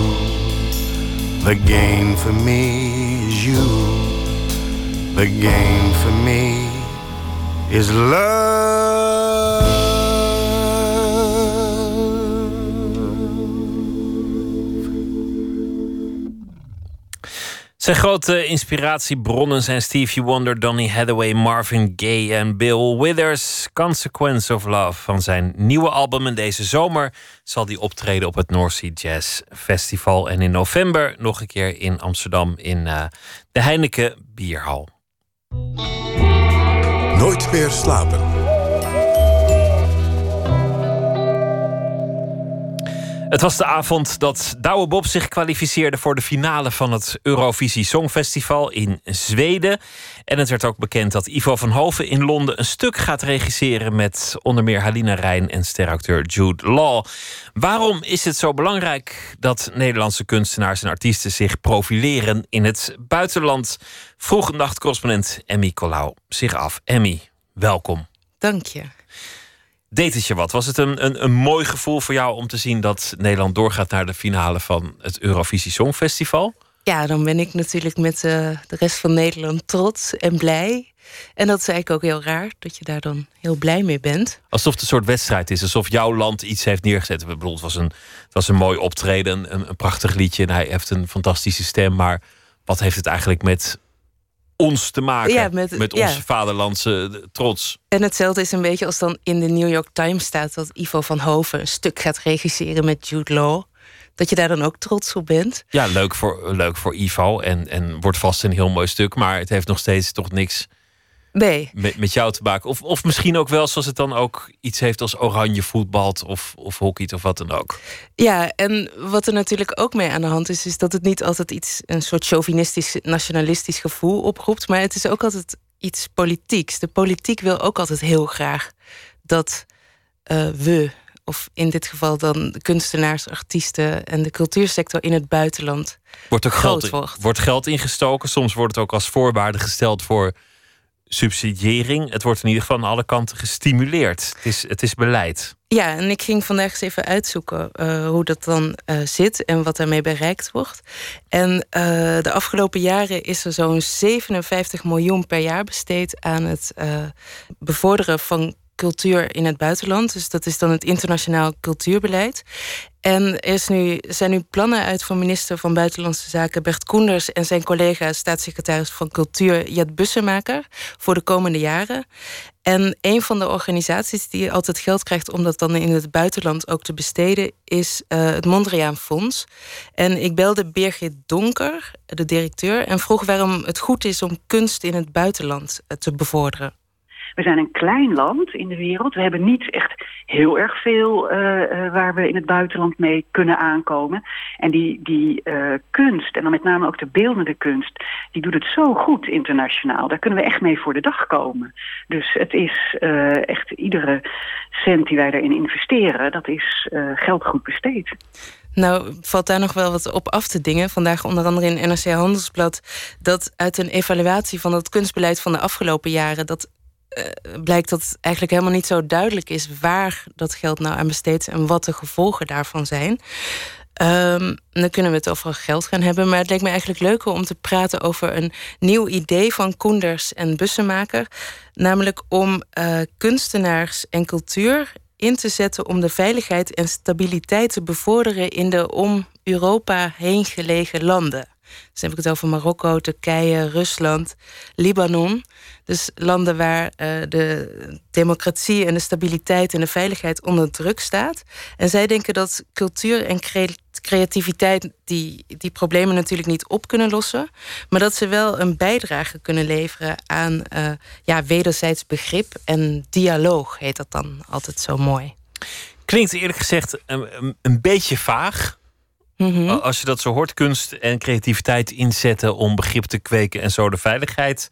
Speaker 16: The gain for me is you. The gain for me is
Speaker 4: Zijn grote inspiratiebronnen zijn Stevie Wonder, Donny Hathaway, Marvin Gaye en Bill Withers. Consequence of Love van zijn nieuwe album. En deze zomer zal hij optreden op het North Sea Jazz Festival. En in november nog een keer in Amsterdam in eh, de Heineken Bierhal.
Speaker 2: Nooit meer slapen.
Speaker 4: Het was de avond dat Douwe Bob zich kwalificeerde voor de finale van het Eurovisie Songfestival in Zweden. En het werd ook bekend dat Ivo van Hoven in Londen een stuk gaat regisseren met onder meer Halina Rijn en steracteur Jude Law. Waarom is het zo belangrijk dat Nederlandse kunstenaars en artiesten zich profileren in het buitenland? Vroeg nachtcorrespondent Emmy Colau zich af. Emmy, welkom.
Speaker 17: Dank je.
Speaker 4: Deed het je wat? Was het een, een, een mooi gevoel voor jou om te zien dat Nederland doorgaat naar de finale van het Eurovisie Songfestival?
Speaker 17: Ja, dan ben ik natuurlijk met uh, de rest van Nederland trots en blij. En dat is eigenlijk ook heel raar, dat je daar dan heel blij mee bent.
Speaker 4: Alsof het een soort wedstrijd is, alsof jouw land iets heeft neergezet. Ik bedoel, het was een, het was een mooi optreden, een, een prachtig liedje en hij heeft een fantastische stem. Maar wat heeft het eigenlijk met ons te maken.
Speaker 17: Ja, met,
Speaker 4: met
Speaker 17: ja.
Speaker 4: onze vaderlandse trots.
Speaker 17: En hetzelfde is een beetje als dan in de New York Times staat dat Ivo van Hoven een stuk gaat regisseren met Jude Law. Dat je daar dan ook trots op bent.
Speaker 4: Ja, leuk voor, leuk voor Ivo. En, en wordt vast een heel mooi stuk. Maar het heeft nog steeds toch niks
Speaker 17: nee.
Speaker 4: met, met jou te maken. Of, of misschien ook wel zoals het dan ook iets heeft als oranje voetbalt of, of hockeyt of wat dan ook.
Speaker 17: Ja, en wat er natuurlijk ook mee aan de hand is, is dat het niet altijd iets, een soort chauvinistisch, nationalistisch gevoel oproept. Maar het is ook altijd iets politieks. De politiek wil ook altijd heel graag dat uh, we, of in dit geval dan de kunstenaars, artiesten en de cultuursector in het buitenland.
Speaker 4: Wordt ook
Speaker 17: groot
Speaker 4: geld,
Speaker 17: wordt.
Speaker 4: wordt geld ingestoken. Soms wordt het ook als voorwaarde gesteld voor subsidiëring. Het wordt in ieder geval aan alle kanten gestimuleerd. Het is, het is beleid.
Speaker 17: Ja, en ik ging vandaag eens even uitzoeken uh, hoe dat dan uh, zit en wat daarmee bereikt wordt. En uh, de afgelopen jaren is er zo'n 57 miljoen per jaar besteed aan het bevorderen van cultuur in het buitenland. Dus dat is dan het internationaal cultuurbeleid. En is nu, zijn nu plannen uit van minister van Buitenlandse Zaken Bert Koenders en zijn collega staatssecretaris van Cultuur Jet Bussemaker voor de komende jaren. En een van de organisaties die altijd geld krijgt om dat dan in het buitenland ook te besteden, is uh, het Mondriaan Fonds. En ik belde Birgit Donker, de directeur, en vroeg waarom het goed is om kunst in het buitenland eh, te bevorderen.
Speaker 18: We zijn een klein land in de wereld. We hebben niet echt heel erg veel uh, uh, waar we in het buitenland mee kunnen aankomen. En die, die uh, kunst, en dan met name ook de beeldende kunst... die doet het zo goed internationaal. Daar kunnen we echt mee voor de dag komen. Dus het is echt iedere cent die wij daarin investeren... dat is geld goed besteed.
Speaker 17: Nou, valt daar nog wel wat op af te dingen. Vandaag onder andere in NRC Handelsblad... dat uit een evaluatie van het kunstbeleid van de afgelopen jaren... dat uh, blijkt dat eigenlijk helemaal niet zo duidelijk is waar dat geld nou aan besteedt en wat de gevolgen daarvan zijn. Um, dan kunnen we het over geld gaan hebben. Maar het leek me eigenlijk leuker om te praten over een nieuw idee van Koenders en Bussemaker. Namelijk om uh, kunstenaars en cultuur in te zetten om de veiligheid en stabiliteit te bevorderen in de om Europa heen gelegen landen. Dus heb ik het over Marokko, Turkije, Rusland, Libanon. Dus landen waar uh, de democratie en de stabiliteit en de veiligheid onder druk staat. En zij denken dat cultuur en creativiteit die, die problemen natuurlijk niet op kunnen lossen. Maar dat ze wel een bijdrage kunnen leveren aan uh, ja, wederzijds begrip en dialoog, heet dat dan altijd zo mooi.
Speaker 4: Klinkt eerlijk gezegd een, een beetje vaag. Mm Als je dat zo hoort, kunst en creativiteit inzetten om begrip te kweken en zo de veiligheid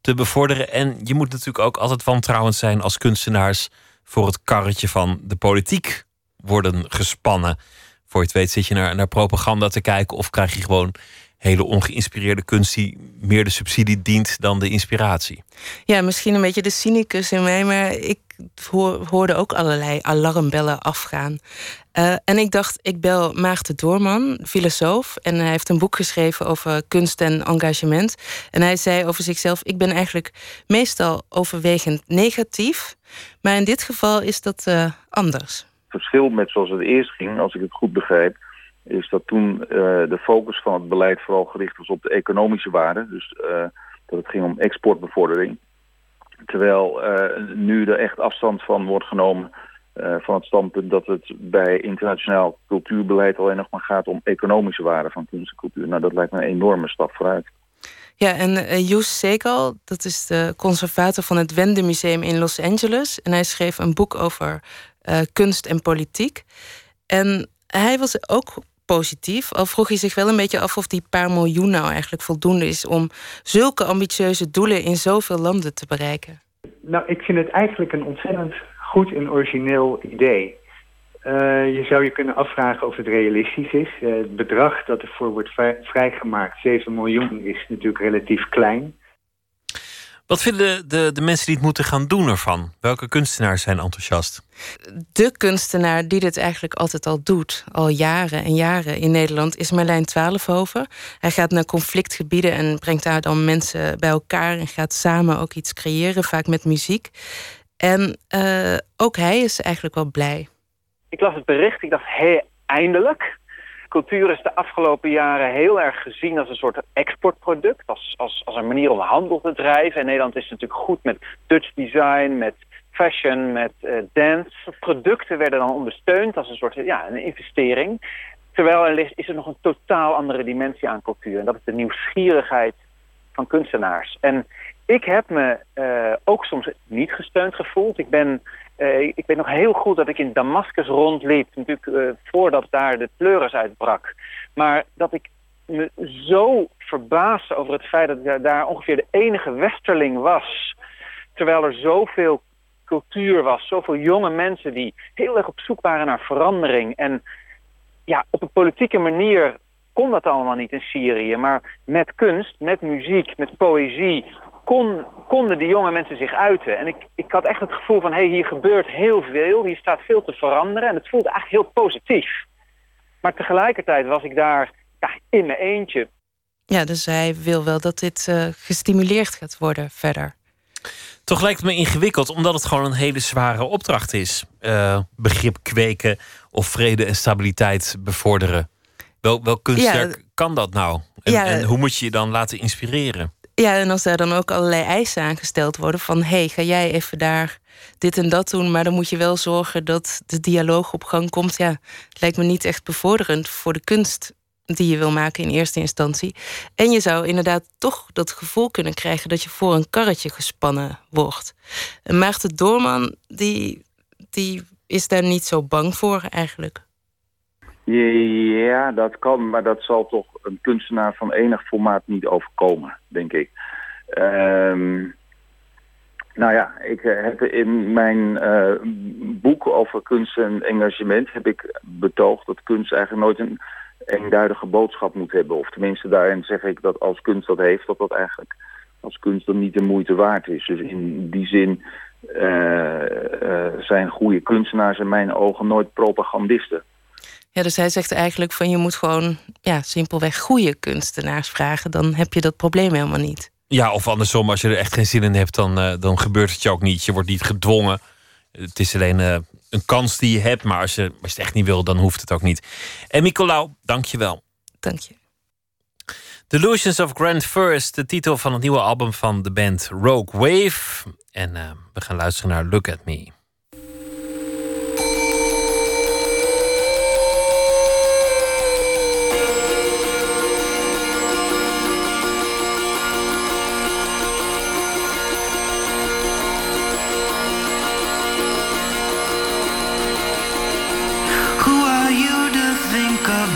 Speaker 4: te bevorderen. En je moet natuurlijk ook altijd wantrouwend zijn als kunstenaars voor het karretje van de politiek worden gespannen. Voor je het weet zit je naar, naar propaganda te kijken of krijg je gewoon hele ongeïnspireerde kunst die meer de subsidie dient dan de inspiratie.
Speaker 17: Ja, misschien een beetje de cynicus in mij, maar ik hoorde ook allerlei alarmbellen afgaan. Uh, en ik dacht, ik bel Maarten Doorman, filosoof. En hij heeft een boek geschreven over kunst en engagement. En hij zei over zichzelf: Ik ben eigenlijk meestal overwegend negatief. Maar in dit geval is dat uh, anders. Het
Speaker 19: verschil met zoals het eerst ging, als ik het goed begrijp, is dat toen uh, de focus van het beleid vooral gericht was op de economische waarde. Dus dat het ging om exportbevordering. Terwijl nu er echt afstand van wordt genomen uh, van het standpunt dat het bij internationaal cultuurbeleid alleen nog maar gaat om economische waarde van kunst en cultuur. Nou, dat lijkt me een enorme stap vooruit.
Speaker 17: Ja, en uh, Joes Segal, dat is de conservator van het Wende Museum in Los Angeles. En hij schreef een boek over kunst en politiek. En hij was ook positief, al vroeg hij zich wel een beetje af of die paar miljoen nou eigenlijk voldoende is om zulke ambitieuze doelen in zoveel landen te bereiken.
Speaker 20: Nou, ik vind het eigenlijk een ontzettend goed en origineel idee. Uh, je zou je kunnen afvragen of het realistisch is. Uh, het bedrag dat ervoor wordt vrijgemaakt, 7 miljoen, is natuurlijk relatief klein.
Speaker 4: Wat vinden de, de mensen die het moeten gaan doen ervan? Welke kunstenaars zijn enthousiast?
Speaker 17: De kunstenaar die dit eigenlijk altijd al doet, al jaren en jaren in Nederland, is Merlijn Twaalfhoven. Hij gaat naar conflictgebieden en brengt daar dan mensen bij elkaar en gaat samen ook iets creëren, vaak met muziek. En uh, ook hij is eigenlijk wel blij.
Speaker 21: Ik las het bericht, ik dacht, hé, eindelijk. Cultuur is de afgelopen jaren heel erg gezien als een soort exportproduct. Als, als, als een manier om handel te drijven. En Nederland is natuurlijk goed met Dutch design, met fashion, met uh, dance. Producten werden dan ondersteund als een soort ja, een investering. Terwijl er is, er nog een totaal andere dimensie aan cultuur. En dat is de nieuwsgierigheid van kunstenaars. En ik heb me uh, ook soms niet gesteund gevoeld. Ik ben, uh, ik weet nog heel goed dat ik in Damascus rondliep, natuurlijk uh, voordat daar de pleuris uitbrak. Maar dat ik me zo verbaasde over het feit dat ik daar ongeveer de enige westerling was. Terwijl er zoveel cultuur was, zoveel jonge mensen die heel erg op zoek waren naar verandering. En ja, op een politieke manier kon dat allemaal niet in Syrië. Maar met kunst, met muziek, met poëzie, kon, konden die jonge mensen zich uiten. En ik, ik had echt het gevoel van, hé, hey, hier gebeurt heel veel. Hier staat veel te veranderen. En het voelde eigenlijk heel positief. Maar tegelijkertijd was ik daar ja, in mijn eentje.
Speaker 17: Ja, dus hij wil wel dat dit uh, gestimuleerd gaat worden verder.
Speaker 4: Toch lijkt het me ingewikkeld, omdat het gewoon een hele zware opdracht is. Uh, begrip kweken of vrede en stabiliteit bevorderen. Wel, wel kunstwerk ja, kan dat nou? En, ja, en hoe moet je je dan laten inspireren?
Speaker 17: Ja, en als daar dan ook allerlei eisen aangesteld worden van hey, ga jij even daar dit en dat doen, maar dan moet je wel zorgen dat de dialoog op gang komt. Ja, het lijkt me niet echt bevorderend voor de kunst die je wil maken in eerste instantie. En je zou inderdaad toch dat gevoel kunnen krijgen dat je voor een karretje gespannen wordt. En Maarten Doorman, die, die is daar niet zo bang voor eigenlijk.
Speaker 19: Ja, dat kan, maar dat zal toch een kunstenaar van enig formaat niet overkomen, denk ik. Um, nou ja, ik heb in mijn uh, boek over kunst en engagement heb ik betoogd dat kunst eigenlijk nooit een eenduidige boodschap moet hebben. Of tenminste daarin zeg ik dat als kunst dat heeft, dat dat eigenlijk als kunst dan niet de moeite waard is. Dus in die zin uh, zijn goede kunstenaars in mijn ogen nooit propagandisten.
Speaker 17: Ja, dus hij zegt eigenlijk van je moet gewoon ja, simpelweg goede kunstenaars vragen. Dan heb je dat probleem helemaal niet.
Speaker 4: Ja, of andersom, als je er echt geen zin in hebt, dan, uh, dan gebeurt het je ook niet. Je wordt niet gedwongen. Het is alleen uh, een kans die je hebt, maar als je, als je het echt niet wil, dan hoeft het ook niet. En Nicolaou, dank je wel.
Speaker 17: Dank je.
Speaker 4: Delusions of Grand First, de titel van het nieuwe album van de band Rogue Wave. En uh, we gaan luisteren naar
Speaker 10: Look at Me.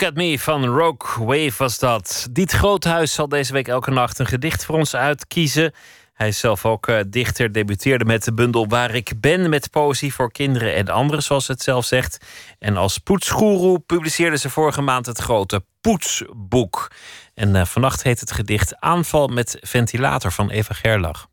Speaker 4: Look at Me van Rogue Wave was dat. Diet Groothuis zal deze week elke nacht een gedicht voor ons uitkiezen. Hij is zelf ook uh, dichter, debuteerde met de bundel Waar ik ben... met poëzie voor kinderen en anderen, zoals het zelf zegt. En als poetsgoeroe publiceerde ze vorige maand het grote Poetsboek. En uh, vannacht heet het gedicht Aanval met ventilator van Eva Gerlach.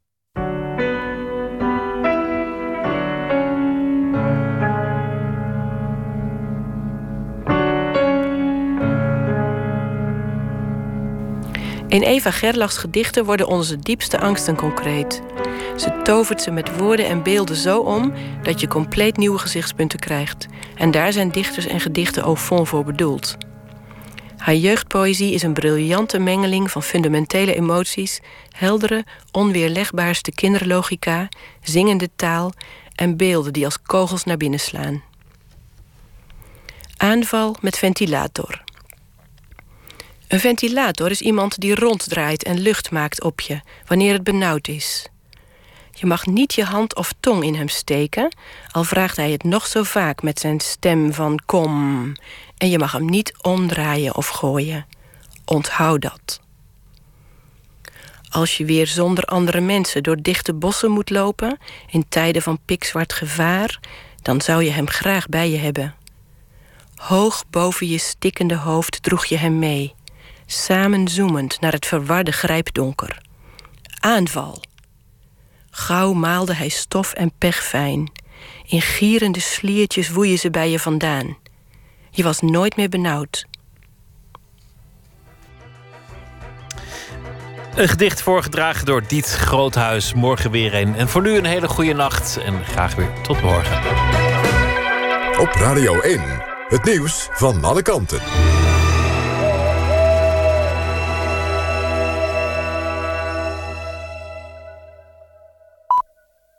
Speaker 22: In Eva Gerlachs gedichten worden onze diepste angsten concreet. Ze tovert ze met woorden en beelden zo om dat je compleet nieuwe gezichtspunten krijgt. En daar zijn dichters en gedichten au fond voor bedoeld. Haar jeugdpoëzie is een briljante mengeling van fundamentele emoties, heldere, onweerlegbaarste kinderlogica, zingende taal en beelden die als kogels naar binnen slaan. Aanval met ventilator. Een ventilator is iemand die ronddraait en lucht maakt op je wanneer het benauwd is. Je mag niet je hand of tong in hem steken, al vraagt hij het nog zo vaak met zijn stem van kom. En je mag hem niet omdraaien of gooien. Onthoud dat. Als je weer zonder andere mensen door dichte bossen moet lopen, in tijden van pikzwart gevaar, dan zou je hem graag bij je hebben. Hoog boven je stikkende hoofd droeg je hem mee samen zoemend naar het verwarde grijpdonker. Aanval. Gauw maalde hij stof en pech fijn. In gierende sliertjes woeien ze bij je vandaan. Je was nooit meer benauwd.
Speaker 4: Een gedicht voorgedragen door Diet Groothuis. Morgen weer een. En voor nu een hele goede nacht en graag weer tot morgen.
Speaker 2: Op Radio 1, het nieuws van alle kanten.